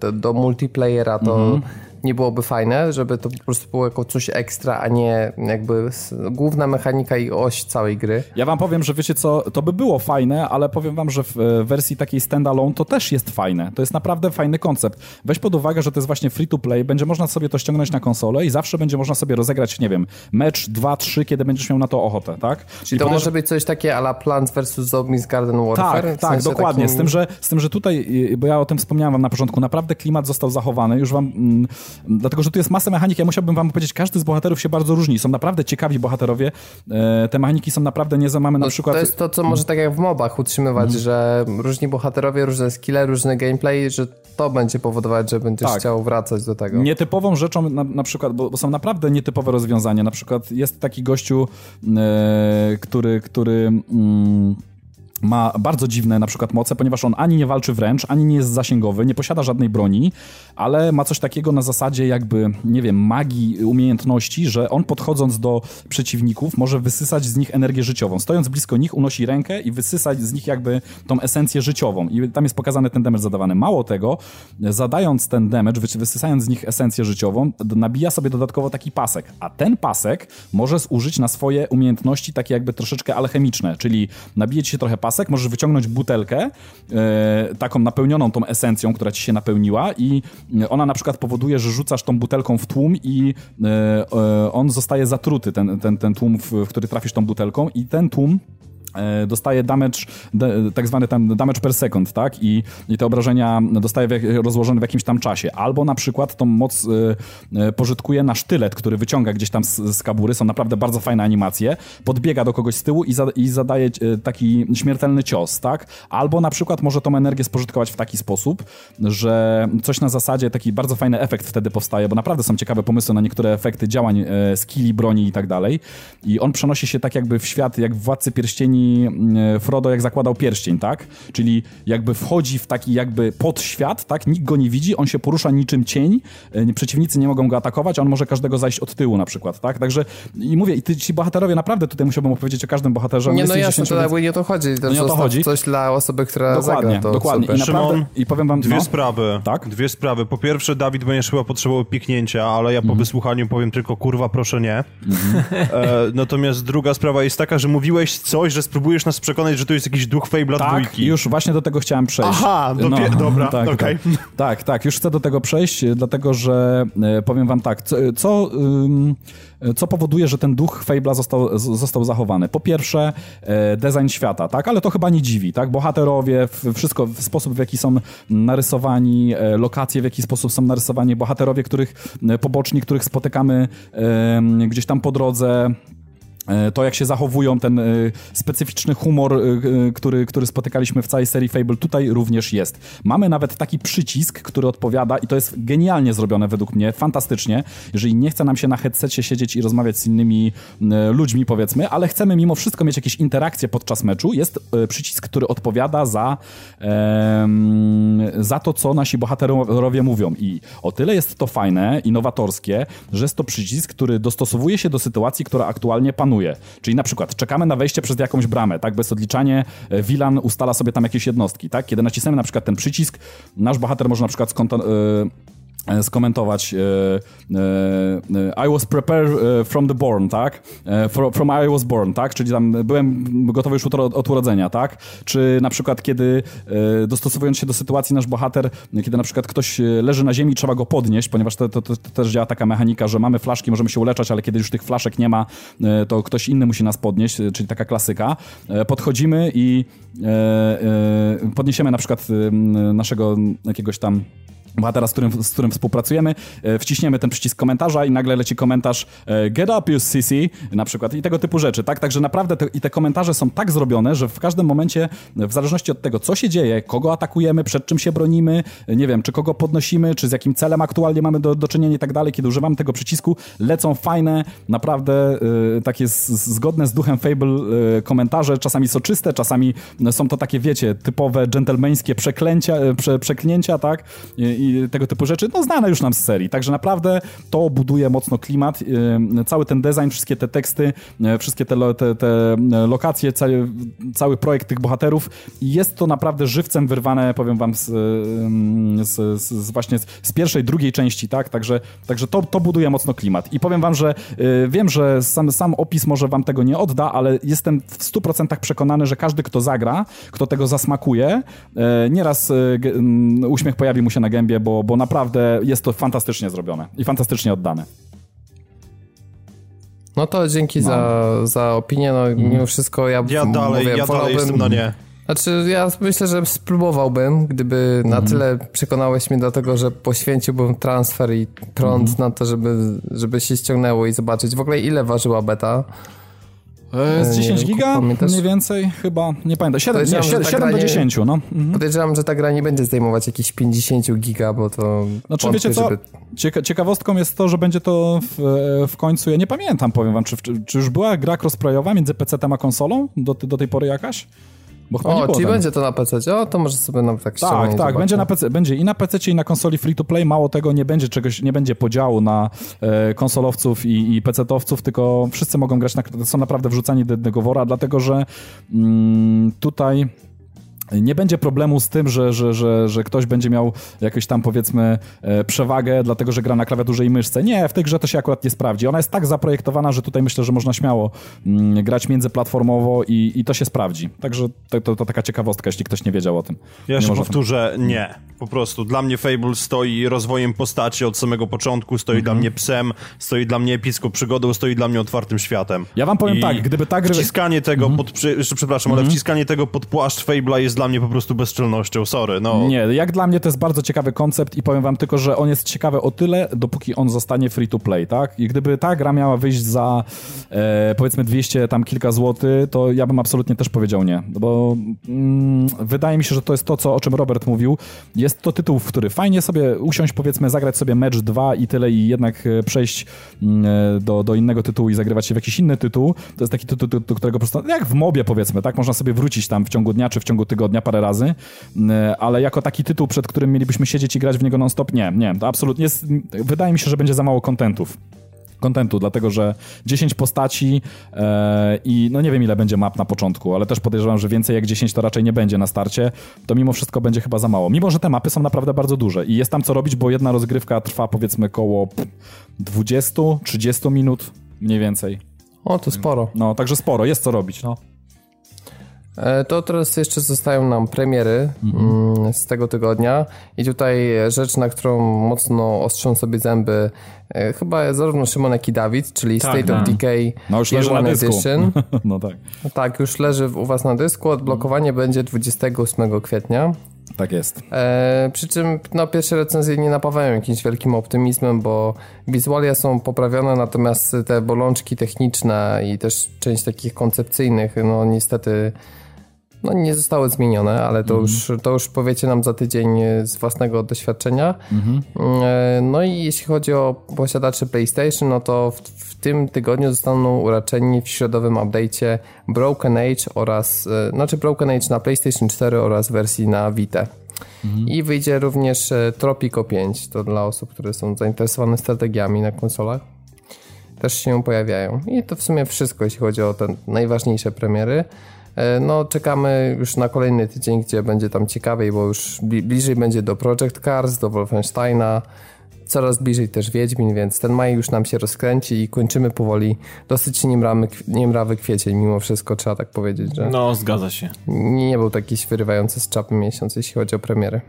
A: do, do multiplayera, to nie byłoby fajne, żeby to po prostu było jako coś ekstra, a nie jakby główna mechanika i oś całej gry.
C: Ja wam powiem, że wiecie co, to by było fajne, ale powiem wam, że w e, wersji takiej standalone to też jest fajne. To jest naprawdę fajny koncept. Weź pod uwagę, że to jest właśnie free to play, będzie można sobie to ściągnąć na konsolę i zawsze będzie można sobie rozegrać, nie wiem, mecz, dwa, trzy, kiedy będziesz miał na to ochotę, tak?
A: Czyli to może być coś takie ala Plants vs. Zombies Garden Warfare?
C: Tak, tak, dokładnie. Takim... Z, tym, że, z tym, że tutaj, bo ja o tym wspomniałem wam na początku, naprawdę klimat został zachowany. Już wam, mm, dlatego, że tu jest masa mechanik, ja musiałbym wam powiedzieć, każdy z bohaterów się bardzo różni. Są naprawdę ciekawi bohaterowie. E, te mechaniki są naprawdę nie mamy na
A: no,
C: przykład...
A: To jest to, co może tak jak w mobach utrzymywać, mm. że różni bohaterowie, różne skille, różny gameplay, że to będzie powodować, że będziesz tak. chciał wracać do tego.
C: Nietypową rzeczą na, na przykład, bo, bo, są naprawdę nietypowe rozwiązania. Na przykład jest taki gościu, e, który, który mm, ma bardzo dziwne na przykład moce, ponieważ on ani nie walczy wręcz, ani nie jest zasięgowy, nie posiada żadnej broni, ale ma coś takiego na zasadzie jakby, nie wiem, magii, umiejętności, że on podchodząc do przeciwników może wysysać z nich energię życiową. Stojąc blisko nich unosi rękę i wysysać z nich jakby tą esencję życiową. I tam jest pokazany ten damage zadawany. Mało tego, zadając ten damage, wysysając z nich esencję życiową, nabija sobie dodatkowo taki pasek. A ten pasek może zużyć na swoje umiejętności takie jakby troszeczkę alchemiczne, czyli nabije ci się trochę pasek, pasek, możesz wyciągnąć butelkę, e, taką napełnioną tą esencją, która ci się napełniła i ona na przykład powoduje, że rzucasz tą butelką w tłum i e, e, on zostaje zatruty, ten, ten, ten tłum, w, który trafisz tą butelką i ten tłum E, dostaje damage, tak zwany tam damage per second, tak? I, i te obrażenia dostaje w, rozłożone w jakimś tam czasie. Albo na przykład tą moc y, pożytkuje na sztylet, który wyciąga gdzieś tam z, z, kabury. Są naprawdę bardzo fajne animacje. Podbiega do kogoś z tyłu i, za, i zadaje taki śmiertelny cios, tak? Albo na przykład może tą energię spożytkować w taki sposób, że coś na zasadzie, taki bardzo fajny efekt wtedy powstaje, bo naprawdę są ciekawe pomysły na niektóre efekty działań, e, skilli, broni i tak dalej. I on przenosi się tak jakby w świat, jak w Władcy Pierścieni E, Frodo jak zakładał pierścień, tak? Czyli jakby wchodzi w taki jakby podświat, tak? Nikt go nie widzi, on się porusza niczym cień, e, przeciwnicy nie mogą go atakować, on może każdego zajść od tyłu na przykład, tak? Także i mówię, i ty, ci bohaterowie naprawdę tutaj musiałbym opowiedzieć o każdym bohaterze.
A: Nie, no jasne, to jakby nie to chodzi. To nie o to chodzi. Coś dla osoby, która
C: dokładnie,
A: zagra to
C: Dokładnie,
A: super.
C: I, naprawdę,
D: Szymon,
C: i powiem wam...
D: Dwie
C: no,
D: sprawy.
C: Tak?
D: Dwie sprawy. Po pierwsze, Dawid będziesz chyba potrzebował piknięcia, ale ja po mm. wysłuchaniu powiem tylko kurwa, proszę nie. Mm -hmm. e, natomiast druga sprawa jest taka, że mówiłeś coś, że spróbujesz nas przekonać, że to jest jakiś duch Fable'a
C: tak,
D: dwójki.
C: już właśnie do tego chciałem przejść.
D: Aha, no, dobra, tak, okej. Okay.
C: Tak, tak, tak, już chcę do tego przejść, dlatego że e, powiem wam tak, co, co, co powoduje, że ten duch Fable'a został, został zachowany? Po pierwsze, e, design świata, tak, ale to chyba nie dziwi, tak, bohaterowie, wszystko, w sposób w jaki są narysowani, e, lokacje w jaki sposób są narysowani, bohaterowie, których poboczni, których spotykamy gdzieś tam po drodze, E, to, jak się zachowują, ten e, specyficzny humor, e, który, który spotykaliśmy w całej serii Fable, tutaj również jest. Mamy nawet taki przycisk, który odpowiada, i to jest genialnie zrobione według mnie, fantastycznie. Jeżeli nie chce nam się na headsetie siedzieć i rozmawiać z innymi ludźmi, powiedzmy, ale chcemy mimo wszystko mieć jakieś interakcje podczas meczu, jest przycisk, który odpowiada za, za to, co nasi bohaterowie mówią. I o tyle jest to fajne, innowatorskie, że jest to przycisk, który dostosowuje się do sytuacji, która aktualnie panuje planuje. Czyli na przykład czekamy na wejście przez jakąś bramę, tak, bez odliczania Wilan ustala sobie tam jakieś jednostki, tak? Kiedy nacisnemy na przykład ten przycisk, nasz bohater może na przykład skonto- E, skomentować e, e, I was prepared from the born, tak? From I was born, tak? Czyli tam byłem gotowy już od urodzenia, tak? Czy na przykład kiedy dostosowując się do sytuacji nasz bohater, kiedy na przykład ktoś leży na ziemi trzeba go podnieść, ponieważ to, to, to, to też działa taka mechanika, że mamy flaszki, możemy się uleczać, ale kiedy już tych flaszek nie ma, to ktoś inny musi nas podnieść, czyli taka klasyka. Podchodzimy i podniesiemy na przykład naszego jakiegoś tam bohatera, z którym, z którym współpracujemy, e, wciśniemy ten przycisk komentarza i nagle leci komentarz e, get up you sissy, na przykład i tego typu rzeczy, tak? Także naprawdę te, i te komentarze są tak zrobione, że w każdym momencie, w zależności od tego, co się dzieje, kogo atakujemy, przed czym się bronimy, nie wiem, czy kogo podnosimy, czy z jakim celem aktualnie mamy do, do czynienia i tak dalej, kiedy używamy tego przycisku, lecą fajne, naprawdę y, takie z, zgodne z duchem Fable y, komentarze, czasami soczyste, czasami są to takie, wiecie, typowe dżentelmeńskie przeklęcia, prze, tak? I tego typu rzeczy, no znane już nam z serii. Także naprawdę to buduje mocno klimat. Y, cały ten design, wszystkie te teksty, y, wszystkie te, te, te lokacje, cały, cały projekt tych bohaterów. Jest to naprawdę żywcem wyrwane, powiem wam, z, z, z właśnie z pierwszej, drugiej części, tak? Także, także to, to buduje mocno klimat. I powiem wam, że wiem, że sam, sam opis może wam tego nie odda, ale jestem w 100% przekonany, że każdy, kto zagra, kto tego zasmakuje, nieraz uśmiech pojawi mu się na gębie, bo, bo naprawdę jest to fantastycznie zrobione i fantastycznie oddane.
A: No to dzięki no. za, za opinię, no mm. mimo wszystko ja
D: Ja dalej, mówię, ja dalej jestem na nie.
A: Znaczy, ja myślę, że spróbowałbym, gdyby na mhm. tyle przekonałeś mnie do tego, że poświęciłbym transfer i prąd mm. na to, żeby, żeby się ściągnęło i zobaczyć w ogóle ile ważyła beta.
C: E, z 10 giga? Mniej więcej chyba, nie pamiętam. 7, nie, 7, 7 do 10, no.
A: Mhm. Podejrzewam, że ta gra nie będzie zdejmować jakichś 50 giga, bo to...
C: Znaczy wiecie co, żeby... Cieka ciekawostką jest to, że będzie to w, w końcu, ja nie pamiętam, powiem wam, czy, czy już była gra crossplayowa między PC-tem a konsolą do, do tej pory jakaś?
A: Bo chyba o, czyli będzie to na PC. O, to może sobie nawet tak
C: Tak, tak, będzie na PC, będzie i na PC i na konsoli free to play. Mało tego, nie będzie czegoś, nie będzie podziału na e, konsolowców i, i PC-towców, tylko wszyscy mogą grać, na, są naprawdę wrzucani do jednego wora, dlatego że mm, tutaj nie będzie problemu z tym, że, że, że, że ktoś będzie miał jakąś tam powiedzmy e, przewagę, dlatego że gra na klawiaturze i myszce. Nie, w tej grze to się akurat nie sprawdzi. Ona jest tak zaprojektowana, że tutaj myślę, że można śmiało mm, grać międzyplatformowo i, i to się sprawdzi. Także to, to, to taka ciekawostka, jeśli ktoś nie wiedział o tym.
D: Ja nie powtórzę, tym... nie. Po prostu dla mnie Fable stoi rozwojem postaci od samego początku, stoi mhm. dla mnie psem, stoi dla mnie epicką przygodą, stoi dla mnie otwartym światem.
C: Ja wam powiem
D: I
C: tak, gdyby ta gra...
D: Wciskanie tego mhm. pod... Przepraszam, ale mhm. wciskanie tego pod płaszcz Fable'a jest dla mnie po prostu bezczelnością, sorry, no.
C: Nie, jak dla mnie to jest bardzo ciekawy koncept i powiem wam tylko, że on jest ciekawy o tyle, dopóki on zostanie free to play, tak? I gdyby ta gra miała wyjść za e, powiedzmy 200 tam kilka złotych, to ja bym absolutnie też powiedział nie, bo mm, wydaje mi się, że to jest to, co, o czym Robert mówił. Jest to tytuł, w który fajnie sobie usiąść, powiedzmy, zagrać sobie mecz 2 i tyle i jednak e, przejść mm, e, do, do innego tytułu i zagrywać się w jakiś inny tytuł. To jest taki tytuł, do którego po prostu, jak w mobie powiedzmy, tak? Można sobie wrócić tam w ciągu dnia czy w ciągu tygodnia parę razy E, ale jako taki tytuł, przed którym mielibyśmy siedzieć i grać w niego non-stop, nie, nie, to absolutnie jest, wydaje mi się, że będzie za mało kontentów kontentu, dlatego że 10 postaci e, i no nie wiem ile będzie map na początku, ale też podejrzewam, że więcej jak 10 to raczej nie będzie na starcie, to mimo wszystko będzie chyba za mało. Mimo, że te mapy są naprawdę bardzo duże i jest tam co robić, bo jedna rozgrywka trwa powiedzmy koło 20-30 minut mniej więcej.
A: O, to sporo.
C: No, także sporo, jest co robić, no.
A: E, to teraz jeszcze zostają nam premiery mhm. z tego tygodnia i tutaj rzecz, na którą mocno ostrzą sobie zęby e, chyba zarówno Szymon, jak i Dawid, czyli tak, State of Decay
C: no już leży na dysku.
A: Edition.
C: no tak.
A: Tak, już leży u was na dysku. Odblokowanie będzie 28 kwietnia.
C: Tak jest.
A: E, przy czym no, pierwsze recenzje nie napawają jakimś wielkim optymizmem, bo wizualia są poprawione, natomiast te bolączki techniczne i też część takich koncepcyjnych, no niestety no, nie zostały zmienione, ale to, mm. już, to już powiecie nam za tydzień z własnego doświadczenia. Mm -hmm. No i jeśli chodzi o posiadaczy PlayStation, no to w, w tym tygodniu zostaną uraczeni w środowym update'cie Broken Age oraz, e, znaczy Broken Age na PlayStation 4 oraz wersji na Vita. Mhm. I wyjdzie również e, Tropico 5, to dla osób, które są zainteresowane strategiami na konsolach. Też się pojawiają. I to w sumie wszystko, jeśli chodzi o te najważniejsze premiery. E, no, czekamy już na kolejny tydzień, gdzie będzie tam ciekawiej, bo już bliżej będzie do Project Cars, do Wolfensteina, coraz bliżej też Wiedźmin, więc ten maj już nam się rozkręci i kończymy powoli dosyć niemrawy, niemrawy kwiecień, mimo wszystko trzeba tak powiedzieć, że...
B: No, zgadza się.
A: Nie, nie był taki wyrywający z czapy miesiąc, jeśli chodzi o premiery.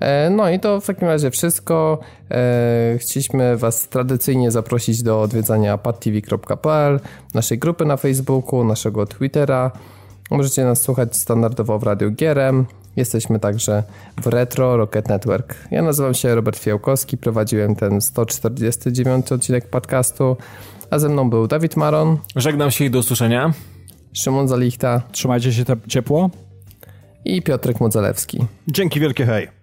A: E, no i to w takim razie wszystko. E, chcieliśmy Was tradycyjnie zaprosić do odwiedzania padtv.pl, naszej grupy na Facebooku, naszego Twittera. Możecie nas słuchać standardowo w Radiu Gierem. Jesteśmy także w Retro Rocket Network. Ja nazywam się Robert Fiałkowski, prowadziłem ten 149 odcinek podcastu, a ze mną był Dawid Maron.
B: Żegnam się i do usłyszenia.
A: Szymon Zalichta.
C: Trzymajcie się ciepło.
A: I Piotrek Modzelewski.
D: Dzięki wielkie, hej.